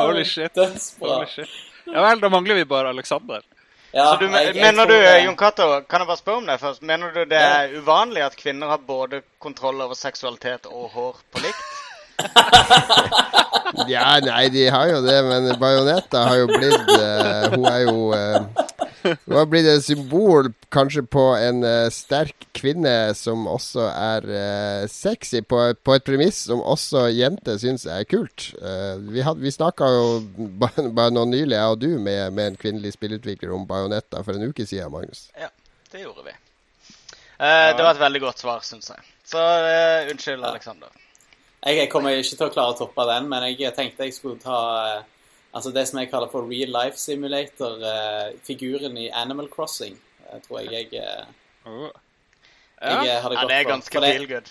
Holy shit. Holy shit. Ja vel, da mangler vi bare Alexander. Ja, Så du, jeg- jeg mener du, det- Jon Cato, kan jeg bare spørre om det først? Mener du det er uvanlig at kvinner har både kontroll over seksualitet og hår på likt? Ja, nei, de har jo det, men Bajonetta har jo blitt uh, Hun er jo uh, Hun har blitt et symbol kanskje på en uh, sterk kvinne som også er sexy, på, på et premiss som også jenter syns er kult. Eh, vi had, vi snakka jo bare, bare nå nylig, jeg og du, med, med en kvinnelig spillutvikler om Bajonetta for en uke siden, Magnus. Ja, Det gjorde vi. Ja. Det var et veldig godt svar, syns jeg. Så unnskyld, Aleksander. Jeg, jeg kommer ikke til å klare å toppe den, men jeg tenkte jeg skulle ta eh, altså det som jeg kaller for real life simulator, eh, figuren i Animal Crossing. Jeg tror jeg jeg, eh, Oh. jeg Ja. eh, hadde Ja, det er ganske For feel good.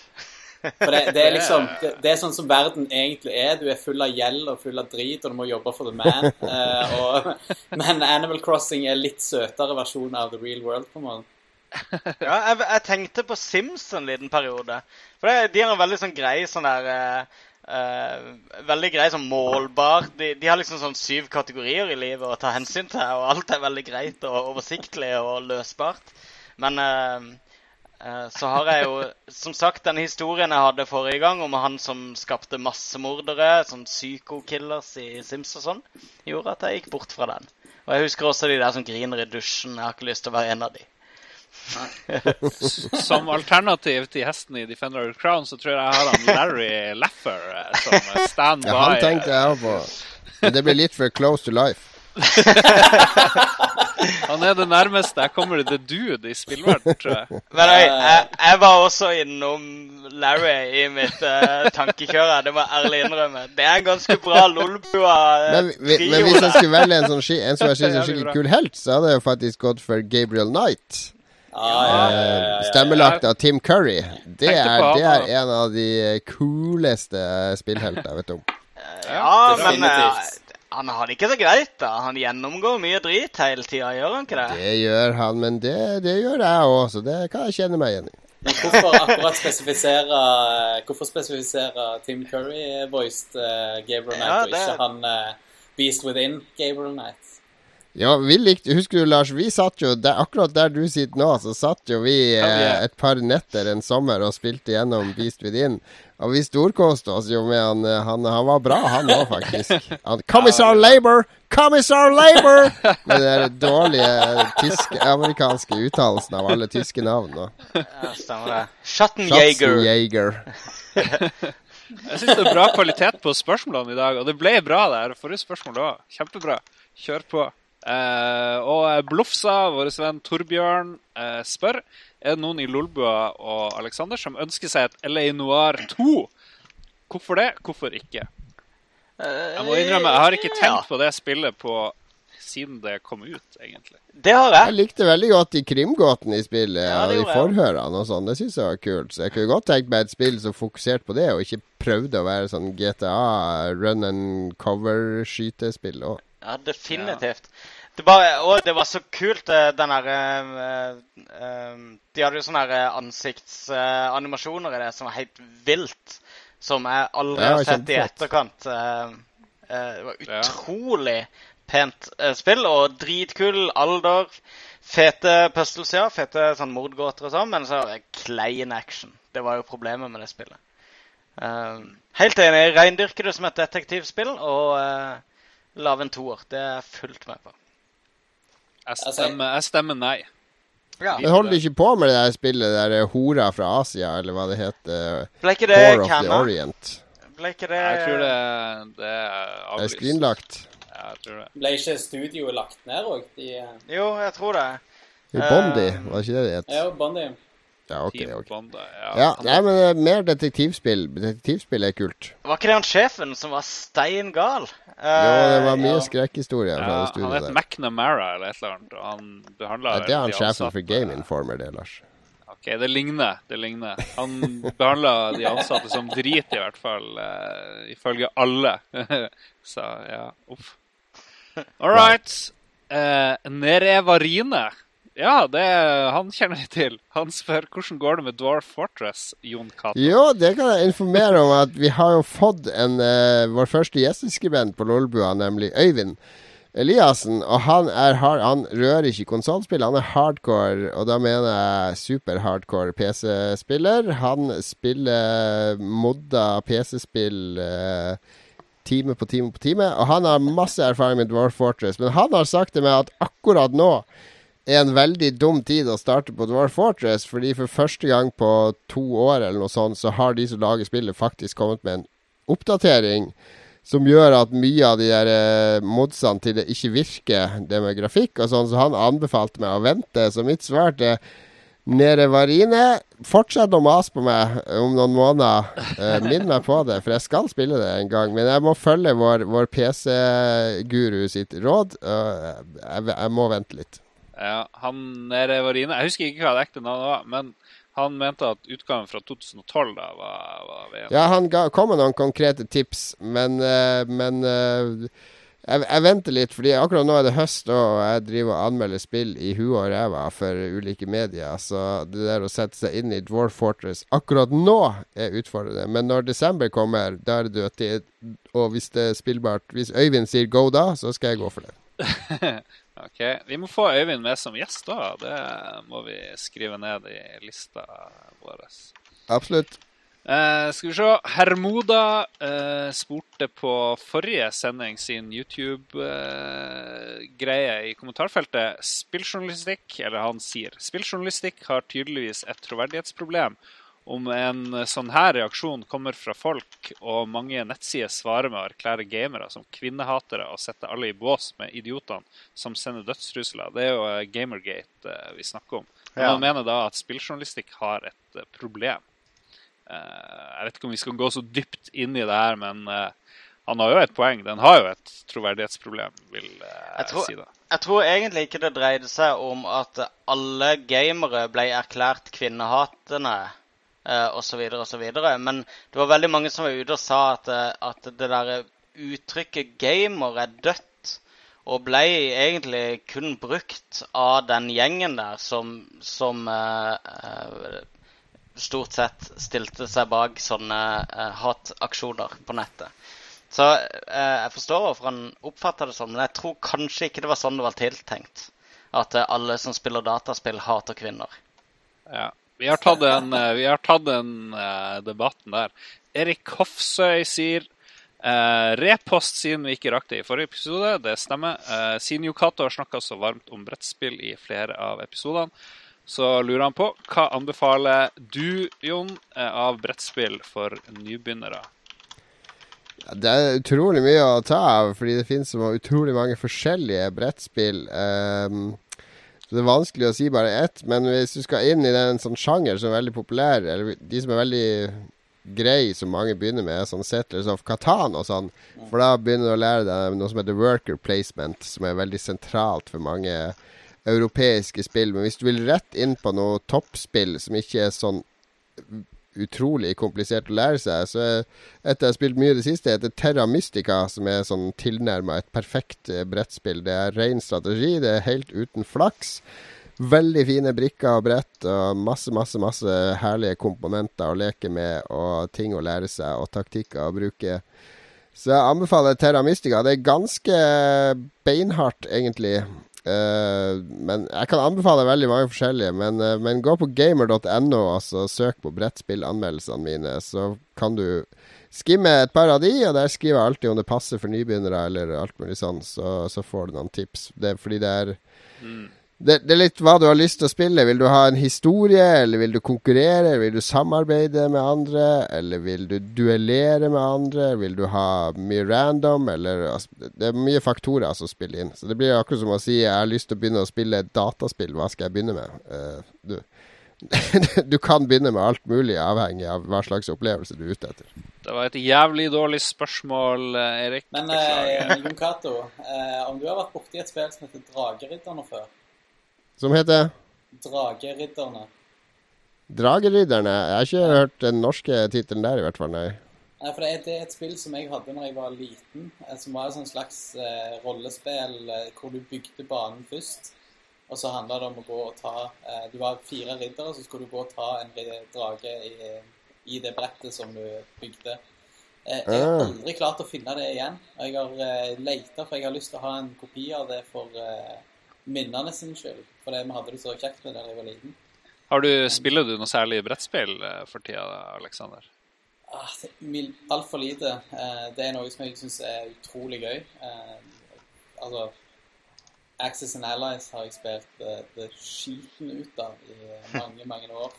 For det, det er liksom det, det er sånn som verden egentlig er. Du er full av gjeld og full av drit, og du må jobbe for the man. Uh, og, men Animal Crossing er litt søtere versjon av the real world. på en måte. Ja, jeg, jeg tenkte på Sims en liten periode. For det, de har en veldig sånn grei sånn der uh, uh, Veldig grei sånn målbar. De, de har liksom sånn syv kategorier i livet å ta hensyn til, og alt er veldig greit og oversiktlig og løsbart. Men uh, så har jeg jo som sagt den historien jeg hadde forrige gang om han som skapte massemordere, sånn psycho-killers i Sims og sånn, gjorde at jeg gikk bort fra den. Og jeg husker også de der som griner i dusjen. Jeg har ikke lyst til å være en av de. Som alternativ til hesten i Defender of the Crown, så tror jeg jeg har han Larry Laffer eh, som standby. Ja, han tenkte jeg òg på. Men det blir litt for close to life. Han er det nærmeste jeg kommer The Dude i spillverden, tror jeg. Men jeg, jeg, jeg var også innom Larry i mitt uh, tankekjør. Det må jeg ærlig innrømme. Det er en ganske bra Lolbua eh, Men, vi, men hvis jeg skulle velge en, sånn, en som jeg synes er skikkelig kul helt, så hadde jeg faktisk gått for Gabriel Knight. Ja, ja, ja, ja, Eh. Stemmelagt av Tim Curry. Det er, det er en av de kuleste spillheltene jeg vet om. Ja, men eh, han har det ikke så greit, da. Han gjennomgår mye drit hele tida, gjør han ikke det? Det gjør han, men det, det gjør jeg òg, så det kan jeg kjenne meg igjen i. Men hvorfor akkurat spesifisere Hvorfor spesifisere Tim Curry voiced uh, Gabriel Knight, Ja, og ikke han uh, Beast Within Gabriel Knight? Ja, vi likte, Husker du, Lars, vi satt jo der, akkurat der du sitter nå, så satt jo vi eh, et par netter en sommer og spilte gjennom Beast Within. Og vi storkoste oss jo med han. eh, Han, han var bra, han òg, faktisk. Han, Commissar Labour! Commissar Labour! Med den der dårlige tyske, amerikanske uttalelsen av alle tyske navn. og Ja, stemmer det. Schattenjager. Jeg syns det er bra kvalitet på spørsmålene i dag, og det ble bra der. Forrige spørsmål òg. Kjempebra. Kjør på. Eh, og eh, Blufsa, vår venn Torbjørn, uh, spør er det noen i Lolbua og Alexander som ønsker seg et LA Noir 2. Hvorfor det? Hvorfor ikke? Jeg må innrømme, jeg har ikke tenkt på det spillet på siden det kom ut, egentlig. Det har Jeg jeg. likte veldig godt de krimgåtene i spillet, Ja, og de forhørene og sånn. Det syns jeg var kult. Så jeg kunne godt tenkt meg et spill som fokuserte på det, og ikke prøvde å være sånn GTA run and cover-skytespill òg. Ja, definitivt. Det, bare, og det var så kult, eh, den derre uh, uh, De hadde jo sånne eh, ansiktsanimasjoner i det som var helt vilt. Som jeg aldri har sett i etterkant. Det var utrolig pent spill, og dritkul alder. Fete puzzles, ja. Fete sånn mordgåter og sånn, men så klein action. Det var jo problemet med det spillet. Helt enig. Reindyrker det som et detektivspill, og lage en toer. Det er jeg fullt med på. Jeg stemmer, jeg stemmer nei. Ja. Men holder de ikke på med det der spillet der eh, Hora fra Asia, eller hva det heter? Ble ikke det Core of the? Orient. Ble ikke det Jeg tror det, det er Det er avlyst. skrinlagt. Ja, jeg tror det. Ble ikke studioet lagt ned òg? De eh, Jo, jeg tror det. I Bondi, Eh, var det ikke det det het? er jo Bondi. Ja, ok. Team ok. Ja. Ja, nei, men eh, mer detektivspill. Detektivspill er kult. Var ikke det han sjefen som var stein gal? Jo, det var mye ja. skrekkhistorier fra Ja, det han studioet heter der. McNamara eller et eller annet, og han behandla Ja, det er han sjefen for Game Informer, det, Lars. OK, det ligner. Det ligner. Han behandla de ansatte som drit, i hvert fall. Uh, ifølge alle. Så ja, uff. All right. Uh, Nerevarine. Ja, det han kjenner jeg til. Han spør hvordan går det med Dwarf Fortress, Jon Cato. Jo, det kan jeg informere om at vi har jo fått en, uh, vår første gjesteskribent på Lolbua, nemlig Øyvind Eliassen. Og han, hard, han rører ikke konsollspill, han er hardcore, og da mener jeg super-hardcore PC-spiller. Han spiller modda PC-spill eh, time på time på time, og han har masse erfaring med Dwarf Fortress. Men han har sagt til meg at akkurat nå er en veldig dum tid å starte på Dwarf Fortress, fordi for første gang på to år eller noe sånt, så har de som lager spillet, faktisk kommet med en oppdatering som gjør at mye av de der eh, modsene til det ikke virker, det med grafikk og sånn, så han anbefalte meg å vente. Så mitt svar til Nere Varine Fortsett å mase på meg om noen måneder. Eh, Minn meg på det, for jeg skal spille det en gang. Men jeg må følge vår, vår PC-guru sitt råd. jeg, jeg må vente litt. Ja, han Nerevarine Jeg husker ikke hva det ekte navnet var, men han mente at utgaven fra 2012 da var, var VM. Ja, han ga, kom med noen konkrete tips, men, eh, men eh, jeg, jeg venter litt, fordi akkurat nå er det høst, og jeg driver og anmelder spill i huet og ræva for ulike medier. Så det der å sette seg inn i Dwarf Fortress akkurat nå er utfordrende. Men når desember kommer, da er det dødtid. Og hvis det er spillbart Hvis Øyvind sier go da, så skal jeg gå for det. Ok, Vi må få Øyvind med som gjest, da. Det må vi skrive ned i lista vår. Absolutt. Eh, skal vi se. Hermoda eh, spurte på forrige sending sin YouTube-greie i kommentarfeltet spilljournalistikk, eller han sier spilljournalistikk har tydeligvis et troverdighetsproblem. Om en sånn her reaksjon kommer fra folk, og mange nettsider svarer med å erklære gamere som kvinnehatere og sette alle i bås med idiotene som sender dødstrusler. Det er jo eh, Gamergate eh, vi snakker om. Men Ja. han mener da at spilljournalistikk har et eh, problem. Eh, jeg vet ikke om vi skal gå så dypt inn i det her, men han har jo et poeng. Den har jo et troverdighetsproblem, vil Jeg tror- si. da. Jeg tror egentlig ikke det dreide seg om at alle gamere ble erklært kvinnehatende eh, osv. osv. Men det var veldig mange som var ute og sa at, eh, at det der uttrykket 'gamer' er dødt. Og ble egentlig kun brukt av den gjengen der som, som eh, eh, stort sett stilte seg bak sånne eh, hataksjoner på nettet. Så eh, jeg forstår hvorfor han oppfatter det sånn, men jeg tror kanskje ikke det var sånn det var tiltenkt. At eh, alle som spiller dataspill, hater kvinner. Ja. Vi har tatt den, eh, tatt den eh, debatten der. Erik Hofsøy sier uh, repost siden vi ikke rakk det i forrige episode. Det stemmer. Uh, siden Yokato har snakka så varmt om brettspill i flere av episodene, så lurer han på hva anbefaler du, Jon, eh, av brettspill for nybegynnere? Det er utrolig mye å ta av, fordi det finnes utrolig mange forskjellige brettspill. ehm, så det er vanskelig å si bare ett. Men hvis du skal inn i den sånn sjanger som er veldig populær, eller de som er veldig grei, som mange begynner med, sånn Settlers of Katan og sånn. For da begynner du å lære deg noe som heter worker placement, som er veldig sentralt for mange europeiske spill. Men hvis du vil rett inn på noe toppspill som ikke er sånn utrolig komplisert å lære seg. Så etter jeg har spilt mye i det siste, heter Terra Mystica, som er sånn tilnærma et perfekt eh, brettspill. Det er ren strategi, det er helt uten flaks. Veldig fine brikker og brett og masse, masse, masse herlige komponenter å leke med og ting å lære seg og taktikker å bruke. Så jeg anbefaler Terra Mystica. Det er ganske beinhardt, egentlig. Uh, men Jeg kan anbefale veldig mange forskjellige, men, uh, men gå på gamer.no altså søk på brettspillanmeldelsene mine, så kan du skimme et par av de, og der skriver jeg alltid om det passer for nybegynnere eller alt mulig sånn, så, så får du noen tips. Det, fordi det er mm det, det, er litt hva du har lyst til å spille. Vil du ha en historie, eller vil du konkurrere? Vil du samarbeide med andre, eller vil du duellere med andre? Vil du ha mye random, eller altså, Det er mye faktorer som spiller inn. Så det blir akkurat som å si jeg har lyst til å begynne å spille et dataspill, hva skal jeg begynne med? Uh, du, du kan begynne med alt mulig, avhengig av hva slags opplevelse du er ute etter. Det var et jævlig dårlig spørsmål, eh, Erik. Men eh, Jon Cato, eh, om du har vært borti et spill som heter Drageridderne før? Som heter? Drageridderne. Drageridderne? Jeg har ikke hørt den norske tittelen der, i hvert fall. Nei. Nei, for det er, et spill som jeg hadde når jeg var liten, eh, som var et slags eh, rollespill eh, hvor du bygde banen først. Og så handla det om å gå og ta eh, Du var fire riddere, så skulle du gå og ta en drage i, i det brettet som du bygde. Eh, jeg har ah. aldri klart å finne det igjen. Og jeg har eh, leita, for jeg har lyst til å ha en kopi av det for eh, minnene sin skyld. Fordi vi hadde det så kjekt med da jeg var liten. Har du, Spiller du noe særlig brettspill eh, for tida, Aleksander? Ah, Altfor lite. Eh, det er noe som jeg syns er utrolig gøy. Eh, altså Access and Allies har jeg spilt det skiten ut av i mange, mange år.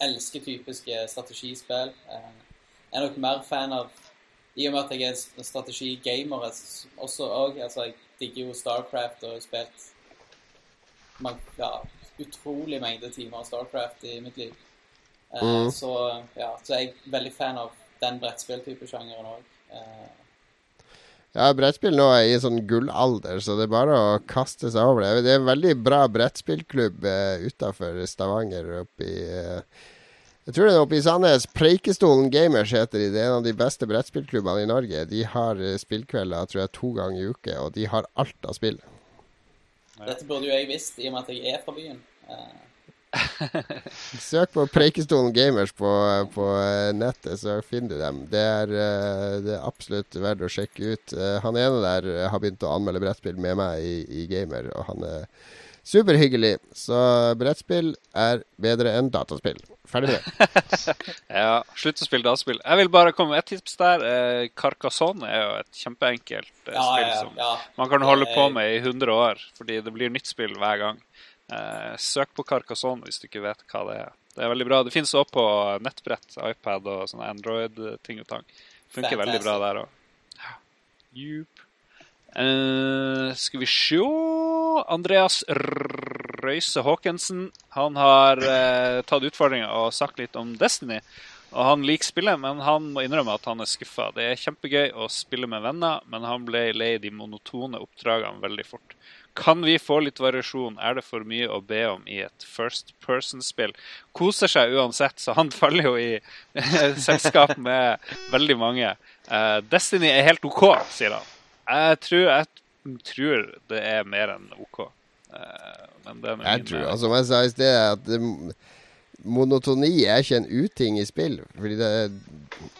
Elsker typiske strategispill. Jeg er nok mer fan av I og med at jeg er strategigamer også òg. Altså, jeg digger jo Starcraft og har spilt man, ja, utrolig mengde timer av Starcraft i mitt liv. Uh, mm. så, ja, så jeg er veldig fan av den brettspilltype sjangeren òg. Uh, eh. ja, brettspill nå er i sånn gullalder, så det er bare å kaste seg over det. Det er en veldig bra brettspillklubb uh, utafor Stavanger. Oppi, uh, jeg tror det er oppe i Sandnes. Preikestolen Gamers heter de. Det er en av de beste brettspillklubbene i Norge. De har spillkvelder tror jeg, to ganger i uke, og de har alt av spill. Dette burde jo jeg visst, i og med at jeg er fra byen. Søk på Preikestolen Gamers på, på, nettet, så finner du dem. Det er, eh, det er, absolutt verdt å sjekke ut. Eh, han ene der har begynt å anmelde brettspill med meg i, i Gamer, og han er superhyggelig. Så brettspill er bedre enn dataspill. Ferdig med det. ja, slutt å spille dataspill. Jeg vil bare komme med et tips der. Eh, Carcassonne er jo et kjempeenkelt eh, ja, spill som ja, man kan holde på med i 100 år, fordi det blir nytt spill hver gang. Eh, søk på Carcassonne hvis du ikke vet hva det er. Det er veldig bra. Det finnes også på nettbrett, iPad og sånne Android-ting og tang. Funker veldig bra der òg. Ja. Uh, skal vi se Andreas Røise Haakensen. Han har eh, tatt utfordringa og sagt litt om Destiny. Og Han liker spillet, men han må innrømme at han er skuffa. Det er kjempegøy å spille med venner, men han ble lei de monotone oppdragene veldig fort. Kan vi få litt variasjon? Er det for mye å be om i et first person-spill? Koser seg uansett, så han faller jo i selskap med veldig mange. Uh, Destiny er helt OK, sier han. Jeg tror, jeg tror det er mer enn OK. Eh, men det er jeg tror, altså, som jeg sa i sted, at det, monotoni er ikke en uting i spill. Fordi det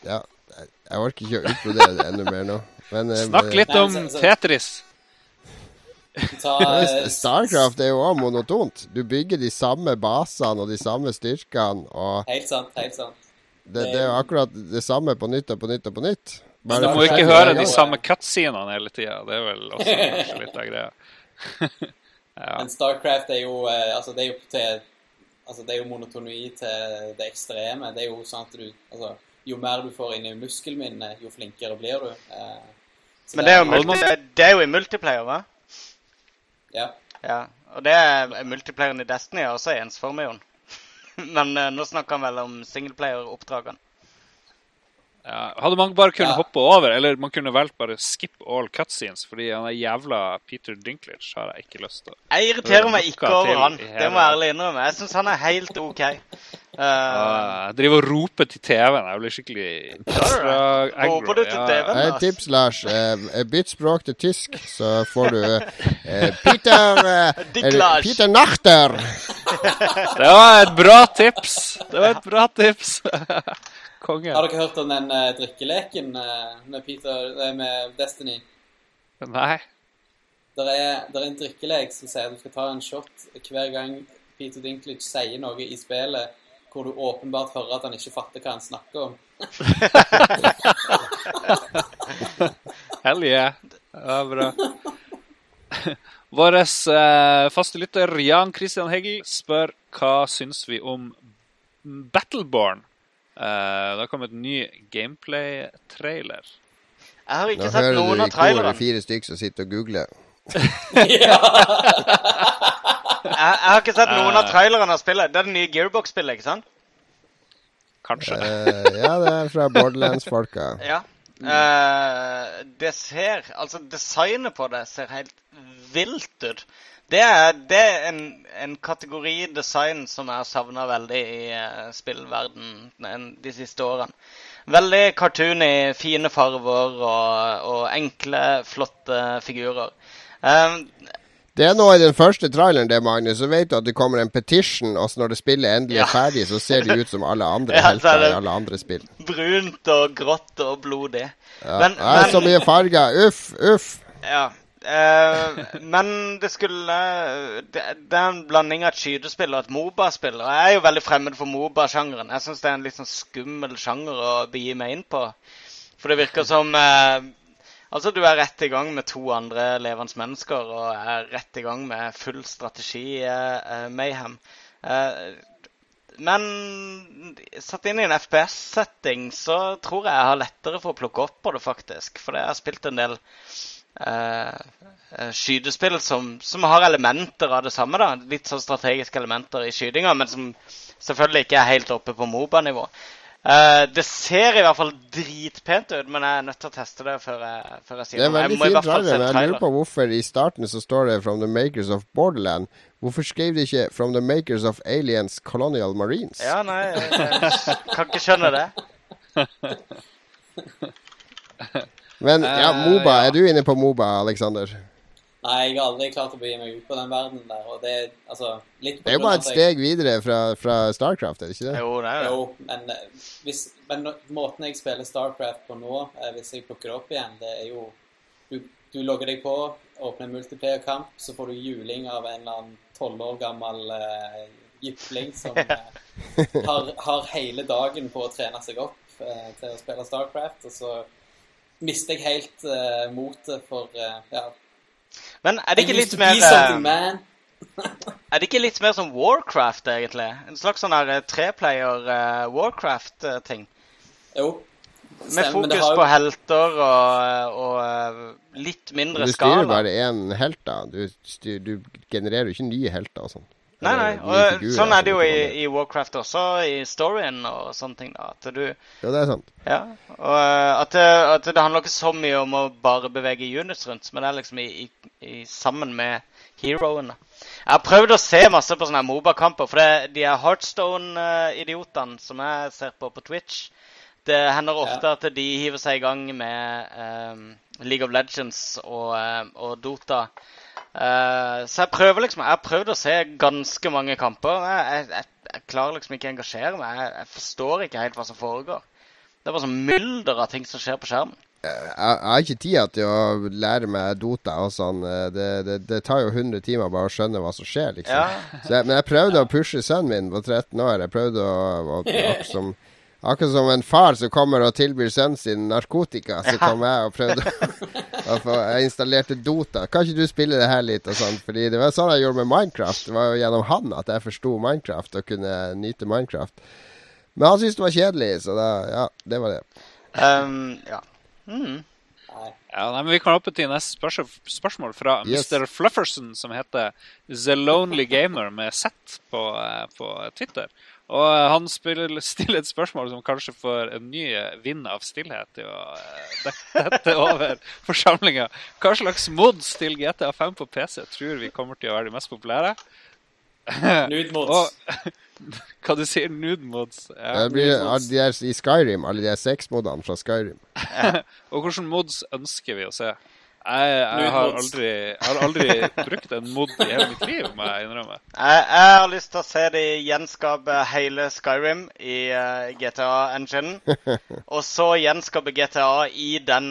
Ja, jeg orker ikke å utbrodere det enda mer nå. Men, Snakk Snakk litt om Tetris. Starcraft er jo òg monotont. Du bygger de samme basene og de samme styrkene. Og helt sant, helt sant. Det, det er jo akkurat det samme på nytt og på nytt og på nytt. Men du må ikke høre de samme cutscenene hele tida. Det er vel også litt av greia. ja. Men Starcraft er jo eh, Altså, det er jo til Altså, det er jo monotoni til det ekstreme. Det er jo sånn at du Altså, jo mer du får inn i muskelminnet, jo flinkere blir du. Så Men det er, jo multi, det er jo i multiplayer, hva? Ja. ja. Og det er multiplayeren i Destiny er også ensformig, Jon. Men uh, nå snakker han vel om singleplayer-oppdragene. Ja, hadde man bare kunnet Ja. hoppe over, eller man kunne valgt bare skip all cutscenes, fordi han er jævla Peter Dinklage har jeg ikke lyst til. Jeg irriterer meg ikke over han. Det må jeg ærlig innrømme. Jeg syns han er helt OK. Uh, ja, Jeg driver og roper til TV-en. Jeg blir skikkelig du til Ja, TV-en? Eh, tips, Lars. Uh, bytt språk til tysk, så får du uh, Peter uh. Peter Nachter. Det var et bra tips! Det var et bra tips. Konge. Har dere hørt om den uh, drikkeleken uh, med Peter uh, med Destiny? Nei. Der er, der er en drikkelek som sier at du skal ta en shot hver gang Peter Dinklage sier noe i spillet hvor du åpenbart hører at han ikke fatter hva han snakker om. Hell yeah. Det var bra. Vår eh, faste lytter Jan Christian Hegel spør hva syns vi om Battleborn. Eh, det har kommet en ny gameplay-trailer. Jeg har Nå ikke sett hører noen du av i koret trailerne. fire stykker som sitter og googler. Jeg, jeg har ikke sett noen Eh. av trailerne av spillet. Det er det nye Gearbox-spillet, ikke sant? Kanskje. uh, ja, det er fra Borderlands-folka. Ja. Uh, det ser Altså, designet på det ser helt vilt ut. Det er, det er en, en kategori design som jeg har savna veldig i uh, spillverden de siste årene. Veldig cartoony, fine farger og, og enkle, flotte figurer. Um, Det er nå i den første traileren, det, Magnus. Så vet du at det kommer en petition, og så når det spillet endelig er ferdig, så ser de ut som alle andre Ja, er helter i alle andre spill. brunt og grått og blodig. Ja. Men- det er så mye farger. Uff, uff. Ja. Eh, men det skulle det, er en blanding av et skytespill og et Moba-spill. Og jeg er jo veldig fremmed for Moba-sjangeren. Jeg syns det er en litt sånn skummel sjanger å begi meg inn på. For det virker som eh, Altså, du er rett i gang med to andre levende mennesker og er rett i gang med full strategi-mayhem. men satt inn i en FPS-setting så tror jeg jeg har lettere for å plukke opp på det, faktisk. For jeg har spilt en del eh, eh, skytespill som, som har elementer av det samme. da, Litt sånn strategiske elementer i skytinga, men som selvfølgelig ikke er helt oppe på Moba-nivå. Uh, det ser i hvert fall dritpent ut, men jeg er nødt til å teste det før jeg, før jeg sier Det er veldig fint fin trailer, men jeg lurer på hvorfor i starten så står det 'From the makers of Borderland'. Hvorfor skrev de ikke 'From the makers of Aliens Colonial Marines'? Ja, nei, jeg, jeg kan ikke skjønne det. Men ja, Moba. Moba. ja. Er du inne på Moba, Alexander? Nei, jeg har aldri klart å begi meg ut på den verdenen der. Og det altså litt Det er jo bare et jeg- steg videre fra, fra Starcraft, er det ikke det? Jo, det er det. Jo, men, eh, hvis, men måten jeg spiller Starcraft på nå, eh, hvis jeg plukker det opp igjen, det er jo Du, du logger deg på, åpner en multiplayer-kamp, så får du juling av en eller annen tolv år gammel uh, jypling som uh, har, har hele dagen på å trene seg opp uh, til å spille Starcraft, og så mister jeg helt uh, motet for uh, Ja. Men er det ikke litt mer eh. Er det ikke litt mer som Warcraft, egentlig? En slags sånn her eh, treplayer uh, Warcraft-ting? Jo. Med stemmer, Med fokus har jo- på helter og, og eh, litt mindre skala. Du styrer skala. bare én helt, da. Du, styr, du genererer jo ikke nye helter og sånn. Nei, nei. Og figur, sånn er det jo i, i Warcraft også, i storyen og sånne ting. da, At du Ja, det er sant. Ja. Og eh, at det, at det handler ikke så mye om å bare bevege units rundt, men det er liksom i, i, sammen med heroen. da. Jeg har prøvd å se masse på sånne Moba-kamper, for det, de er Heartstone-idiotene som jeg ser på på Twitch. Det hender ofte at de hiver seg i gang med um, League of Legends og, eh, og Dota. Eh, så jeg prøver liksom, jeg har prøvd å se ganske mange kamper. Jeg, jeg, jeg, klarer liksom ikke å engasjere meg. Jeg, jeg forstår ikke helt hva som foregår. Det er bare sånn mylder av ting som skjer på skjermen. Jeg, jeg har ikke tida til å lære meg Dota og sånn. Eh, Det, det, det tar jo 100 timer bare å skjønne hva som skjer, liksom. Ja. Så jeg, men jeg prøvde å pushe sønnen min på 13 år. Jeg prøvde å, å akkurat, som, akkurat som en far som kommer og tilbyr sønnen sin narkotika, så kom jeg og prøvde å Jeg installerte Dota. Kan ikke du spille det her litt og sånn? Fordi det var sånn jeg gjorde med Minecraft. Det var jo gjennom han at jeg forsto Minecraft og kunne nyte Minecraft. Men han syntes det var kjedelig, så da Ja, det var det. Um, ja. Mm. Ja, nei, men Vi kan hoppe til neste spørsmål, spørsmål fra Yes. Mr. Flufferson, som heter The Lonely Gamer med Z på, eh, på Twitter. Og eh, han spiller, stiller et spørsmål som kanskje får en ny vind av stillhet til å eh, dette over forsamlinga. Hva slags mods til GTA 5 på PC tror vi kommer til å være de mest populære? Nude mods. Og hva du sier nude mods? Ja. Det blir de er i Skyrim, alle de sexmodene fra Skyrim. Og hvilke mods ønsker vi å se? Jeg, jeg, har aldri, jeg har aldri brukt en mod i hele mitt liv, må jeg innrømme. Jeg, jeg har lyst til å se de gjenskape hele Skyrim i uh, GTA-enginen. og så gjenskape GTA i den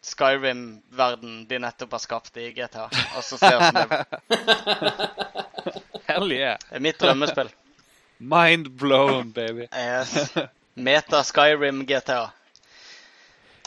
Skyrim-verden de nettopp har skapt i GTA. Og så se åssen det blir. Hell yeah. Det er mitt drømmespill. Mind blown, baby. Yes. Meta Skyrim GTA.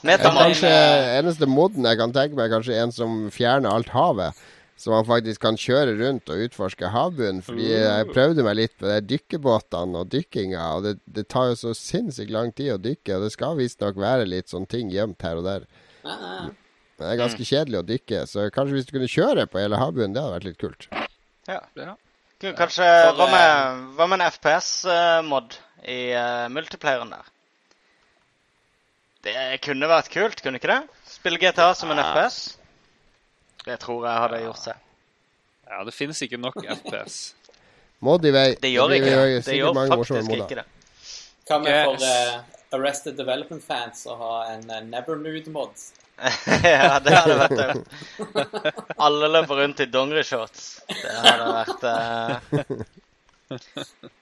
Kanskje eneste moden jeg kan tenke meg, er kanskje en som fjerner alt havet. Så man faktisk kan kjøre rundt og utforske havbunnen. Fordi jeg prøvde meg litt på de dykkebåtene og dykkinga, og det, det tar jo så sinnssykt lang tid å dykke. Og det skal visstnok være litt sånne ting gjemt her og der. Men det er ganske kjedelig å dykke, så kanskje hvis du kunne kjøre på hele havbunnen, det hadde vært litt kult. Ja. Ja. Kanskje Hva med, hva med en FPS-mod i uh, multiplayeren der? Det kunne vært kult, kunne ikke det? Spille GTA som en FPS? Det tror jeg hadde gjort seg. Ja, det finnes ikke nok FPS. Mod i vei. Det gjør ikke det. Det gjør faktisk ikke det. Hva med for eh, Arrested Development-fans å ha en uh, Never Nude-mod? ja, det hadde vært det. Alle løper rundt i dongerishorts. Det hadde vært uh...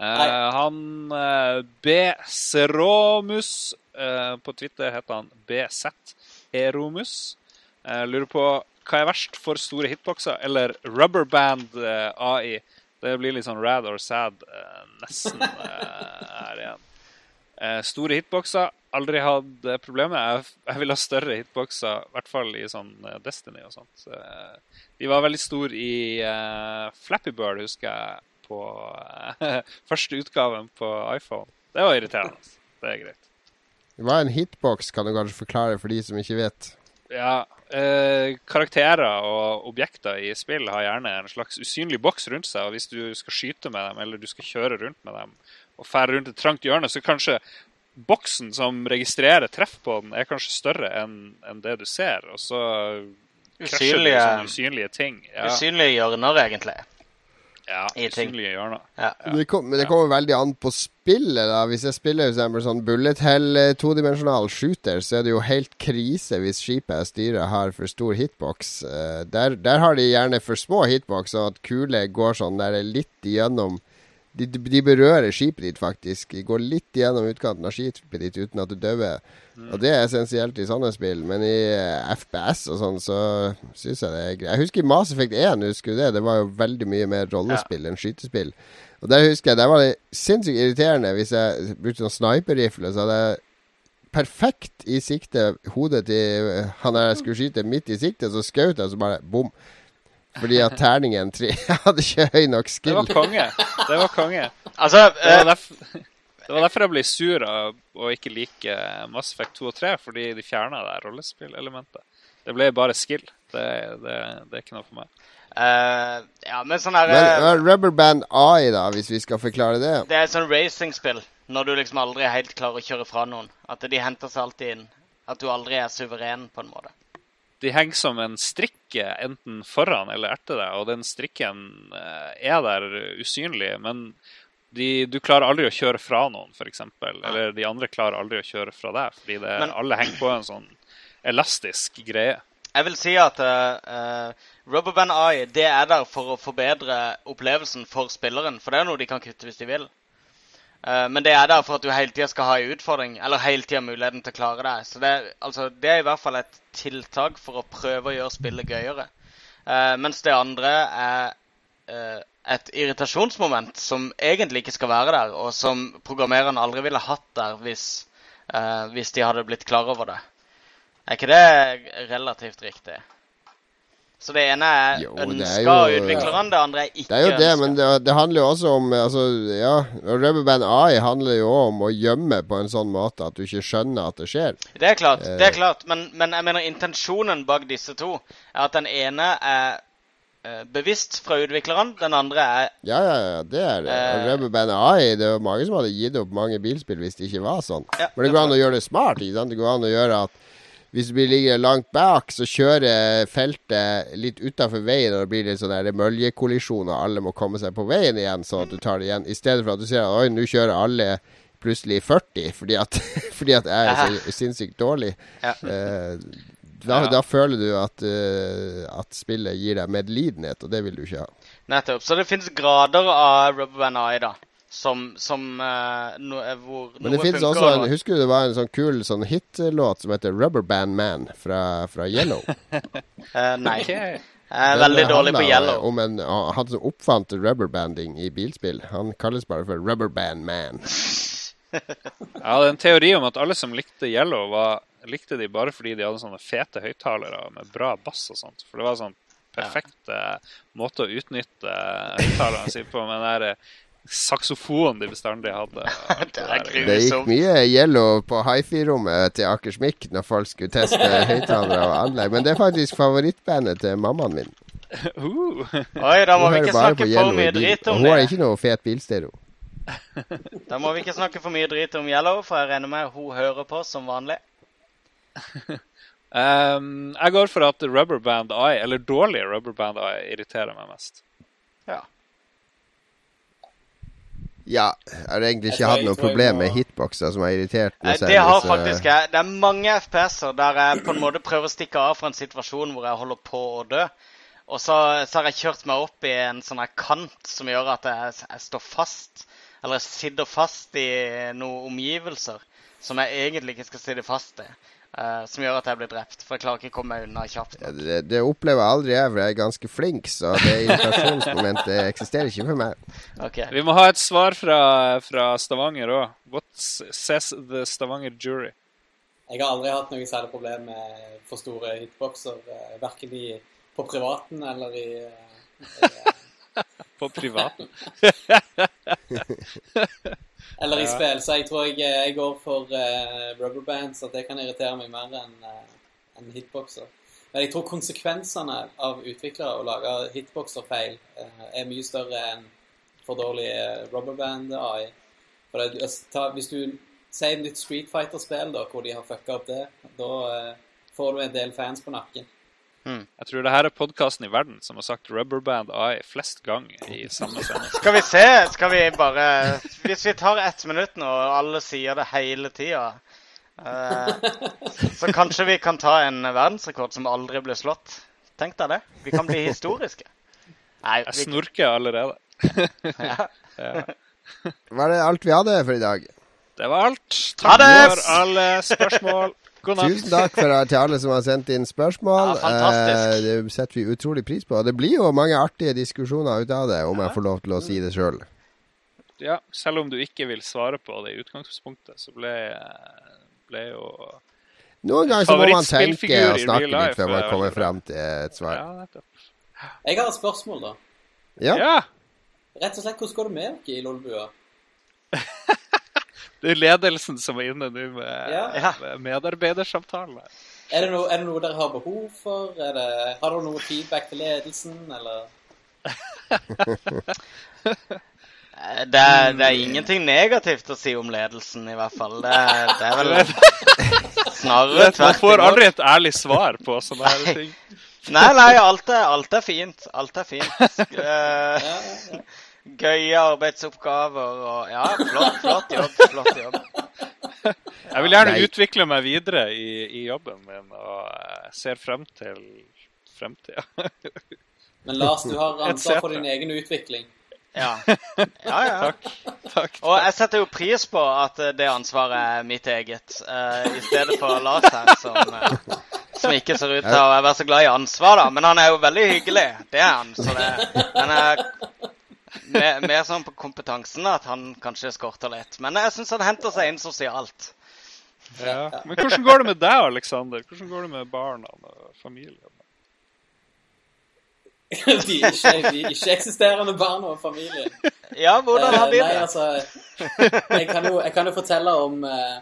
Eh, han eh, B. Seromus eh, På Twitter heter han BZ Eromus. Eh, lurer på hva er verst for store hitboxer eller rubberband eh, AI? Det blir litt sånn rad or sad eh, nesten eh, her igjen. Eh, store hitboxer, aldri hatt eh, problemer. Jeg, jeg vil ha større hitboxer, i hvert fall i sånn eh, Destiny og sånt. Eh, de var veldig store i eh, Flappy Bird, husker jeg, på eh, første utgaven på iPhone. Det var irriterende. Det er greit. Hva er en hitbox, kan du kanskje forklare for de som ikke vet? Ja, eh, karakterer og objekter i spill har gjerne en slags usynlig boks rundt seg, og hvis du skal skyte med dem, eller du skal kjøre rundt med dem, og fære rundt et trangt hjørne, så kanskje boksen som registrerer treff på den, er kanskje større enn en det du ser, og så krasjer du sånne usynlige ting. Ja, usynlige hjørner, egentlig. Ja usynlige hjørner. Ja. Det, kom, det kommer veldig an på spillet. da Hvis jeg spiller for eksempel sånn bullet hell eh, todimensjonal shooter, så er det jo helt krise hvis skipet jeg styrer har for stor hitbox. Eh, der, der har de gjerne for små hitbox, sånn at kuler går sånn der litt igjennom de, de berører skipet ditt, faktisk. De går litt gjennom utkanten av skipet ditt uten at du dauer. Og det er essensielt i sånne spill. Men i eh, FPS og sånn, så syns jeg det er greit. Jeg husker i Mass Effect 1, husker du det? Det var jo veldig mye mer rollespill enn skytespill. Og der husker jeg, der var det sinnssykt irriterende hvis jeg brukte sånn sniperrifle, så hadde jeg perfekt i sikte hodet til han der jeg skulle skyte, midt i sikte, så skjøt jeg, så bare bom. Fordi at terningen tre hadde ikke høy nok Det skill. var konge. Det var konge. Altså, Det var, eh, derfor, det var derfor jeg ble sur av å ikke like Mass Effect 2 og 3, fordi de fjerna det rollespillelementet. Det ble bare skill. Det, det, det er ikke noe for meg. Uh, ja, men sånn her Men eh, uh, Rubberband AI, da, hvis vi skal forklare det. Det er et sånn racingspill når du liksom aldri er helt klar å kjøre fra noen. At de henter seg alltid inn. At du aldri er suveren, på en måte. De henger som en strikke enten foran eller etter deg, og den strikken eh, er der usynlig, men de, du klarer aldri å kjøre fra noen, f.eks. Eller de andre klarer aldri å kjøre fra deg, fordi det, Men- alle henger på en sånn elastisk greie. Jeg vil si at uh, Rubberband Eye det er der for å forbedre opplevelsen for spilleren. For det er noe de kan kutte hvis de vil. Eh, men det er der for at du hele tida skal ha en utfordring, eller hele tida muligheten til å klare det. Så det, er- altså, det er i hvert fall et tiltak for å prøve å gjøre spillet gøyere. Eh, mens det andre er eh, et irritasjonsmoment som egentlig ikke skal være der, og som programmererne aldri ville hatt der hvis, eh, hvis de hadde blitt klar over det. Er ikke det relativt riktig? Så det ene er Jo, det er ønska jo- utviklerne, det andre er ikke Det er jo det, men det, det handler jo også om altså, ja, Rubberband AI handler jo om å gjemme på en sånn måte at du ikke skjønner at det skjer. Det er klart, det Eh. er klart. Men, men jeg mener intensjonen bak disse to er at den ene er eh, bevisst fra utvikleren, Den andre er Ja, ja, ja, det er det. Eh. Rubber Band AI, det var mange som hadde gitt opp mange bilspill hvis det ikke var sånn. Ja, Men det går an å gjøre det smart. Ikke sant? Det går an å gjøre at hvis du ligger langt bak, så kjører feltet litt utafor veien, og det blir litt sånn der møljekollisjon, og alle må komme seg på veien igjen, sånn at du tar det igjen. I stedet for at du sier oi, nå kjører alle plutselig 40 fordi at, fordi at jeg er så sinnssykt dårlig. Ja. Eh, da, da føler du at, uh, at spillet gir deg medlidenhet, og det vil du ikke ha. Nettopp. Så det finnes grader av Rubberband AI, da. Som, som uh, no, eh, hvor Men det funker, også og en, Husker du det var en sånn kul sånn hitlåt som heter Rubber Band Man fra, fra Yellow? uh, Nei. Okay. Jeg er veldig dårlig på yellow. Om en, han som oppfant rubberbanding i bilspill. Han kalles bare for Rubber Band Man. Jeg hadde en teori om at alle som likte Yellow, var, likte de bare fordi de hadde sånne fete høyttalere med bra bass og sånt. For det var sånn perfekt ja. måte å utnytte høyttalerne sine på med den der saksofonen de bestandig hadde. Det Det gikk mye Yellow på hifi-rommet til Akersmik når folk skulle teste høyttalere og anlegg. Men det er faktisk favorittbandet til mammaen min. Uh, Oi, da må Hun vi ikke snakke for mye dritt drit det. om hun har ikke noe fet bilstereo. Da må vi ikke snakke for mye drit om Yellow, for jeg regner med hun hører på som vanlig. um, jeg går for at Rubber Band Eye, eller dårlige Rubber Band Eye, irriterer meg mest. Ja. Ja, jeg har egentlig ikke hatt jeg- noe problem med hitboxer som har irritert meg selv. Det har faktisk jeg. Det er mange FPS-er der jeg på en måte prøver å stikke av fra en situasjon hvor jeg holder på å dø. Og så, så har jeg kjørt meg opp i en sånn her kant som gjør at jeg, jeg står fast. Eller jeg sitter fast i noen omgivelser som jeg egentlig ikke skal sitte fast i. eh, som gjør at jeg blir drept. For jeg klarer ikke å komme meg unna kjapt. Ja, det, det opplever aldri jeg, for jeg er ganske flink, så det irritasjonsmomentet eksisterer ikke for meg. Okay. Vi må ha et svar fra, fra Stavanger òg. What says the Stavanger jury? Jeg har aldri hatt noe særlig problem med for store hitboxer, eh, verken i, på privaten eller i, eh, i På privaten. Eller i Ja. spill, så jeg tror jeg, jeg går for uh, rubberbands, at det kan irritere meg mer enn uh, en hitboxer. Men jeg tror konsekvensene av utviklere å lage hitboxer-feil uh, er mye større enn for dårlig rubberband-AI. For det, altså, ta, Hvis du sier et nytt Street Fighter-spill hvor de har fucka opp det, da uh, får du en del fans på nakken. Jeg tror det her er podkasten i verden som har sagt Rubberband Eye flest ganger i samme sending. Skal vi se Skal vi bare Hvis vi tar ett minutt nå, og alle sier det hele tida uh, Så kanskje vi kan ta en verdensrekord som aldri ble slått. Tenk deg det. Vi kan bli historiske. Nei, Jeg vi, snorker allerede. ja. Ja. Var det alt vi hadde for i dag? Det var alt. Takk for alle spørsmål. God natt. Tusen takk for, til alle som har sendt inn spørsmål. Ja. Eh, det setter vi utrolig pris på. Det blir jo mange artige diskusjoner ut av det, om jeg får lov til å si det sjøl. Ja, selv om du ikke vil svare på det i utgangspunktet, så ble, ble jo Noen ganger så må man tenke og snakke life litt før man er kommer frem til et svar. Ja, nettopp. Jeg har et spørsmål, da. Ja. Ja! Rett og slett, hvordan går det med dere i Lolbua? Det er ledelsen som er inne nå med, Ja. Med medarbeidersamtalen. Er det, noe, er det noe dere har behov for? Er det, har dere noe feedback til ledelsen, eller? Eh, Det er, det er ingenting negativt å si om ledelsen, i hvert fall. Det, er- det er vel snarere snarere imot. Man får aldri et ærlig svar på sånne her ting. Nei, nei, alt er, alt er fint. Alt er fint. Eh, Ja, ja, ja. Gøye arbeidsoppgaver og Ja, flott, flott jobb. Flott jobb. Jeg vil gjerne Nei. utvikle meg videre i, i jobben min, og ser frem til fremtida. Men Lars, du har ansvar for din egen utvikling. Ja. ja, ja. Takk. Og jeg setter jo pris på at eh, det ansvaret er mitt eget, uh, i stedet for Lars her, som, uh, som ikke ser ut til å være så glad i ansvar, da. Men han er jo veldig hyggelig. Det er han. Så det, men jeg mer, mer sånn på kompetansen at han kanskje skorter litt. Men jeg syns han henter seg inn sosialt. Ja. Men hvordan går det med deg, Aleksander? Hvordan går det med barna og familien? De ikke-eksisterende ikke-eksisterende barna og familien. Ja, hvordan har de det? Nei, altså jeg kan, jo, jeg kan jo fortelle om eh,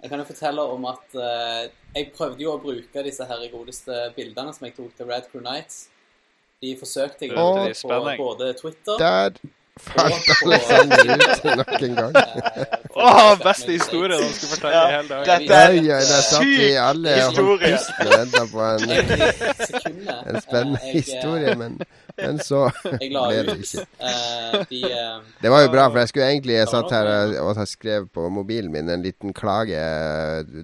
Jeg kan jo fortelle om at eh, jeg prøvde jo å bruke disse her godeste bildene som jeg tok til Red Crew Nights. De forsøkte jeg Og- på både Twitter Der falt Og- Alexander ut nok en gang. Åh, beste historie han skulle fortelle i hele dag. Dette er en syk alle holdt historie. pusten og venta på en, en spennende Eh, jeg, historie, men, men så ble det ikke. eh, eh, Det var jo bra, for jeg skulle egentlig Jeg satt her og, skrev på mobilen min en liten klage.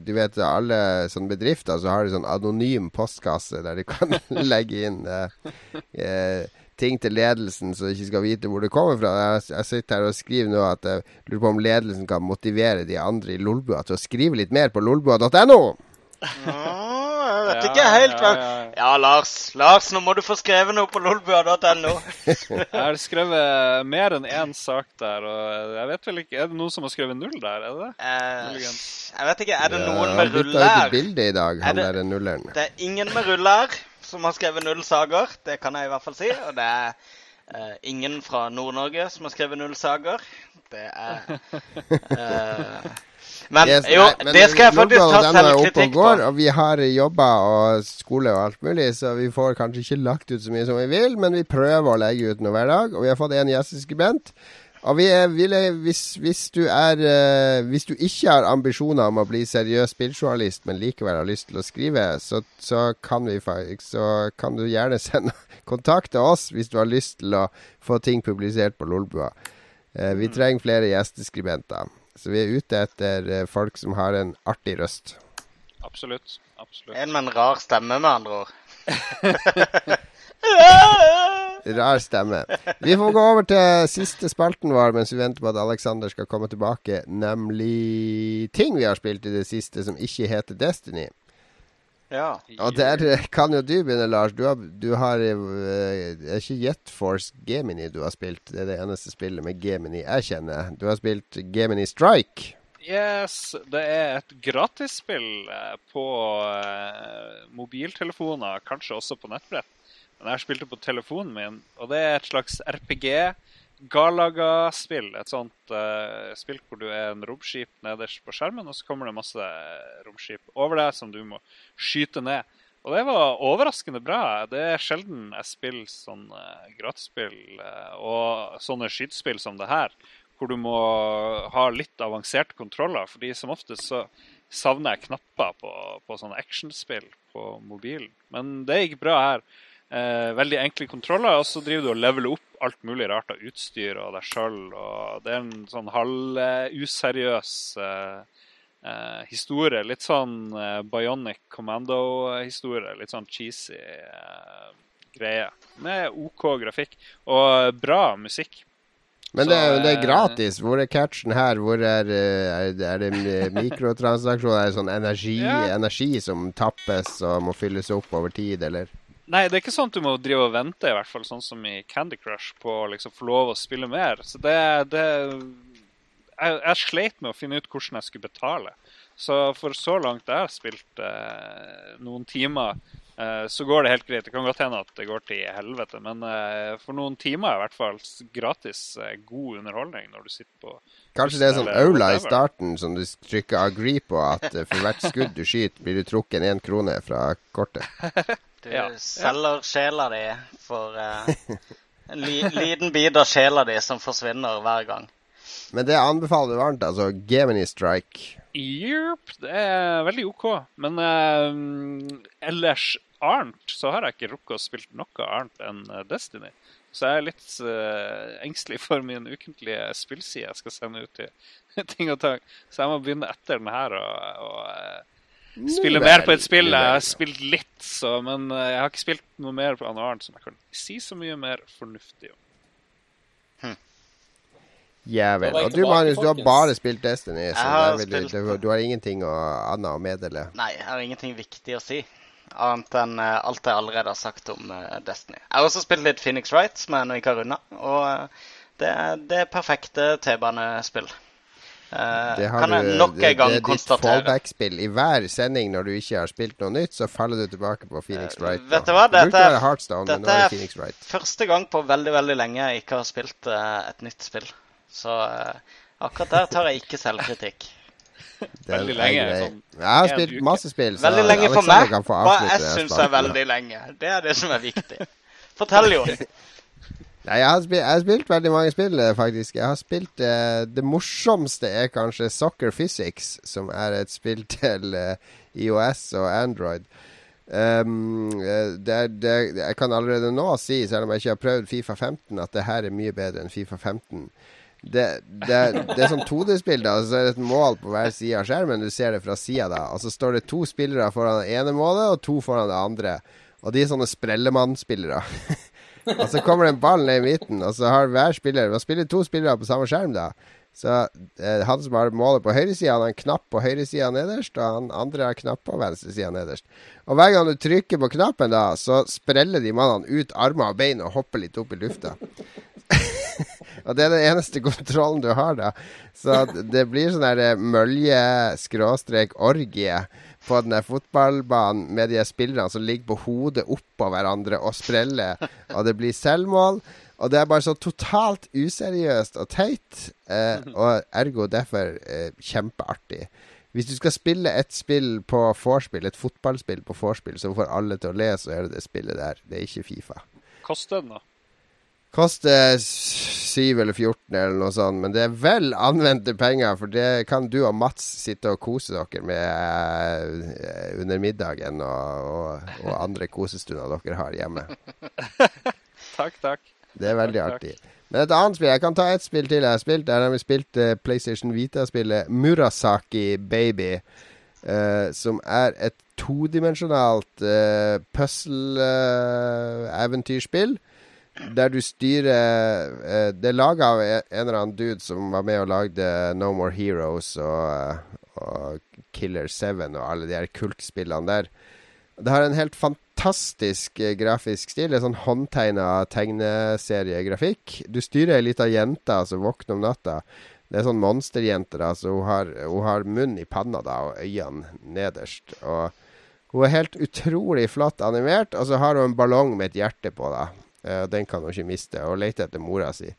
Du vet, alle sånne bedrifter så har de sånn anonym postkasse der de kan legge inn eh, ting til ledelsen så de ikke skal vite hvor det kommer fra. Jeg, jeg sitter her og skriver nå at jeg lurer på om ledelsen kan motivere de andre i Lolbua til å skrive litt mer på lolbua.no. Jeg vet Ja, ikke helt ja, ja. Ja, Lars. Lars, nå må du få skrevet noe på lolbua.no. Jeg har skrevet mer enn én sak der, og jeg vet vel ikke Er det noen som har skrevet null der? Er det det? Eh, jeg vet ikke. Er det Ja, noen han med bytta ut rullær? et bilde i dag, han Er det- der nulleren. Det er ingen med rullær som har skrevet null sager. Det kan jeg i hvert fall si. Og det er uh, ingen fra Nord-Norge som har skrevet null sager. Det er uh, Men Yes, jo, nei, men det skal jeg faktisk ta selvkritikk på. går, og vi har jobber og skole og alt mulig, så vi får kanskje ikke lagt ut så mye som vi vil, men vi prøver å legge ut noe hver dag. Og vi har fått en gjesteskribent. Og vi er, ville, hvis, hvis, du er, eh, hvis du ikke har ambisjoner om å bli seriøs spilljournalist, men likevel har lyst til å skrive, så, så, kan vi, så kan du gjerne sende kontakte oss hvis du har lyst til å få ting publisert på Lolbua. Eh, vi trenger flere gjesteskribenter. Så vi er ute etter eh, folk som har en artig røst. Absolutt. Absolutt. En med en rar stemme, med andre ord. Rar stemme. Vi får gå over til siste spalten vår mens vi venter på at Alexander skal komme tilbake, nemlig ting vi har spilt i det siste som ikke heter Destiny. Ja. Og der kan jo du begynne, Lars. Du har, du har eh, Er ikke Jetforce Gemini du har spilt? Det er det eneste spillet med Gemini jeg kjenner. Du har spilt Gemini Strike. Yes, det er et gratisspill eh, på eh, mobiltelefoner, kanskje også på nettbrett. Men jeg spilte på telefonen min, og det er et slags RPG. Galaga-spill. Et sånt uh, spill hvor du er en romskip nederst på skjermen, og så kommer det masse romskip over deg som du må skyte ned. Og det var overraskende bra. Det er sjelden jeg spiller sånn uh, gratisspill uh, og sånne skytespill som det her, hvor du må ha litt avanserte kontroller. fordi som oftest så savner jeg knapper på, på sånne actionspill på mobilen. Men det gikk bra her. Eh, veldig enkle kontroller, og så driver du og leveler opp alt mulig rart av utstyr og deg sjøl. Det er en sånn halvuseriøs eh, eh, historie. Litt sånn eh, Bionic Commando-historie. Litt sånn cheesy eh, greie. Med OK grafikk og bra musikk. Men det, er- det er eh, gratis. Hvor er catchen her? Hvor er, er, det- er det mikrotransaksjoner? Er det sånn energi, Ja. energi som tappes og må fylles opp over tid, eller? Nei, det er ikke sånn at du må drive og vente, i hvert fall sånn som i Candy Crush, på å liksom få lov å spille mer. Så det, det jeg, jeg sleit med å finne ut hvordan jeg skulle betale. Så for så langt jeg har spilt eh, noen timer, så går det helt greit. Det kan godt hende at det går til helvete, men eh, for noen timer i hvert fall gratis eh, god underholdning når du sitter på Kanskje det er sånn aula i starten som du trykker agree på, at eh, for hvert skudd du skyter, blir du trukket én krone fra kortet. Du Ja. selger sjela di for uh, en li liten bit av sjela di som forsvinner hver gang. Men det anbefaler du varmt, altså. Gemini Strike. Jepp, det er veldig OK. Men eh, ellers annet så har jeg ikke rukket å spille noe annet enn eh, Destiny. Så jeg er litt uh, engstelig for min ukentlige spillside jeg skal sende ut til ting og tang. Så jeg må begynne etter den her og, og uh, spille mer på et spill. Jeg har spilt litt, så, men uh, jeg har ikke spilt noe mer på noe annet som jeg kan si så mye mer fornuftig om. Ja vel. Da var jeg Og du, Marius, du har bare spilt Destiny, så har spilt- du, du har ingenting å, annet å meddele. Nei, jeg har ingenting viktig å si. Annet enn eh, alt jeg allerede har sagt om eh, Destiny. Jeg har også spilt litt Phoenix Wright, som jeg nå ikke har runda. Og eh, det, er- det er perfekte T-banespill. Det, har kan jeg du, nok en gang det er ditt fallback-spill. I hver sending når du ikke har spilt noe nytt, så faller du tilbake på Phoenix Wright. Wright. vet du hva? Dette er- Heartstone, dette er det Phoenix Wright. Første gang på veldig veldig lenge jeg ikke har spilt uh, et nytt spill. Så uh, akkurat der tar jeg ikke selvkritikk. Veldig lenge, sånn Jeg har spilt masse spill, så Veldig lenge for meg. Hva jeg syns er veldig lenge. Det er det som er viktig. Fortell, Jon. Nei, jeg har, spilt, jeg har spilt veldig mange spill, eh, faktisk. Jeg har spilt eh, Det morsomste er kanskje Soccer Physics, som er et spill til eh, IOS og Android. Um, det, det, jeg kan allerede nå si, selv om jeg ikke har prøvd Fifa 15, at det her er mye bedre enn Fifa 15. Det, det, det er sånn 2D-spill, da. Så er det et mål på hver side av skjermen. Du ser det fra sida, da. Og så står det to spillere foran det ene målet, og to foran det andre. Og de er sånne sprellemann-spillere. og så kommer det en ball ned i midten, og så har hver spiller Man spiller to spillere på samme skjerm, da. Så eh, han som har målet på høyresida, han har en knapp på høyresida nederst, og han andre har knapp på venstresida nederst. Og hver gang du trykker på knappen, da, så spreller de mannene ut armer og bein og hopper litt opp i lufta. og det er den eneste kontrollen du har, da. Så det blir sånn der eh, mølje-orgie på den der fotballbanen med de spillerne som ligger på hodet oppå hverandre og spreller, og det blir selvmål. Og det er bare så totalt useriøst og teit, eh, og ergo derfor eh, kjempeartig. Hvis du skal spille et spill på vorspiel, et fotballspill på vorspiel så får alle til å le, så er det det spillet der. Det er ikke Fifa. Koster den, da? Koster 7 eller 14 eller noe sånt, men det er vel anvendte penger, for det kan du og Mats sitte og kose dere med eh, under middagen og, og, og andre kosestunder dere har hjemme. takk, takk. Det er veldig artig. Men et annet spill Jeg kan ta ett spill til jeg har spilt. Der har vi spilt uh, PlayStation Vita-spillet Murasaki Baby. Uh, som er et todimensjonalt uh, puzzle-eventyrspill. Der du styrer Det er laga av en eller annen dude som var med og lagde No More Heroes og, og Killer Seven og alle de her kultspillene der. Det har en helt fantastisk eh, grafisk stil. Det er sånn håndtegna tegneseriegrafikk. Du styrer ei lita jente som våkner om natta. Det er sånn monsterjente. Altså, hun har, hun har munn i panna da, og øynene nederst. Og Hun er helt utrolig flott animert, og så har hun en ballong med et hjerte på. da. Uh, den kan hun ikke miste, og leter etter mora si.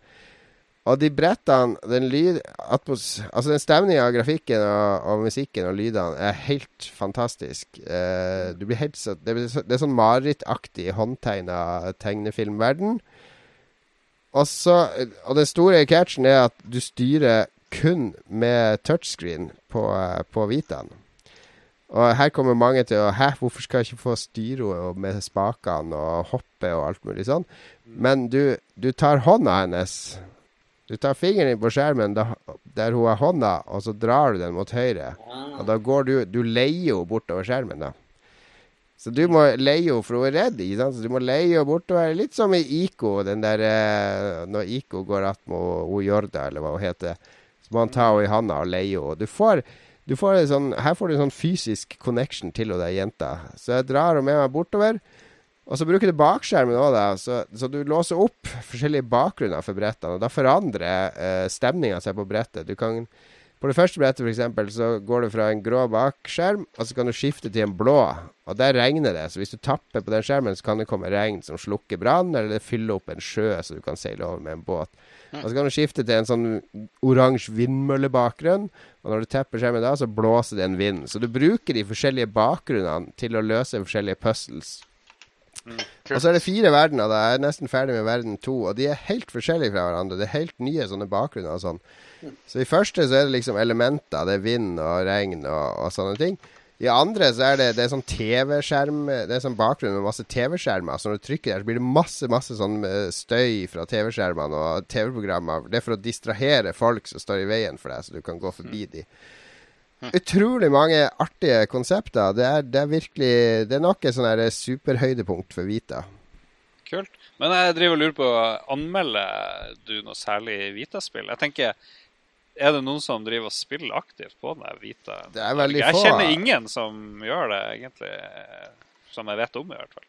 Og de brettene, den lyd atmos, Altså den stemninga av grafikken og, og, musikken og lydene er helt fantastisk. Uh, du blir helt så, det, det er sånn marerittaktig håndtegna tegnefilmverden. Og så Og den store catchen er at du styrer kun med touchscreen på, på Vitaen. Og her kommer mange til å Hæ, hvorfor skal jeg ikke få styre med spakene og hoppe og alt mulig sånn? Men du, du tar hånda hennes du tar fingeren din på skjermen der hun har hånda, og så drar du den mot høyre. Og da går du Du leier henne bortover skjermen, da. Så du må leie henne, for hun er redd. ikke sant? Så du må leie henne bortover. Litt som i Ico, den der eh, Når Ico går attmed Jorda, eller hva hun heter. Så må han ta henne i handa og leie henne. Du får, får sånn, her får du en sånn fysisk connection til henne, jenta. Så jeg drar henne med meg bortover. Og så bruker du bakskjermen òg, så, så, du låser opp forskjellige bakgrunner for brettene. Og da forandrer eh, stemninga seg på brettet. Du kan På det første brettet for eksempel, så går du fra en grå bakskjerm, og så kan du skifte til en blå. Og der regner det. Så hvis du tapper på den skjermen, så kan det komme regn som slukker brann, eller det fyller opp en sjø så du kan seile over med en båt. Og så kan du skifte til en sånn oransje vindmøllebakgrunn. Og når du tepper skjermen da, så blåser det en vind. Så du bruker de forskjellige bakgrunnene til å løse forskjellige puzzles. Mm. Og så er det fire verdener. Da. Jeg er nesten ferdig med verden to. Og de er helt forskjellige fra hverandre. Det er helt nye sånne bakgrunner og sånn. Så i første så er det liksom elementer. Det er vind og regn og, og sånne ting. I andre så er det, det er sånn TV-skjerm Det er sånn bakgrunn med masse TV-skjermer. Så når du trykker der, så blir det masse masse sånn eh, støy fra TV-skjermene og TV-programmer. Det er for å distrahere folk som står i veien for deg, så du kan gå forbi mm. de. Utrolig mange artige konsepter. Det er, det er virkelig Det er nok et sånn superhøydepunkt for Vita. Kult. Men jeg driver og lurer på Anmelder du noe særlig Vita-spill? Jeg tenker er det noen som driver og spiller aktivt på den Vita? Det er veldig jeg få. Jeg kjenner ingen som gjør det, egentlig. Som jeg vet om, i hvert fall.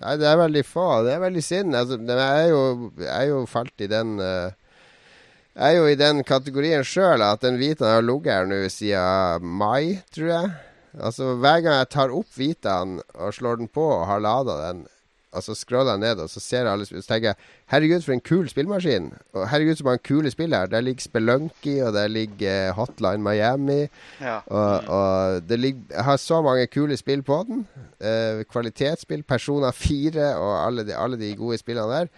Nei, det er veldig få. Det er veldig synd. Altså, jeg, er jo, jeg er jo falt i den uh, jeg er jo i den kategorien sjøl at den Vitaen har ligget her nå siden mai, tror jeg. Altså Hver gang jeg tar opp Vitaen og slår den på og har lada den, og så scroller jeg ned, og så ser jeg alle spill, så tenker jeg herregud, for en kul spillmaskin. Og herregud, så mange kule spill her. Der ligger Spelunky, og der ligger Hotline Miami. Ja. Og, og det ligger, jeg har så mange kule spill på den. Eh, kvalitetsspill. Persona 4 og alle de, alle de gode spillene der.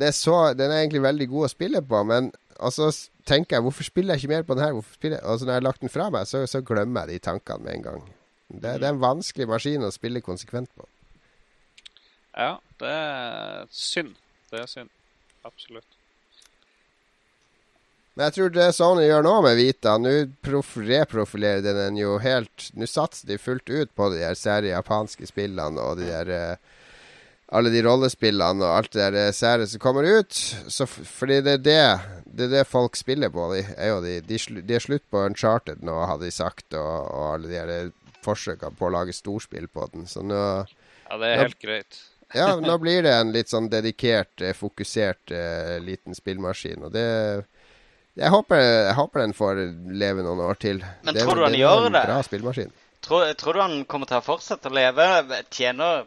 Det er så, den er egentlig veldig god å spille på, men og så tenker jeg hvorfor spiller jeg ikke mer på den her? Og så når jeg har lagt den fra meg, så, så glemmer jeg de tankene med en gang. Det, det er en vanskelig maskin å spille konsekvent på. Ja, det er synd. Det er synd. Absolutt. Men jeg tror det Sony gjør nå med Vita Nå reprofilerer de den jo helt Nå satser de fullt ut på de der sære japanske spillene og de der eh, Alle de rollespillene og alt det der sære som kommer ut. Så fordi det er det Det er det folk spiller på. De er de, de, de er slutt på Uncharted nå, hadde de sagt, og, og alle de der forsøkene på å lage storspill på den. Så nå Ja, det er Ja. helt greit. Ja, nå blir det en litt sånn dedikert, eh, fokusert uh, liten spillmaskin. Og det jeg håper, jeg håper den får leve noen år til. Men det, tror du han det er gjør det? bra spillmaskin. Tror, tror du han kommer til å fortsette å leve? Tjener,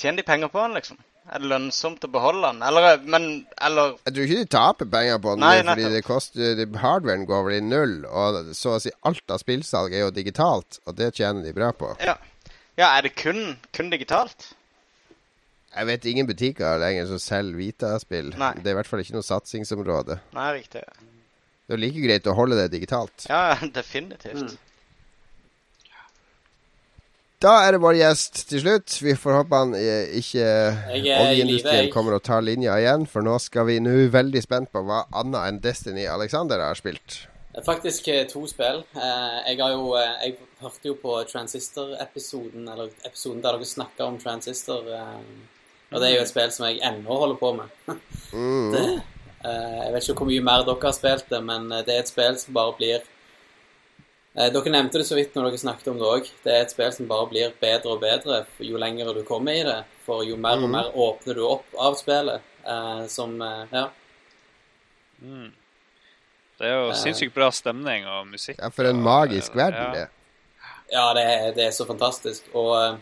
tjener de penger på den, liksom? Er det lønnsomt å beholde den? Eller, men, eller Jeg tror ikke de taper penger på den, Nei, fordi nettopp. det koster, de, hardwaren går vel i null. Og så å si alt av spillsalg er jo digitalt, og det tjener de bra på. Ja, ja er det kun, kun digitalt? Jeg vet ingen butikker lenger som selger Vita-spill. Det er i hvert fall ikke noe satsingsområde. Nei, riktig. Det er like greit å holde det digitalt. Ja, definitivt. Da er det vår gjest til slutt. Vi får håpe han eh, ikke oljeindustrien kommer og tar linja igjen, for nå skal vi nå veldig spent på hva annet enn Destiny Alexander har spilt. Faktisk eh, to spill. Eh, Jeg har jo Jeg hørte jo på Transistor-episoden, eller episoden der dere snakka om Transistor. Og det er jo et spill som jeg ennå holder på med. Mm. Det, jeg vet ikke hvor mye mer dere har spilt det, men det er et spill som bare blir Dere nevnte det så vidt når dere snakket om det òg. Det er et spill som bare blir bedre og bedre jo lenger du kommer i det. For jo mer og mer åpner du opp av spillet. eh, Som eh, Ja. Mm. Det er jo sinnssykt bra stemning og musikk. Ja, for en magisk eh, verden, det. Ja, det er, det er så fantastisk. Og, eh,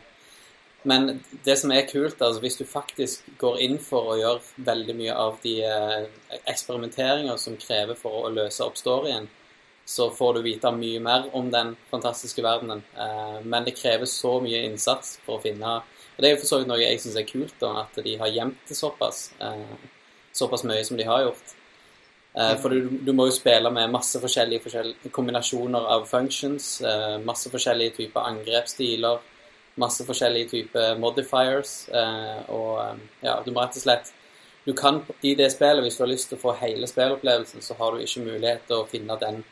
men det som er kult, altså hvis du faktisk går inn for å gjøre veldig mye av de eh, eksperimenteringer som krever for å løse opp storyen, så får du vite mye mer om den fantastiske verdenen. Eh, men det krever så mye innsats for å finne Og det er jo for så vidt noe jeg syns er kult, da, at de har gjemt det såpass. Eh, såpass mye som de har gjort. Eh, For du, du må jo spille med masse forskjellige, forskjellige kombinasjoner av functions, masse forskjellige typer angrepsstiler, masse forskjellige typer modifiers, og ja, du må rett og slett Du kan i det spillet, hvis du har lyst til å få hele spillopplevelsen, så har du ikke mulighet til å finne den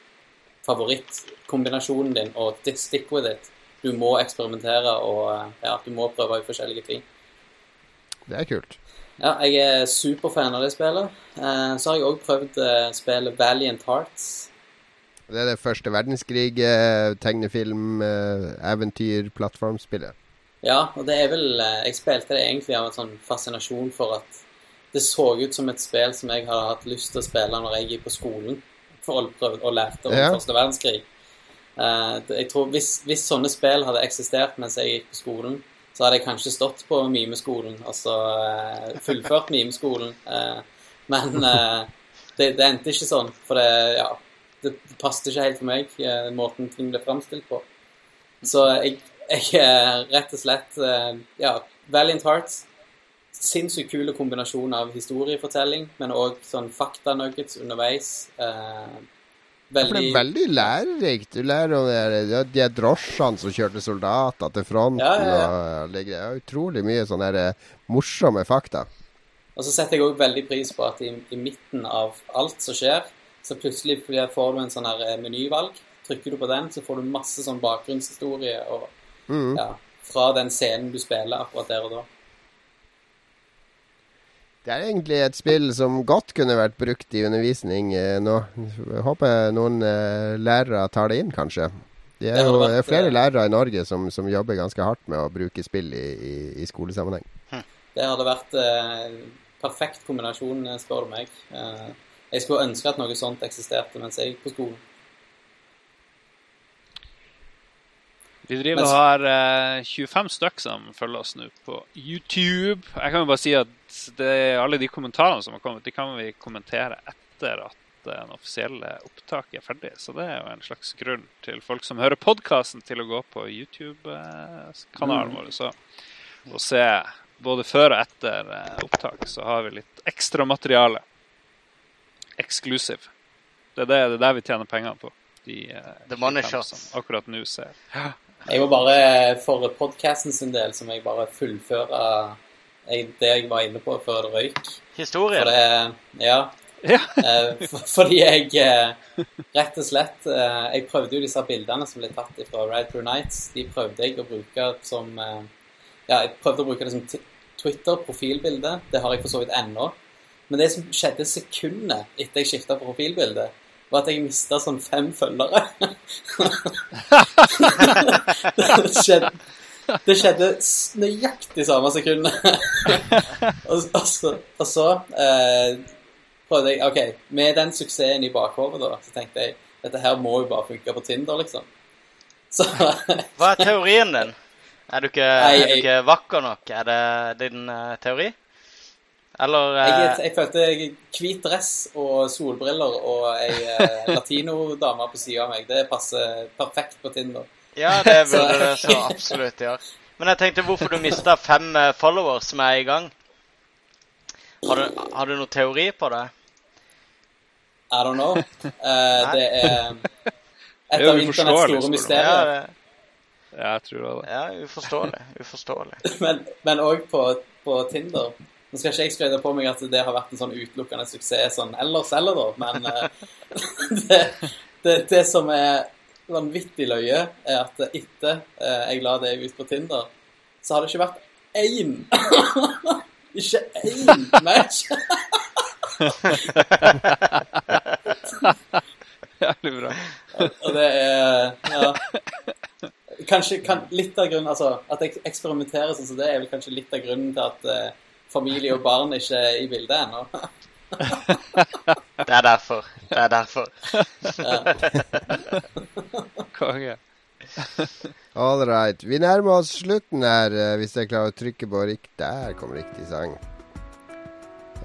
favorittkombinasjonen din og stick with it. Du må eksperimentere og eh, ja, du må prøve i forskjellige ting. Det er kult. Ja, jeg er superfan av det spillet. Eh, så har jeg òg prøvd eh, spillet Valiant Hearts. Det er det første verdenskrig, tegnefilm, eventyr, plattformspillet. Ja, og det er vel Jeg spilte det egentlig av en sånn fascinasjon for at det så ut som et spill som jeg hadde hatt lyst til å spille når jeg gikk på skolen for å og lærte om Ja. første verdenskrig. Eh, jeg tror hvis, hvis sånne spill hadde eksistert mens jeg gikk på skolen, så hadde jeg kanskje stått på mimeskolen, altså eh, fullført mimeskolen. Eh, men det, det endte ikke sånn, for det, ja, det passet ikke helt for meg, måten ting ble framstilt på. Så jeg, jeg rett og slett Ja, Valiant Hearts. Sinnssykt kule kombinasjon av historiefortelling, men òg sånn faktanuggets underveis. Eh, Veldig... det er veldig lærerikt. Du lærer om de, de drosjene som kjørte soldater til fronten. Ja, ja, ja. Og utrolig mye sånne der, eh, morsomme fakta. Og så setter jeg òg veldig pris på at i, i midten av alt som skjer, så plutselig får du en sånn her eh, menyvalg. Trykker du på den, så får du masse sånn bakgrunnshistorie og, Mm. ja, fra den scenen du spiller akkurat der og da. Det er egentlig et spill som godt kunne vært brukt i undervisning eh, nå. Jeg håper noen eh, lærere tar det inn, kanskje. Det er jo det er flere eh, lærere i Norge som, som jobber ganske hardt med å bruke spill i, i, i skolesammenheng. Det hadde vært eh, perfekt kombinasjon, eh, spør du meg. Eh, jeg skulle ønske at noe sånt eksisterte mens jeg gikk på skolen. Vi driver og har eh, 25 stykk som følger oss nå på YouTube. Jeg kan jo bare si at det, alle de kommentarene som har kommet, de kan vi kommentere etter at den offisielle opptaket er ferdig. Så det er jo en slags grunn til folk som hører podkasten, til å gå på YouTube-kanalen vår så, og se både før og etter eh, opptak. Så har vi litt ekstra materiale. Exclusive. Det er, det, det er der vi tjener penger på. De, eh, The money shots. som akkurat nå ser. Jeg må bare, for podcasten sin del, så må jeg bare fullføre jeg, det jeg var inne på før det røyk. Historien. Ja. Ja. Eh, for, fordi jeg eh, rett og slett eh, Jeg prøvde jo disse bildene som ble tatt fra Ride Through Nights. De prøvde jeg å bruke som Ja, jeg prøvde å bruke det som Twitter-profilbilde. Det har jeg for så vidt ennå. Men det som skjedde sekundet etter jeg skifta profilbilde, var at jeg mista sånn fem følgere. det skjedde, det skjedde nøyaktig samme sekundet. og, og så, og så eh, prøvde jeg OK, med den suksessen i bakhodet, da, så tenkte jeg dette her må jo bare funke på Tinder, liksom. Så Hva er teorien din? Er du ikke, Nei, er du ikke vakker nok? Er det din uh, teori? Eller jeg, eh, jeg følte jeg hvit dress og solbriller og ei eh, latinodame på sida av meg. Det passer perfekt på Tinder. Ja, det burde det så absolutt gjøre. Men jeg tenkte hvorfor du mista fem eh, followers som er i gang. Har du, har du noen teori på det? I don't know. Uh, det er et av internetts store spør. Ja, mysterier. Ja, jeg tror det. ja uforståelig. Uforståelig. Men, òg også på, på Tinder. Nå skal ikke jeg skryte på meg at det har vært en sånn utelukkende suksess sånn ellers heller, da, men eh, det, det, det som er vanvittig løye, er at etter eh, jeg la deg ut på Tinder, så har det ikke vært én Ikke én match! Jævlig bra. Og det er Ja. Kanskje kan, litt av grunnen Altså, at jeg eksperimenterer sånn som det, er vel kanskje litt av grunnen til at eh, familie og barn ikke er i bildet ennå. Det er derfor. Det er derfor. Konge. All right. Vi nærmer oss slutten her, eh, hvis jeg klarer å trykke på riktig Der kom riktig sang.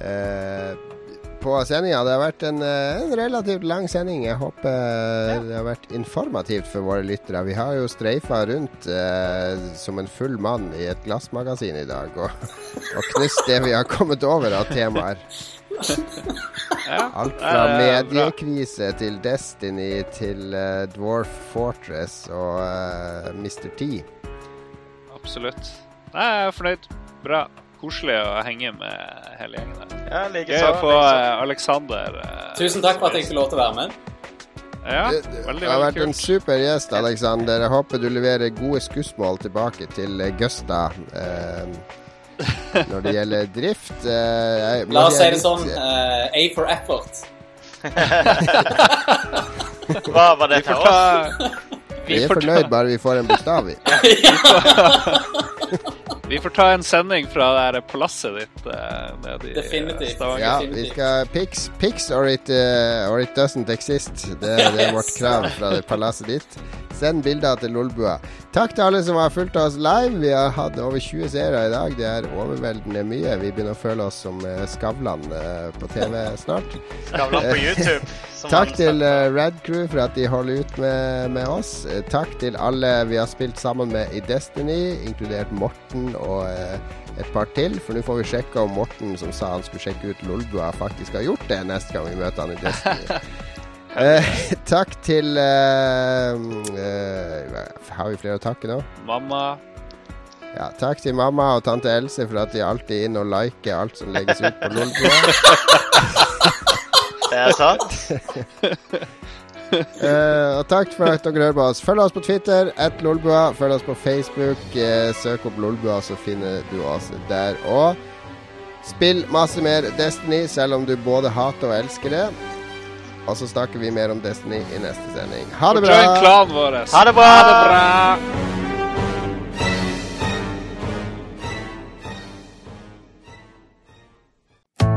Eh, på sendinga. Det har vært en, eh, en relativt lang sending. Jeg håper ja. det har vært informativt for våre lyttere. Vi har jo streifa rundt eh, som en full mann i et glassmagasin i dag og, og knust det vi har kommet over av temaer. Ja, Alt fra mediekrise til Destiny til eh, Dwarf Fortress og eh, Mr. T. Absolutt. Nei, jeg er fornøyd. Bra. Koselig å henge med hele gjengen der. Ja, like Gøy så. å få like eh, Alexander eh, Tusen takk for at jeg fikk lov til å være med. Ja, veldig, veldig, det har veldig vært en super gjest, Alexander. Jeg håper du leverer gode skussmål tilbake til eh, Gusta eh, når det gjelder drift. Eh, La oss si det sånn. eh, A for effort. Hva var det for oss? Vi er fornøyd bare vi får en bokstav i. Vi får ta en sending fra det her palasset ditt eh, nede i eh, Definitivt. Stavanger. Ja, vi skal Pics, pics or, it, uh, or it doesn't exist. Det, det er vårt krav fra det palasset ditt. Send bilder til Lolbua. Takk til alle som har fulgt oss live. Vi har hatt over 20 seere i dag. Det er overveldende mye. Vi begynner å føle oss som Skavlan på TV snart. Skavlan på YouTube. Takk til uh, Red Crew for at de holder ut med, med oss. Eh, takk til alle vi har spilt sammen med i Destiny, inkludert Morten og eh, et par til. For nå får vi sjekke om Morten, som sa han skulle sjekke ut Lolbua, faktisk har gjort det neste gang vi møter han i Destiny. Eh, takk til eh, eh, Har vi flere å takke nå? Mamma. Ja, takk til mamma og tante Else for at de alltid er inne og liker alt som legges ut på Lolbua. Det er sant. uh, og takk for at dere hører på oss. Følg oss på Twitter, at Lolbua. Følg oss på Facebook. Uh, søk opp Lolbua, så finner du oss der. òg. spill masse mer Destiny, selv om du både hater og elsker det. Og så snakker vi mer om Destiny i neste sending. Ha det bra! Ha det bra! Ha det bra!